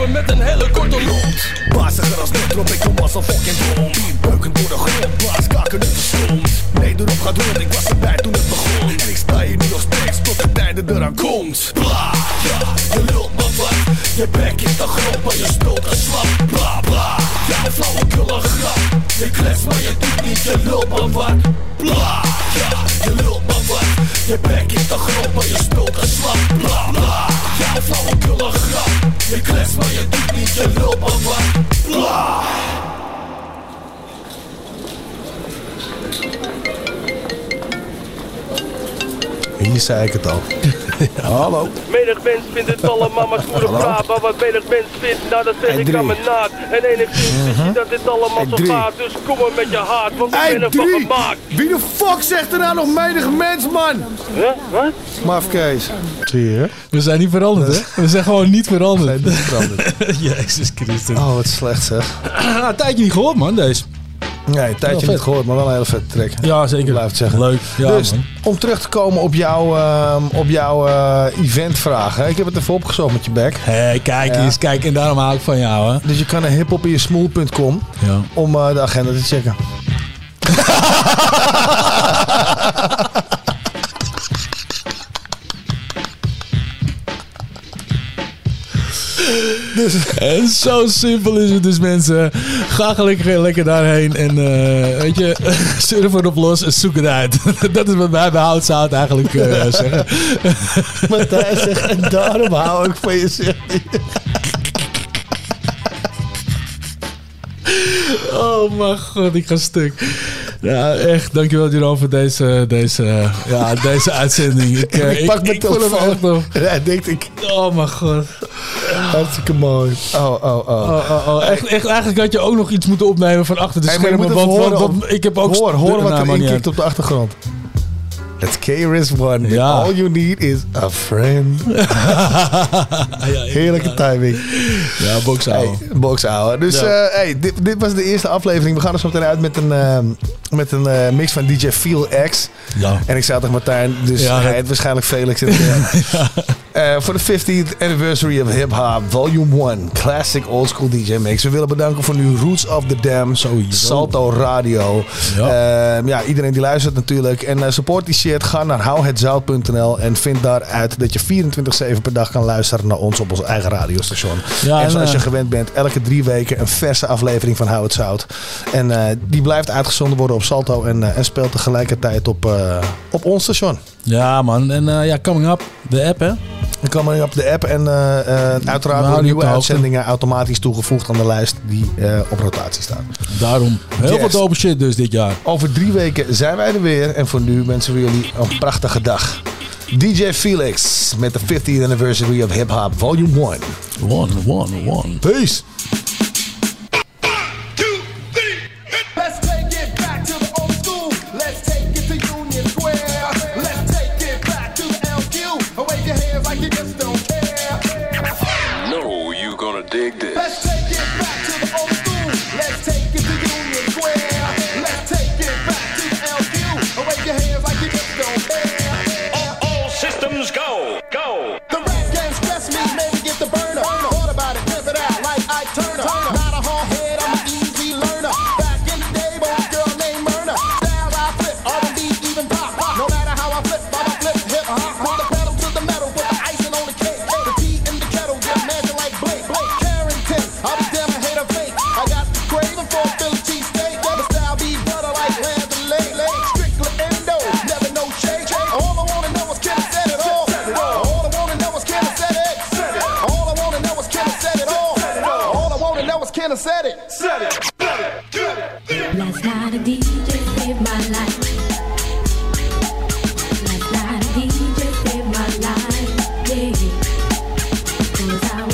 nederhopper met een hele korte mond. Baziger als net drop ik kom als een fucking bom. Beuken door de grond, blaas kaken uit de stond. Nee, erop gaat rond, ik was erbij toen het begon. En ik sta hier nu nog steeds tot de tijden eraan komt. Bla, ja, je lult maar wat. Je bek is te groot, maar je speelt een slap. Bla, bla, ja, flauwekul een grap. Je klets, maar je doet niet, je lult maar wat. Bla, ja, je lult. Je bek is te groot, maar je speelt een slap. Bla, bla, een flauwekul een grap. Je klets, maar je doet niet, je lult maar wat. Bla. Hier zei ik het al. Hallo. Menig mens vindt het allemaal maar goede praat. Maar wat menig mens vindt, nou dat zeg Hey, ik aan mijn naad. En enigszins Mhm. zie je dat dit allemaal Hey, zo gaat. Dus kom maar met je haat, want ik Hey, ben ervan gemaakt. Wie de fuck zegt er nou nog menig mens, man? Huh? Wat? Mafkees. Zie je? We zijn niet veranderd, hè? We zijn gewoon niet veranderd. niet veranderd. Jezus Christus. Oh, wat slecht zeg. Ah, een tijdje niet gehoord, man, deze. Nee, een tijdje niet gehoord, maar wel een hele vette track. Ja, zeker. Zeggen. Leuk. Ja, dus, man. om terug te komen op jouw, ehm, op jouw eventvragen. Ik heb het even opgezocht met je bek. Hé, hey, kijk Ja. eens, kijk. En daarom hou ik van jou, hè? Dus je kan naar hiphopinjesmoel.com Ja. om eh, de agenda te checken. Dus, en zo simpel is het dus, mensen. Ga lekker, lekker daarheen en eh, weet je, surf erop los en zoek het uit. Dat is wat wij bij Houtzout eigenlijk eh, zeggen. Matthijs zegt, en daarom hou ik van je, hij. Oh mijn god, ik ga stuk. Ja, echt. Dankjewel Jeroen voor deze, deze, ja, deze uitzending. Ik, eh, Ik pak mijn telefoon. nog- Ja, denk ik. Oh mijn god. Hartstikke mooi. Oh, oh, oh. Oh, oh, oh. Echt, echt, eigenlijk had je ook nog iets moeten opnemen van achter de Hey, schermen. want, horen want ik heb ook... Hoor, hoor wat er inkikt op de achtergrond. Let's KRS One. Ja. All you need is a friend. Heerlijke timing. Ja, boksouwen. Hey, boksouwen. Dus Ja. eh, hey, dit, dit was de eerste aflevering. We gaan er zo meteen uit met een, eh, met een eh, mix van DJ Feel X. Ja. En ik zei tegen Martijn, dus Ja, hij heet waarschijnlijk Felix. in het, Voor de 15th anniversary of Hip Hop Volume 1. Classic Old School DJ Mix. We willen bedanken voor nu Roots of the Dam. Salto Radio. Ja. ja, iedereen die luistert natuurlijk. En eh, support die shit. Ga naar houhetzout.nl en vind daaruit dat je 24-7 per dag kan luisteren naar ons op ons eigen radiostation. Ja, en zoals je eh, gewend bent, elke drie weken een verse aflevering van Hou het Zout. En eh, die blijft uitgezonden worden op Salto en, eh, en speelt tegelijkertijd op, eh, op ons station. Ja man, en eh, ja, Coming Up, de app hè? Dan kan men op de app en eh, eh, uiteraard worden nieuwe uitzendingen automatisch toegevoegd aan de lijst die eh, op rotatie staat. Daarom. Heel Yes. veel dope shit dus dit jaar. Over drie weken zijn wij er weer en voor nu wensen we jullie een prachtige dag. DJ Felix met de 50th anniversary of Hip Hop Volume 1. One, one, one. Peace.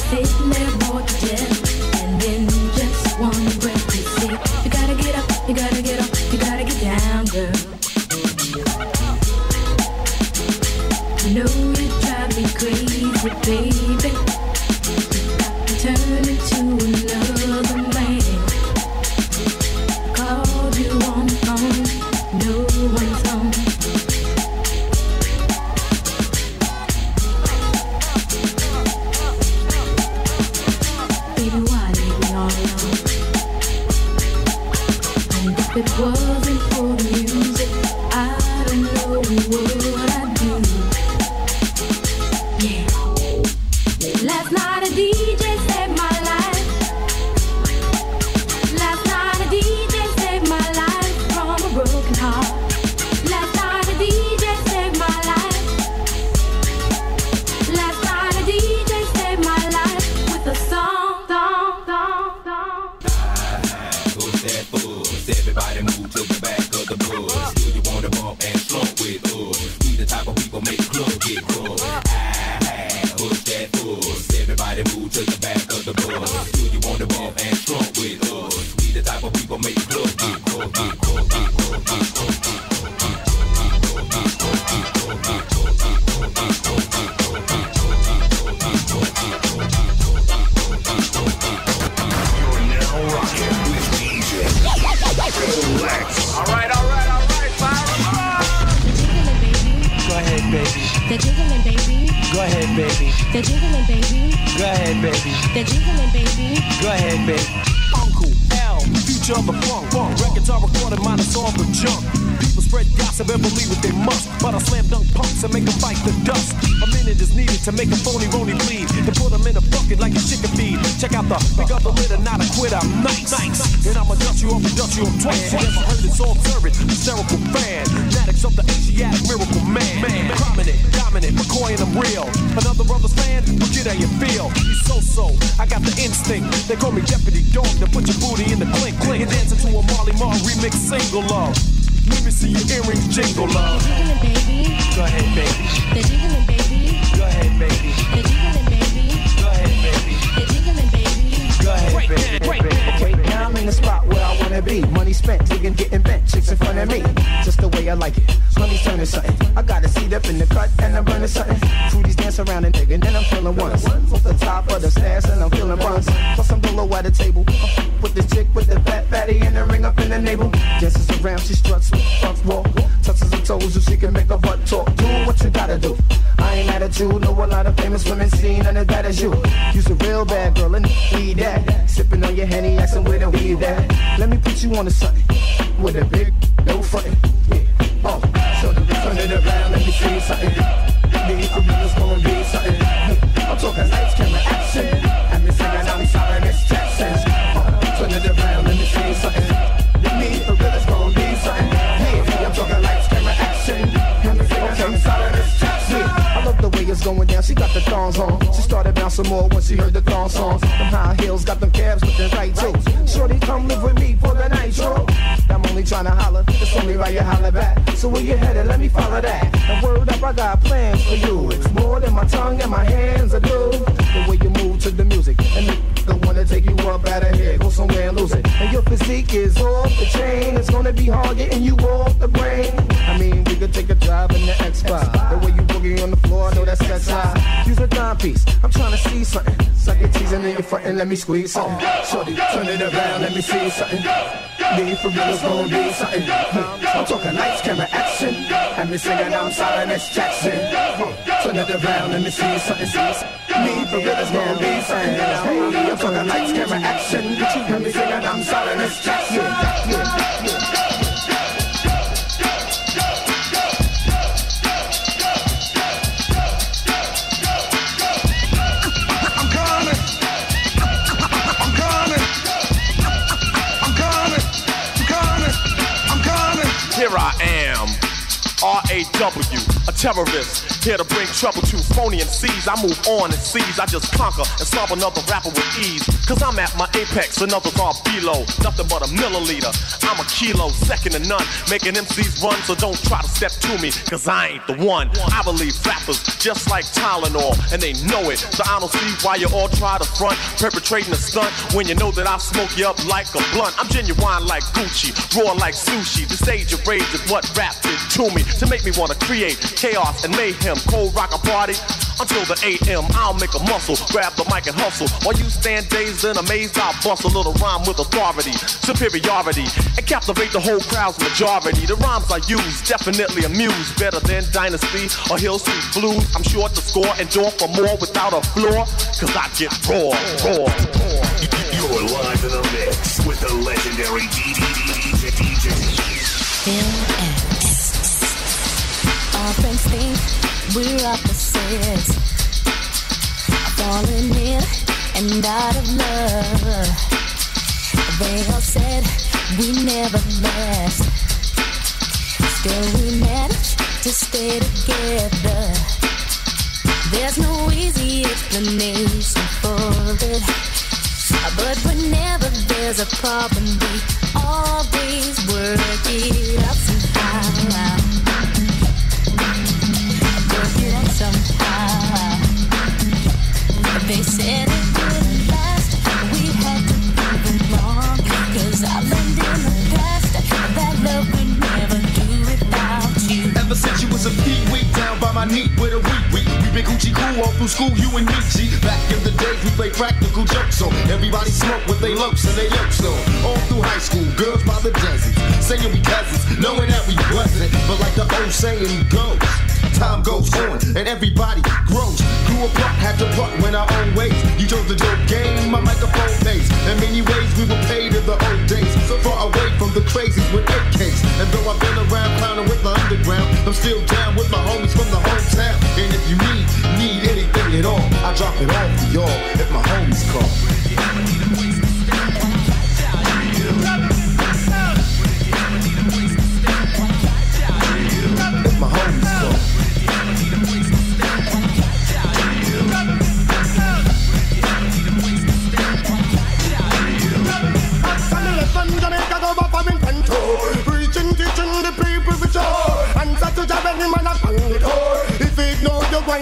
'Cause I move on and seize, I just conquer and solve another rapper with ease. Cause I'm at my apex, and others are below, nothing but a milliliter. I'm a kilo, second to none, making MCs run, so don't try to step to me, cause I ain't the one. I believe rappers just like Tylenol, and they know it, so I don't see why you all try to front, perpetrating a stunt when you know that I smoke you up like a blunt. I'm genuine like Gucci, raw like sushi. The stage of rage is what rap did to me to make me wanna create chaos and mayhem. Cold rock a party until the AM. I'll make a muscle, grab the mic and hustle. While you stand dazed and amazed, I'll bust a little rhyme with authority, superiority, and captivate the whole crowd's majority. The rhymes I use definitely amuse better than Dynasty or Hill Street Blues. I'm sure to score and door for more without a floor, cause I get raw, raw. You're live in the mix with the legendary DJ. DJ. All friends think we're opposites. Falling in and out of love. They all said we never last. Still we managed to stay together. There's no easy explanation for it. But whenever there's a problem, we always work it out somehow. School, you and me, G. Back in the days we played practical jokes, so everybody smoked with they lopes and they yokes, so all through high school, girls by the dozens, saying we cousins, knowing that we wasn't. But like the old saying goes, time goes on and everybody grows. Grew apart, had to part, went our own ways. You chose the dope game, my microphone plays. In many ways, we were paid in the old days, so far away from the crazies with AKs. And though I've been around clowning with the underground, I'm still down with my homies from the hometown. And if you need, need anything at all, I drop it off to y'all if my homies call.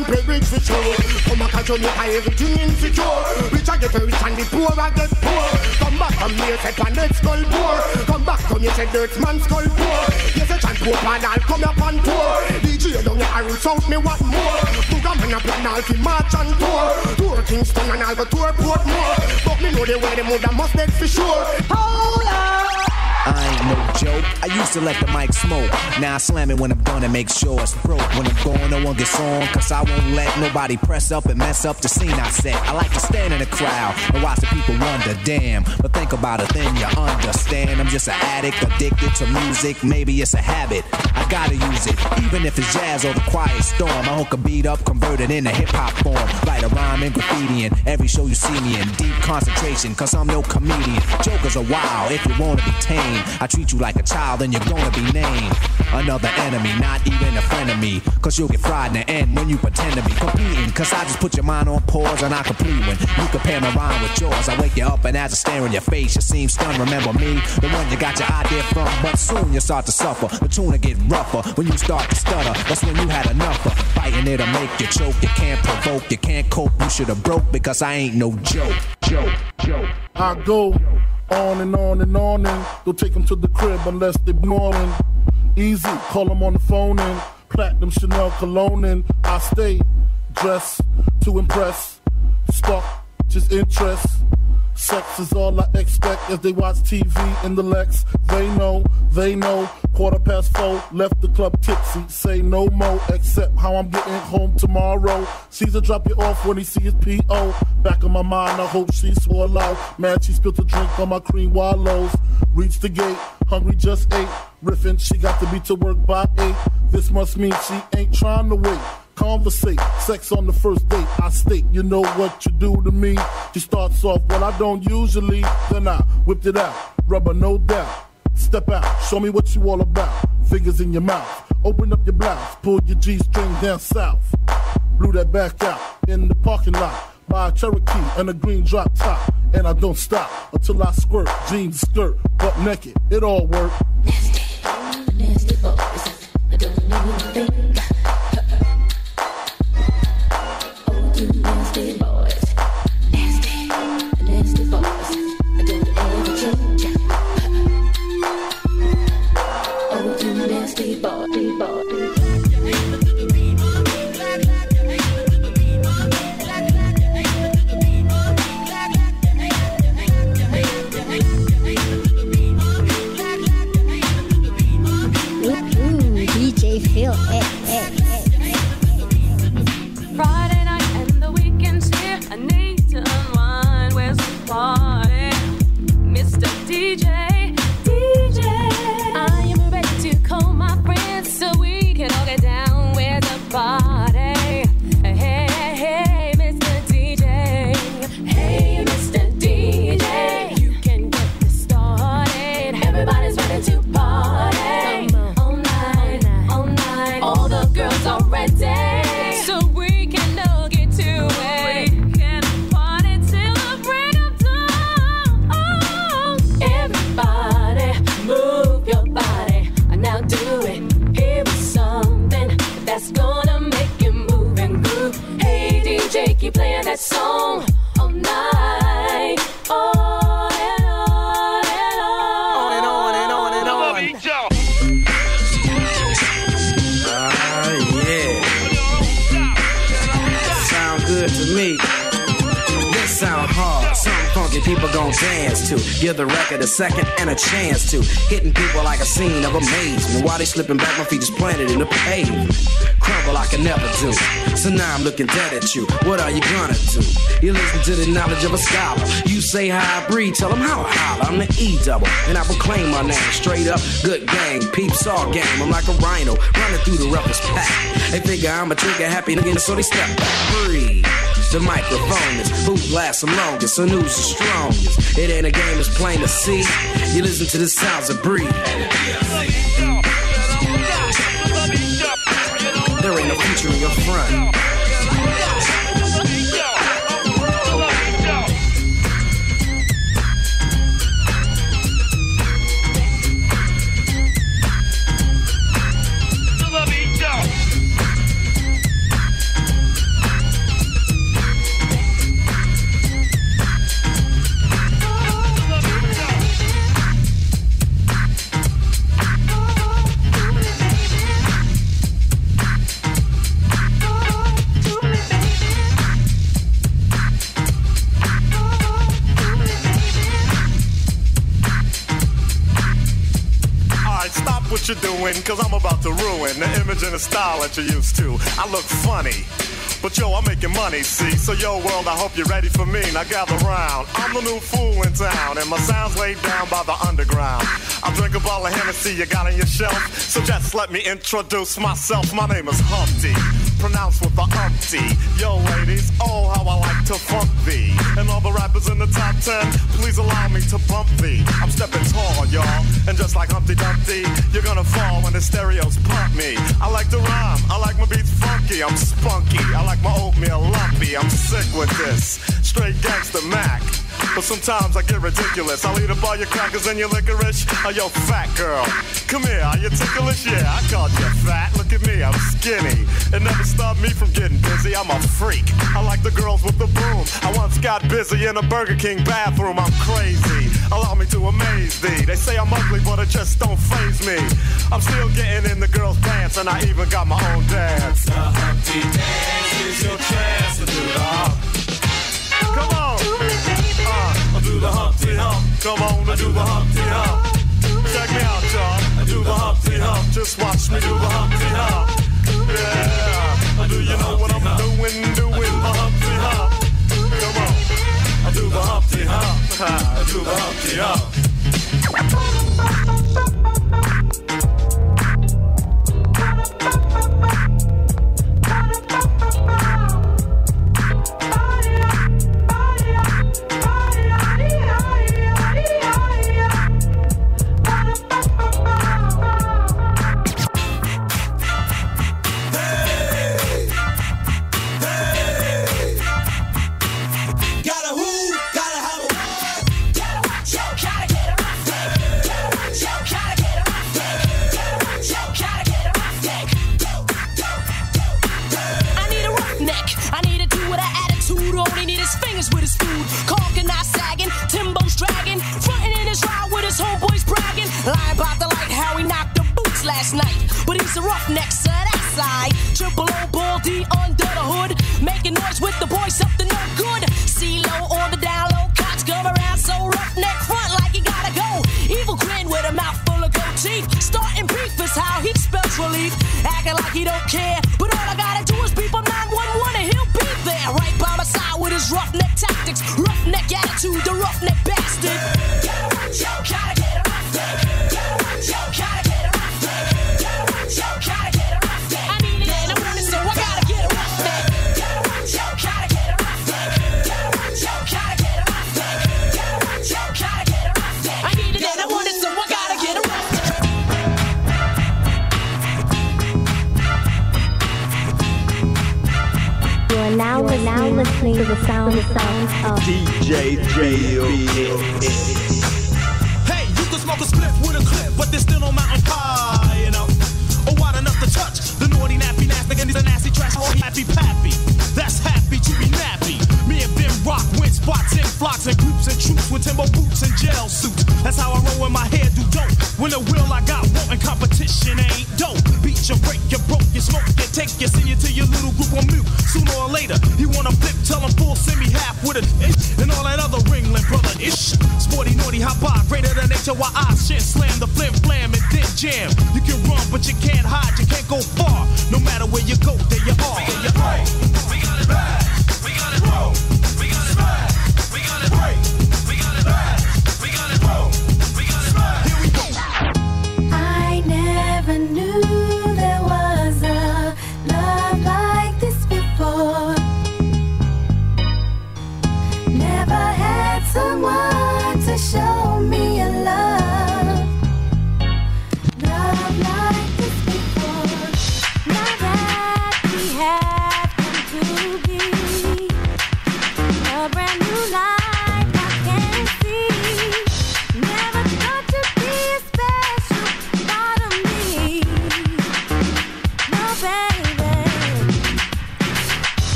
Go rich for sure Come and Jamaica everything insecure. Rich I get rich and the poor I get poor. Come back from here say planet skull poor Come back from here say dirt man skull poor. Yes a chant poor and I'll come up on tour. DJ down here Iron South me what more. Booga man a plan all fi march and tour. Tour Kingston and I'll go tour Portmore. But me know the way the mother must next for sure. Hold up I ain't no joke. I used to let the mic smoke. Now I slam it when I'm done and make sure it's broke. When I'm gone, no one gets on. Cause I won't let nobody press up and mess up the scene I set. I like to stand in the crowd and watch the people wonder, damn. But think about it, then you understand. I'm just an addict, addicted to music. Maybe it's a habit. I gotta use it. Even if it's jazz or the quiet storm. I hook a beat up, convert it into hip hop form. Write a rhyme and graffiti in every show you see me in. Deep concentration, cause I'm no comedian. Jokers are wild if you wanna be tame. I treat you like a child and you're gonna be named. Another enemy, not even a friend of me. Cause you'll get fried in the end when you pretend to be competing. Cause I just put your mind on pause and I complete when you compare my rhyme with yours. I wake you up and as I stare in your face, you seem stunned. Remember me, the one you got your idea from. But soon you start to suffer. The tune will get rougher when you start to stutter. That's when you had enough of fighting it'll make you choke. You can't provoke, you can't cope. You should have broke because I ain't no joke. Joke, joke. I go on and on and on and don't take them to the crib unless they're ignoring. Easy, call them on the phone and platinum Chanel cologne and I stay dressed to impress. Spark just interest. Sex is all I expect as they watch TV in the Lex. They know, they know. Quarter past four, left the club tipsy. Say no more, except how I'm getting home tomorrow. Caesar drop you off when he see his P.O. Back of my mind, I hope she swore. Mad she spilled a drink on my cream wallows. Reached the gate, hungry just ate. Riffin', she got to be to work by eight. This must mean she ain't trying to wait. Conversate, sex on the first date. I state, you know what you do to me. She starts off, well, I don't usually. Then I whipped it out, rubber, no doubt. Step out, show me what you all about. Fingers in your mouth, open up your blouse, pull your G string down south. Blew that back out in the parking lot. Buy a Cherokee and a green drop top. And I don't stop until I squirt. Jeans, skirt, butt naked. It all work. Nasty nasty boys, I don't need second and a chance to. Hitting people like a scene of amazement. While they slipping back, my feet is planted in the pavement. Crumble I can never do. So now I'm looking dead at you. What are you gonna do? You listen to the knowledge of a scholar. You say how I breathe, tell them how I holler. I'm the E double, and I proclaim my name straight up. Good gang, peeps all game. I'm like a rhino running through the roughest pack. They figure I'm a trigger happy nigga, so they step back. Breathe. The microphone is who lasts the longest and who's the strongest. It ain't a game, it's plain to see. You listen to the sounds of breathe. There ain't no future in your front. Cause I'm about to ruin the image and the style that you're used to. I look funny. But yo, I'm making money, see? So yo, world, I hope you're ready for me. Now gather round. I'm the new fool in town, and my sound's laid down by the underground. I drink a bottle of Hennessy you got on your shelf. So just let me introduce myself. My name is Humpty, pronounced with the umpty. Yo, ladies, oh, how I like to funk thee. And all the rappers in the top ten, please allow me to bump thee. I'm stepping tall, y'all. And just like Humpty Dumpty, you're gonna fall when the stereos pump me. I like to rhyme, I like my beats funky, I'm spunky. I like my oatmeal lumpy, I'm sick with this. Straight gangster Mac. But sometimes I get ridiculous. I'll eat up all your crackers and your licorice. Oh, yo, fat girl. Come here, are you ticklish? Yeah, I called you fat. Look at me, I'm skinny. It never stopped me from getting busy. I'm a freak. I like the girls with the boom. I once got busy in a Burger King bathroom. I'm crazy. Allow me to amaze thee. They say I'm ugly, but it just don't phase me. I'm still getting in the girls' pants, and I even got my own dance. The Humpty Dance is your chance to do it all. Come on the Humpty Hump. Come on and do the Humpty Hump. Check me out, y'all. I do the Humpty Hump. Just watch me do the Humpty Hump. Yeah. Do you know what I'm doing? Doing the Humpty Hump. Come on. I do the Humpty Hump. I do the Humpty Hump. and groups and troops with timber boots and jail suits. That's how I roll in my head.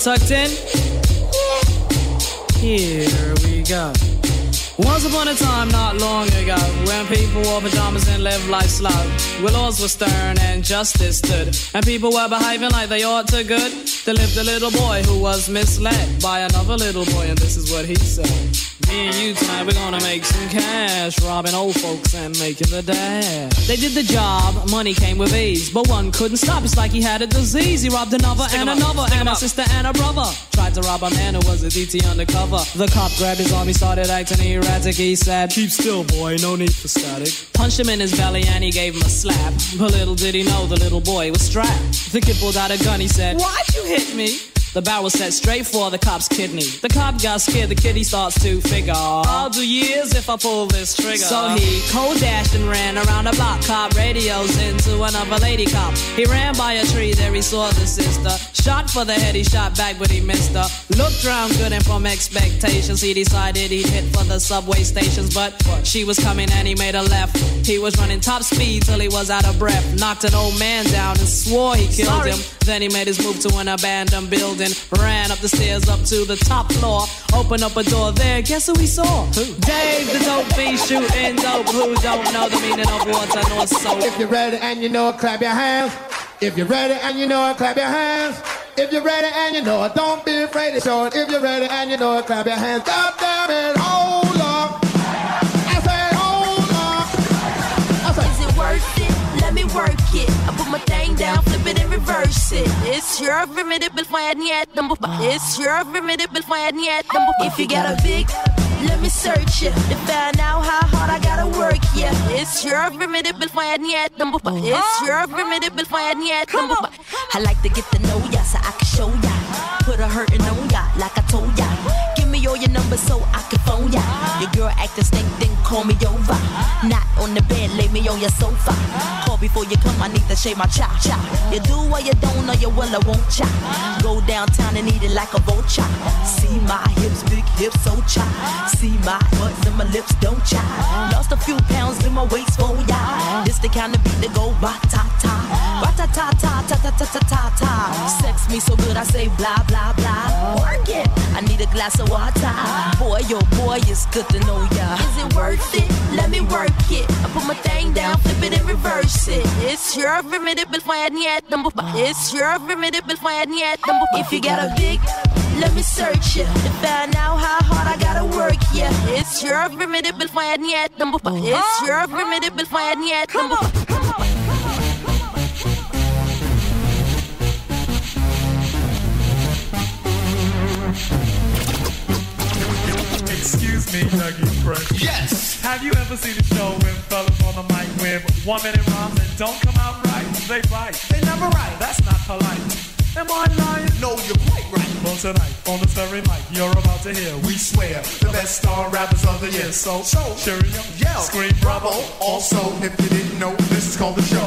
Tucked in? Here we go. Once upon a time, not long ago, when people wore pajamas and lived life slow, where laws were stern and justice stood, and people were behaving like they ought to good, there lived a little boy who was misled by another little boy, and this is what he said. Me and you tonight, we're gonna make some cash, robbing old folks and making the dash. They did the job, money came with ease, but one couldn't stop. It's like he had a disease. He robbed another Stick 'em and another, stick 'em and a sister and a brother. Tried to rob a man who was a DT undercover. The cop grabbed his arm, he started acting erratic. He said, Keep still, boy, no need for static. Punched him in his belly and he gave him a slap. But little did he know the little boy was strapped. The kid pulled out a gun, he said, Why'd you hit me? The barrel set straight for the cop's kidney. The cop got scared, the he starts to figure. I'll do years if I pull this trigger. So he cold dashed and ran around the block. Cop radios into another lady cop. He ran by a tree, there he saw the sister. Shot for the head, he shot back, but he missed her. Looked round good and from expectations, he decided he'd hit for the subway stations. But she was coming and he made a left. He was running top speed till he was out of breath. Knocked an old man down and swore he killed Sorry. him. Then he made his move to an abandoned building. Ran up the stairs up to the top floor. Opened up a door there. Guess who he saw? Dave, the dope fiend shooting dope. Who don't know the meaning of water nor soap? If you're ready and you know it, clap your hands. If you're ready and you know it, clap your hands. If you're ready and you know it, don't be afraid to show it. If you're ready and you know it, clap your hands. God damn it, hold up. I say, hold up. Is it worth it? Let me work it. I put my thing down, flip it and reverse it. It's your formidable fan yet It's your formidable fan yet If you got a big, let me search it to find out how hard I gotta work. Yeah, it's your formidable fan yet number oh. It's your formidable fan yet number I like to get to know ya so I can show ya. Put a hurtin' on ya like I told ya. Me all your numbers so I can phone ya. Your girl acting stink, then call me over. Not on the bed, lay me on your sofa. Call before you come, I need to shave my chop chop. You do what you don't know, you will, I won't chop. Go downtown and eat it like a vulture. See my hips, big hips, so chop. See my butts and my lips don't chop. Lost a few pounds in my waist, oh yeah. This the kind of beat that go ba ta ta. Ba ta ta ta ta ta ta ta ta. Sex me so good, I say blah blah blah. Work it. I need a glass of water. Boy, yo, boy, it's good to know ya. Is it worth it? Let me work it. I put my thing down, flip it and reverse it. It's your formidable fan yet number It's your formidable fan yet number If you got a big, let me search it to find out how hard I gotta work. Yeah, it's your formidable fan yet number It's your formidable fan yet number Excuse me, Dougie Fresh. Yes. Have you ever seen a show when fellas on the mic with one minute rhymes that don't come out right? They fight. They never right. That's not polite. Am I lying? No, you're quite right. Well, tonight, on this very mic, you're about to hear, we swear, the best star rappers of the year. So, so cheering up, yell, scream bravo. Also, if you didn't know, this is called the show.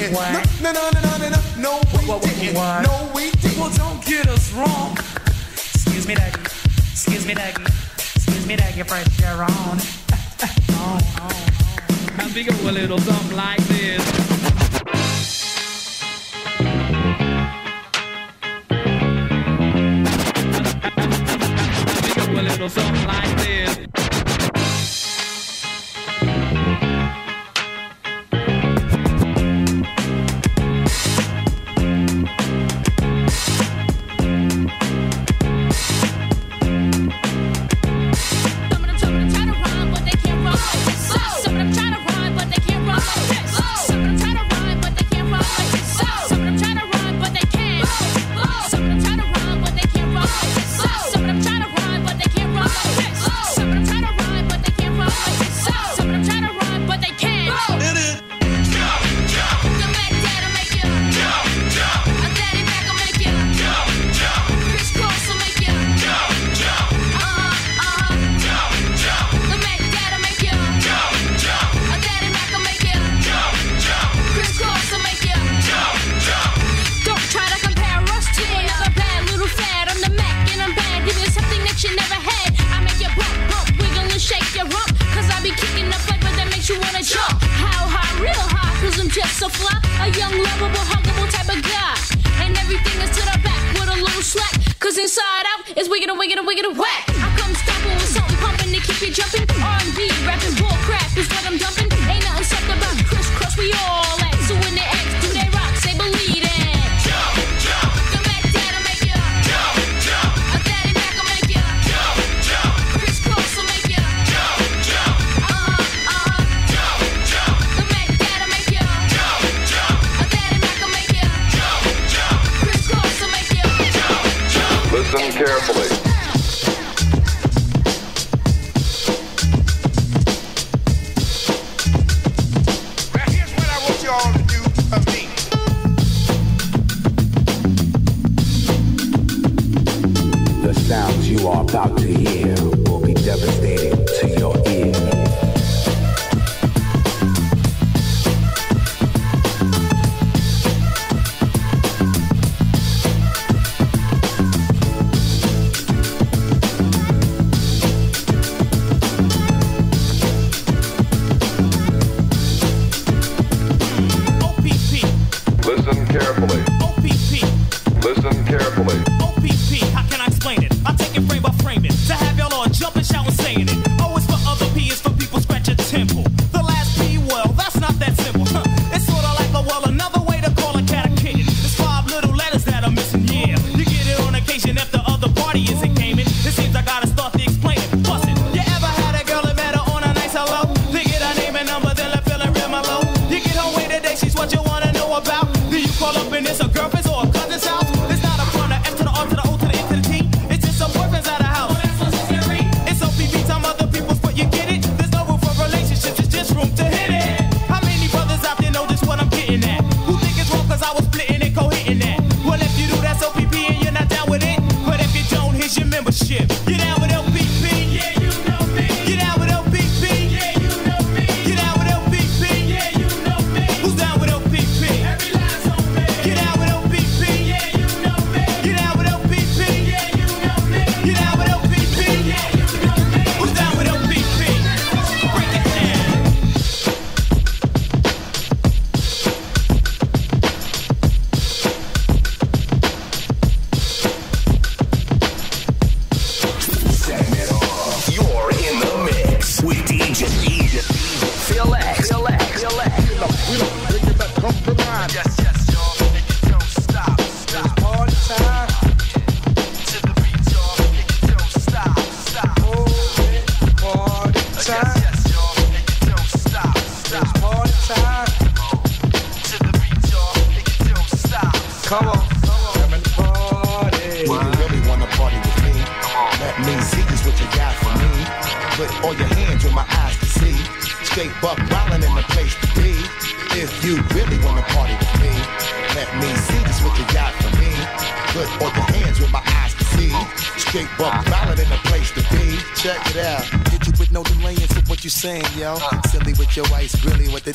didn't. No, no, no, no, no, no, no, we what, what, didn't. What? No, we didn't. Well, don't get us wrong. Excuse me, Daggy. Excuse me, Daggy. Excuse me, Daggy, press your own. oh, oh, oh. Now think of a little something like this. something like this.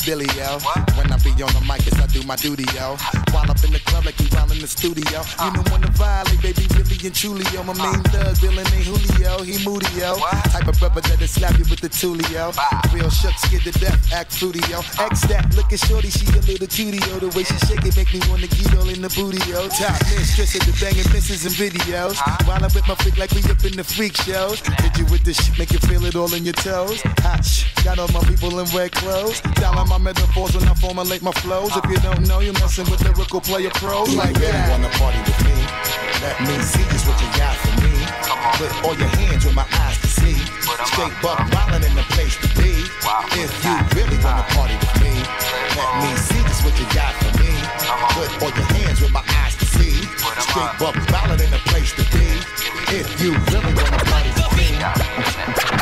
The dilly, yo. When I be on the mic, yes, I do my duty, yo. While up in the club like we while in the studio. You don't wanna violate, baby, really and truly, yo. My main thug, villain ain't Julio, he moody, yo. Type of brother that'll slap you with the tulio. Real shook, scared to death, act fruity, yo. X that, looking shorty, she a little cutie, yo. The way she shake it make me wanna get all in the booty, yo. Top mistress of the banging misses and videos. While I'm with my freak like we up in the freak shows. Did you with this shit, make you feel it all in your toes? Hot shh, got all my people in red clothes. Telling my metaphors when I formulate my flows. If you don't know, you're messing with lyrical player pros like really that. wanna party with me? Let me see just what you got for me. Put all your hands where my eyes can see. Straight buck wildin' in the place to be. If you really wanna party with me, let me see just what you got for me. Put all your hands where my eyes can see. Straight buck wildin' in the place to be. If you really wanna party with me.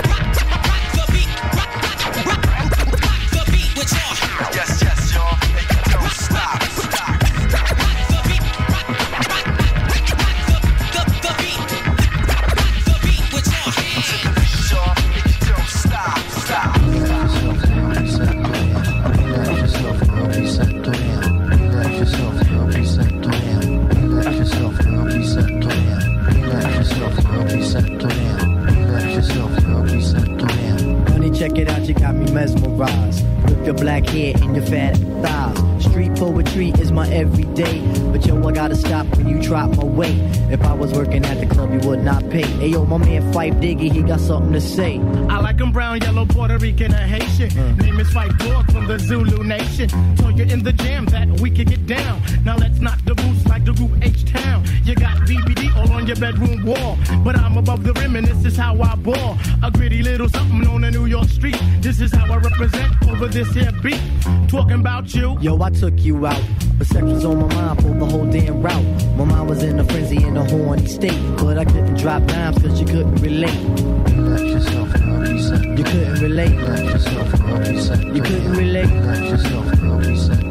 Yo, my man Fife Diggy, he got something to say. I like 'em brown, yellow, Puerto Rican, or Haitian. Hmm. Name is Fight Dog from the Zulu Nation. Told you in the jam that we can get down. Now let's knock the boots like the group H Town. You got BBD all on your bedroom wall. But I'm above the rim and this is how I ball. This here beat. Talking about you. Yo, I took you out. But sex was on my mind for the whole damn route. My mind was in a frenzy in a horny state. But I couldn't drop dimes cause you couldn't relate. You couldn't relate. You couldn't relate. You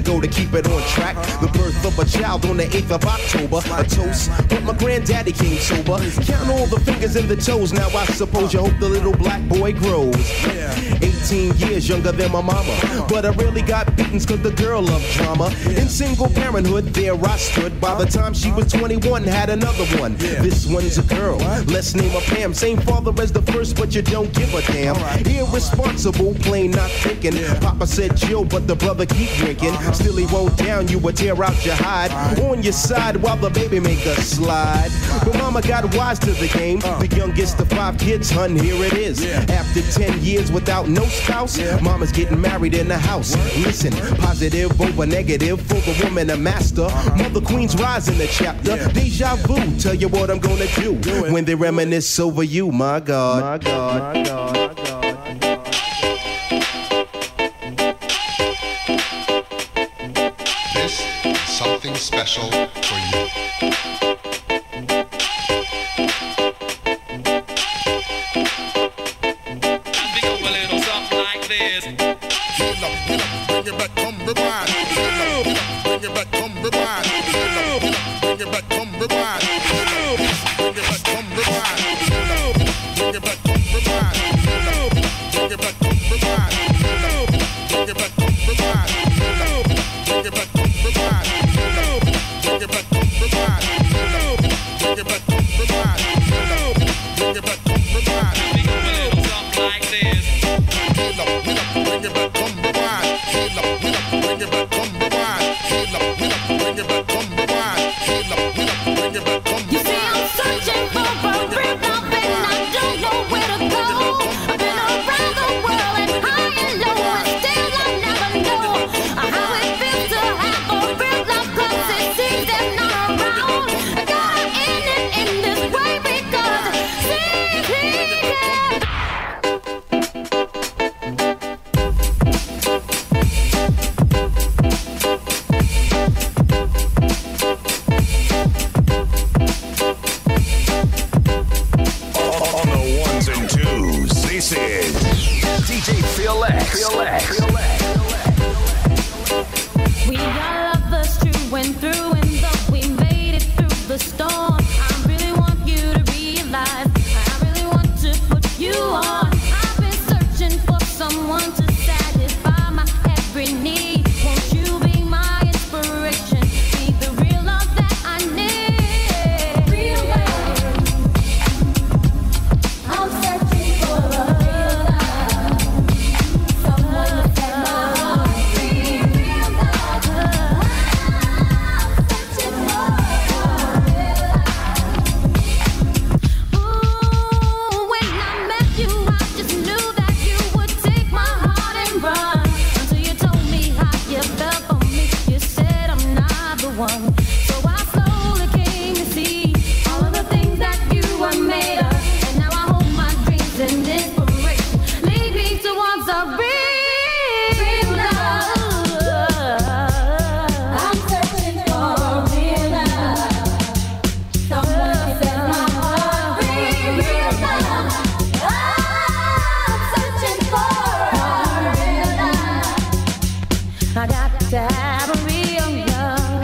ago to keep it on track. The birth of a child on the 8th of October, a toast, but my granddaddy came sober. Count all the fingers and the toes, now I suppose you hope the little black boy grows. 18 years younger than my mama, but I really got beatings cause the girl loved drama. In single parenthood, there I stood. By the time she was 21, had another one. This one's a girl, let's name her Pam. Same father as the first, but you don't give a damn. Irresponsible, plain not thinking. Papa said chill, but the brother keep drinking. Uh-huh. Still he won't down you would tear out your hide. On your side while the baby make a slide. But mama got wise to the game. The uh. youngest of five kids, hun, here it is. After 10 years without no spouse, mama's getting married in the house. Listen, positive over negative for the woman a master. Mother Queen's rise in the chapter. Deja vu, tell you what I'm gonna do when they reminisce over you, my God. My God. My God. This is something special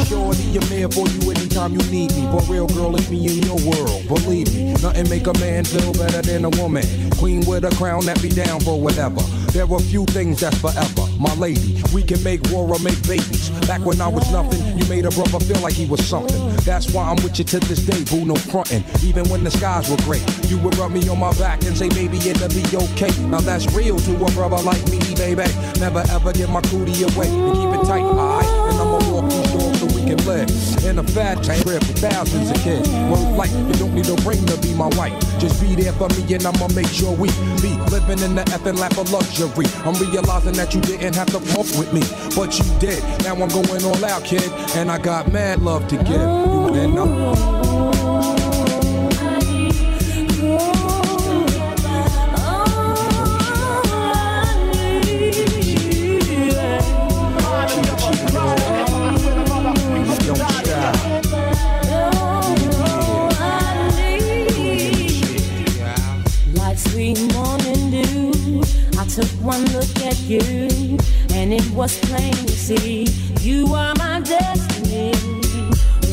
Shorty, I'm there for you anytime you need me. But real, girl, it's me in your world. Believe me, nothing make a man feel better than a woman. Queen with a crown that be down for whatever. There are few things that's forever. My lady, we can make war or make babies. Back when I was nothing, you made a brother feel like he was something. That's why I'm with you to this day, boo, no frontin'. Even when the skies were gray, you would rub me on my back and say, baby, it'll be okay. Now that's real to a brother like me, baby. Never ever give my cootie away and keep it tight, alright? And I'ma walk these doors so we can live in a fat crib with thousands of kids. Word like you don't need a ring to be my wife. Just be there for me and I'ma make sure we be living in the effing lap of luxury. I'm realizing that you didn't have to pump with me, but you did. Now I'm going all out, kid, and I got mad love to give. You and know. Took one look at you, and it was plain to see you are my destiny.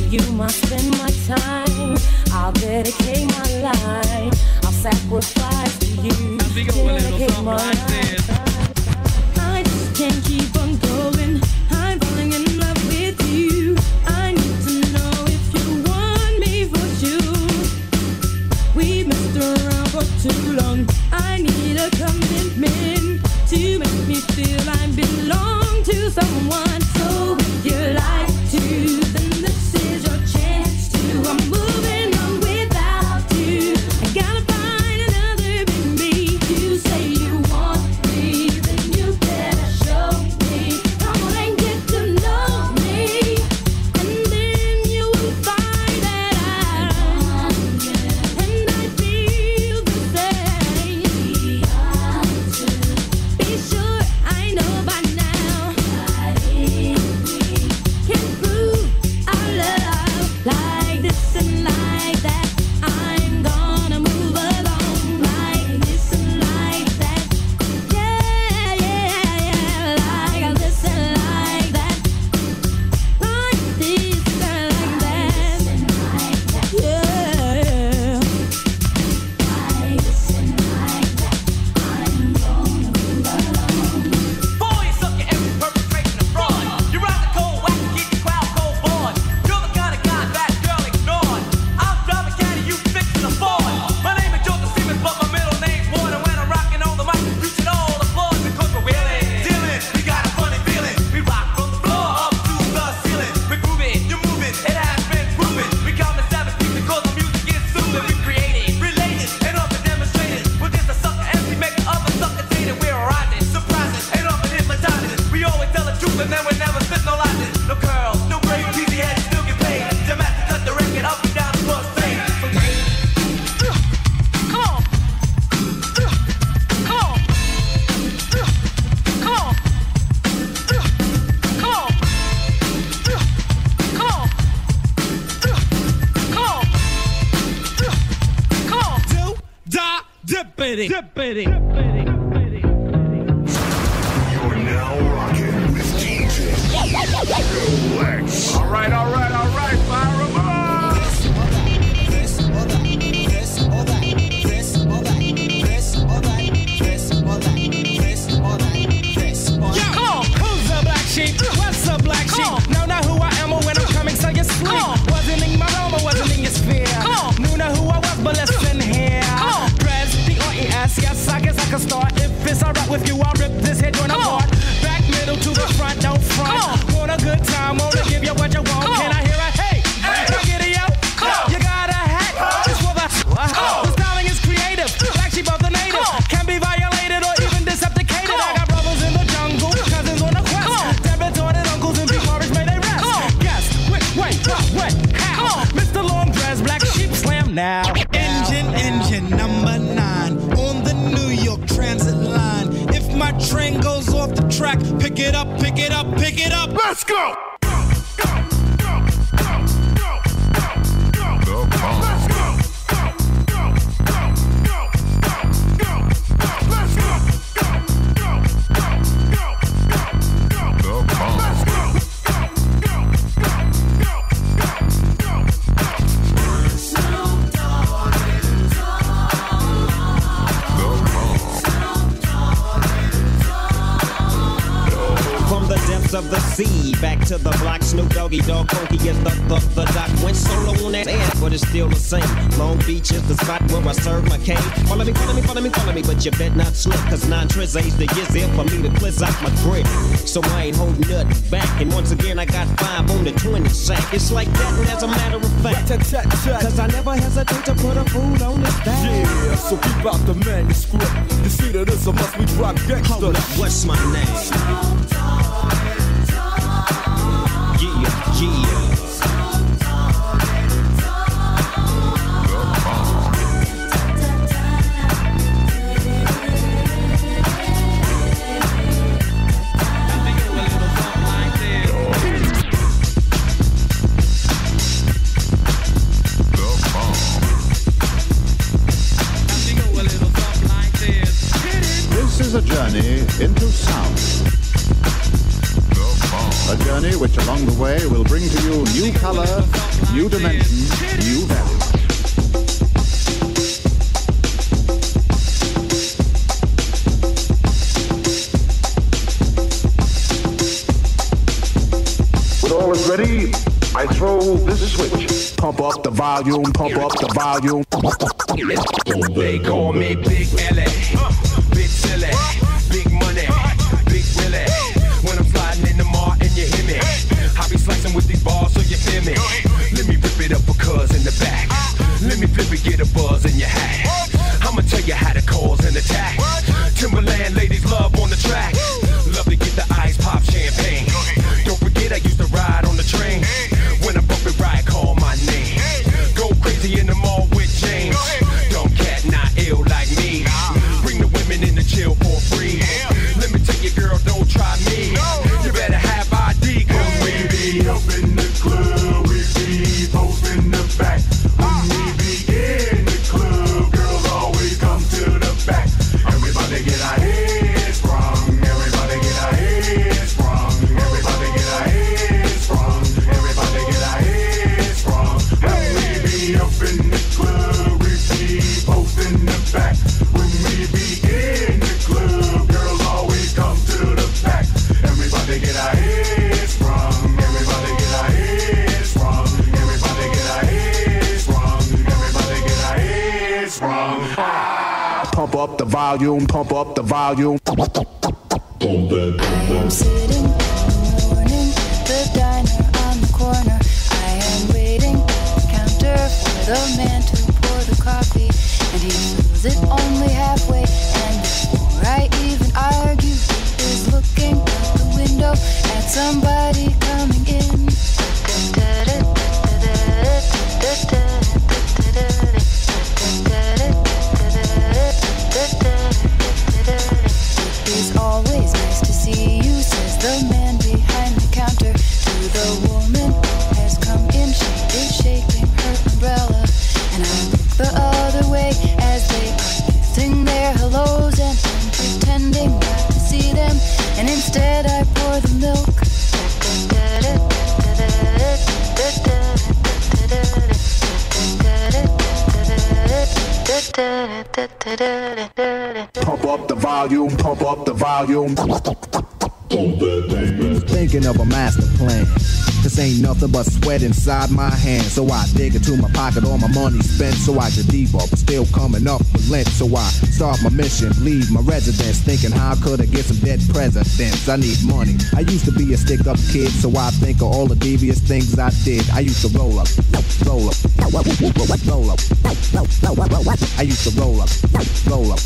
You must spend my time. I'll dedicate my life. I'll sacrifice to you. Dedicate my life. you bet not slip, cause nine triz ain't the years there for me to quiz out my grip. So I ain't holding nothing back, and once again I got five on the 20 sack. It's like that, and as a matter of fact, cause I never hesitate to put a food on the stack. Yeah, so keep out the manuscript. You see that it's a must we drop gangsta. Hold up, what's my name? Yeah, yeah. journey into sound. A journey which along the way will bring to you new color, new dimension, new value. When all is ready, I throw this switch. Pump up the volume, pump up the volume. They call me Big L.A. rhyming with these bars, so you hear me. Let me rip it up for because in the back. Let me flip it, get a buzz in your hat. I'ma tell you how to cause an attack. volume, pump up the volume. Inside my hands. So I dig into my pocket, all my money spent. So I get deeper, but still coming up with lint. So I start my mission, leave my residence. Thinking how could I get some dead presidents? I need money. I used to be a stick up kid, so I think of all the devious things I did. I used to roll up, roll up, roll up, roll up. I used to roll up, roll up,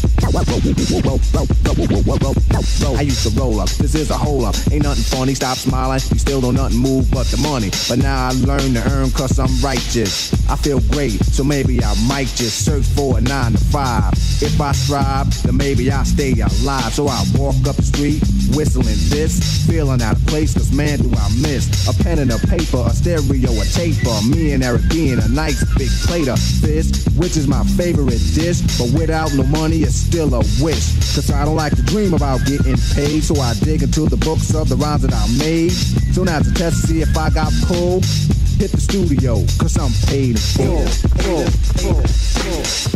I used to roll up. This is a hole up. Ain't nothing funny. Stop smiling. You still don't nothing move but the money. But now I learn to earn cause I'm righteous. I feel great, so maybe I might just search for a nine to five. If I strive, then maybe I'll stay alive. So I walk up the street, whistling this, feeling out of place, cause man do I miss a pen and a paper, a stereo, a taper. Me and Eric being a nice big plate of fish, which is my favorite dish. But without no money, it's still a wish. Cause I don't like to dream about getting paid, so I dig into the books of the rhymes that I made. So now to test to see if I got pulled, hit the studio, cause I'm paid in full. full, full, One,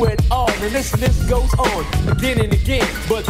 never all. And this list goes on again and again. But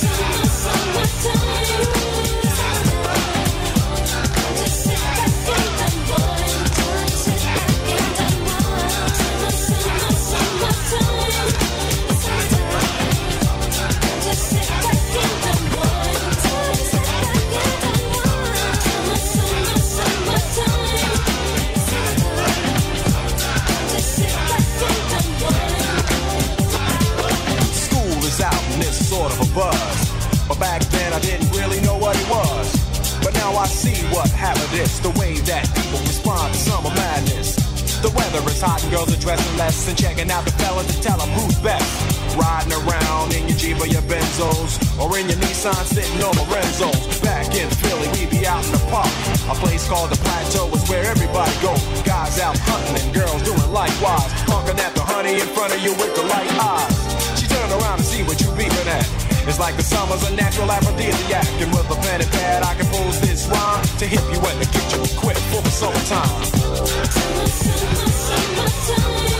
See what happened is the way that people respond to summer madness. The weather is hot and girls are dressing less and checking out the fellas to tell them who's best. Riding around in your Jeep or your Benzos or in your Nissan sitting on Lorenzo's. Back in Philly, we be out in the park. A place called the Plateau is where everybody go. Guys out hunting and girls doing likewise. Honking at the honey in front of you with the light eyes. She turned around to see what you beeping at. It's like the summer's a natural aphrodisiac. And with a pen and pad, I compose this rhyme to hit you and to get you equipped for the summertime. Thank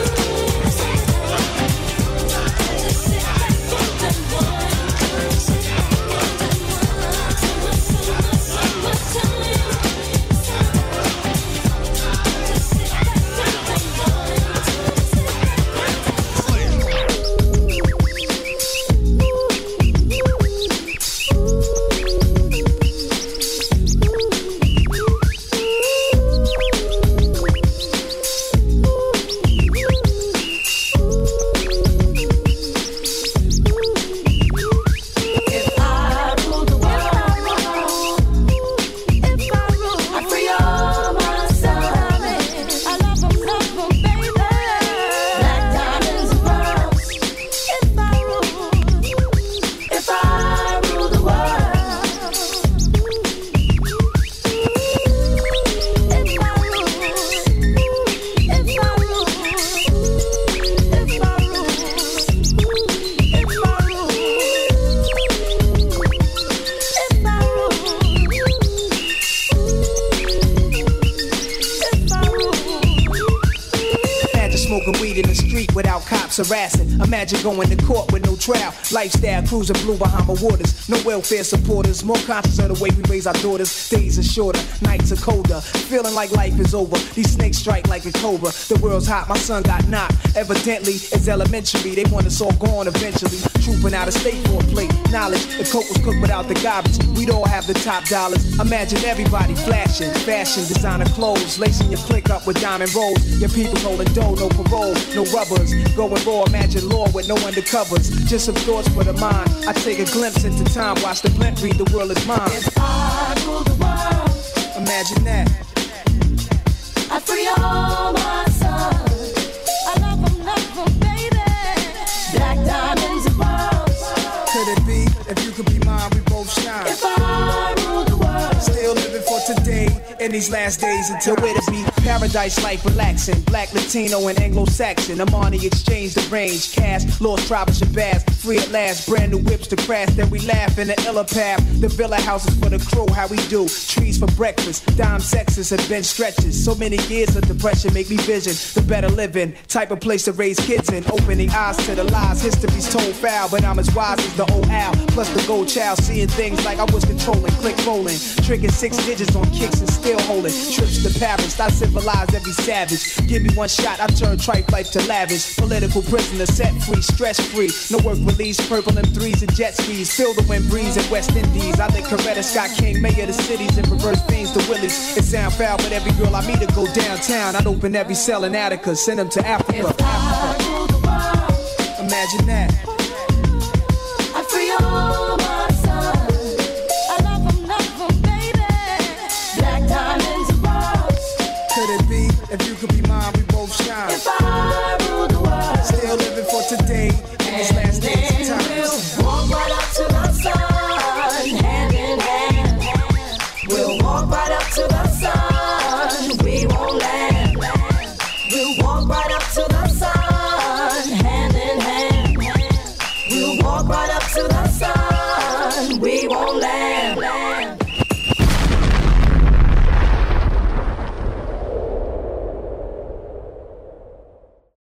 Lifestyle cruising blue behind Bahama waters. No welfare supporters. More conscious of the way we raise our daughters. Days are shorter, nights are colder. Feeling like life is over. These snakes strike like a cobra. The world's hot, my son got knocked. Evidently, it's elementary. They want us all gone eventually. Trooping out of state for a plate. Knowledge, the coke was cooked without the garbage. We'd all have the top dollars. Imagine everybody flashing. Fashion, designer clothes. Lacing your click up with diamond rolls. Your people holding dough, no parole, no rubbers. Going raw, imagine law with no undercovers. Just some thoughts for the mind. I take a glimpse into time. Watch the blimp read, the world is mine. Imagine that. In these last days until it be paradise life relaxing. Black, Latino, and Anglo-Saxon. Armani exchange the range. Cash, lost tribe of Shabazz. Free at last. Brand new whips to crash. Then we laugh in the illa path. The villa houses for the crew. How we do. For breakfast. Dime sexes have been stretches. So many years of depression make me vision the better living. Type of place to raise kids in. Opening eyes to the lies. History's told foul, but I'm as wise as the old owl. Plus the gold child. Seeing things like I was controlling. Click rolling. Tricking six digits on kicks and still holding. Trips to Paris. I civilize every savage. Give me one shot. I turn tripe life to lavish. Political prisoner set free. Stress free. No work release. Purple M3s and jet skis. Feel the wind breeze in West Indies. I think Coretta Scott King. Mayor of the cities and reverse things to Willies. It sound foul, but every girl I meet to go downtown. I'd open every cell in Attica. Send them to Africa. Africa. Imagine that.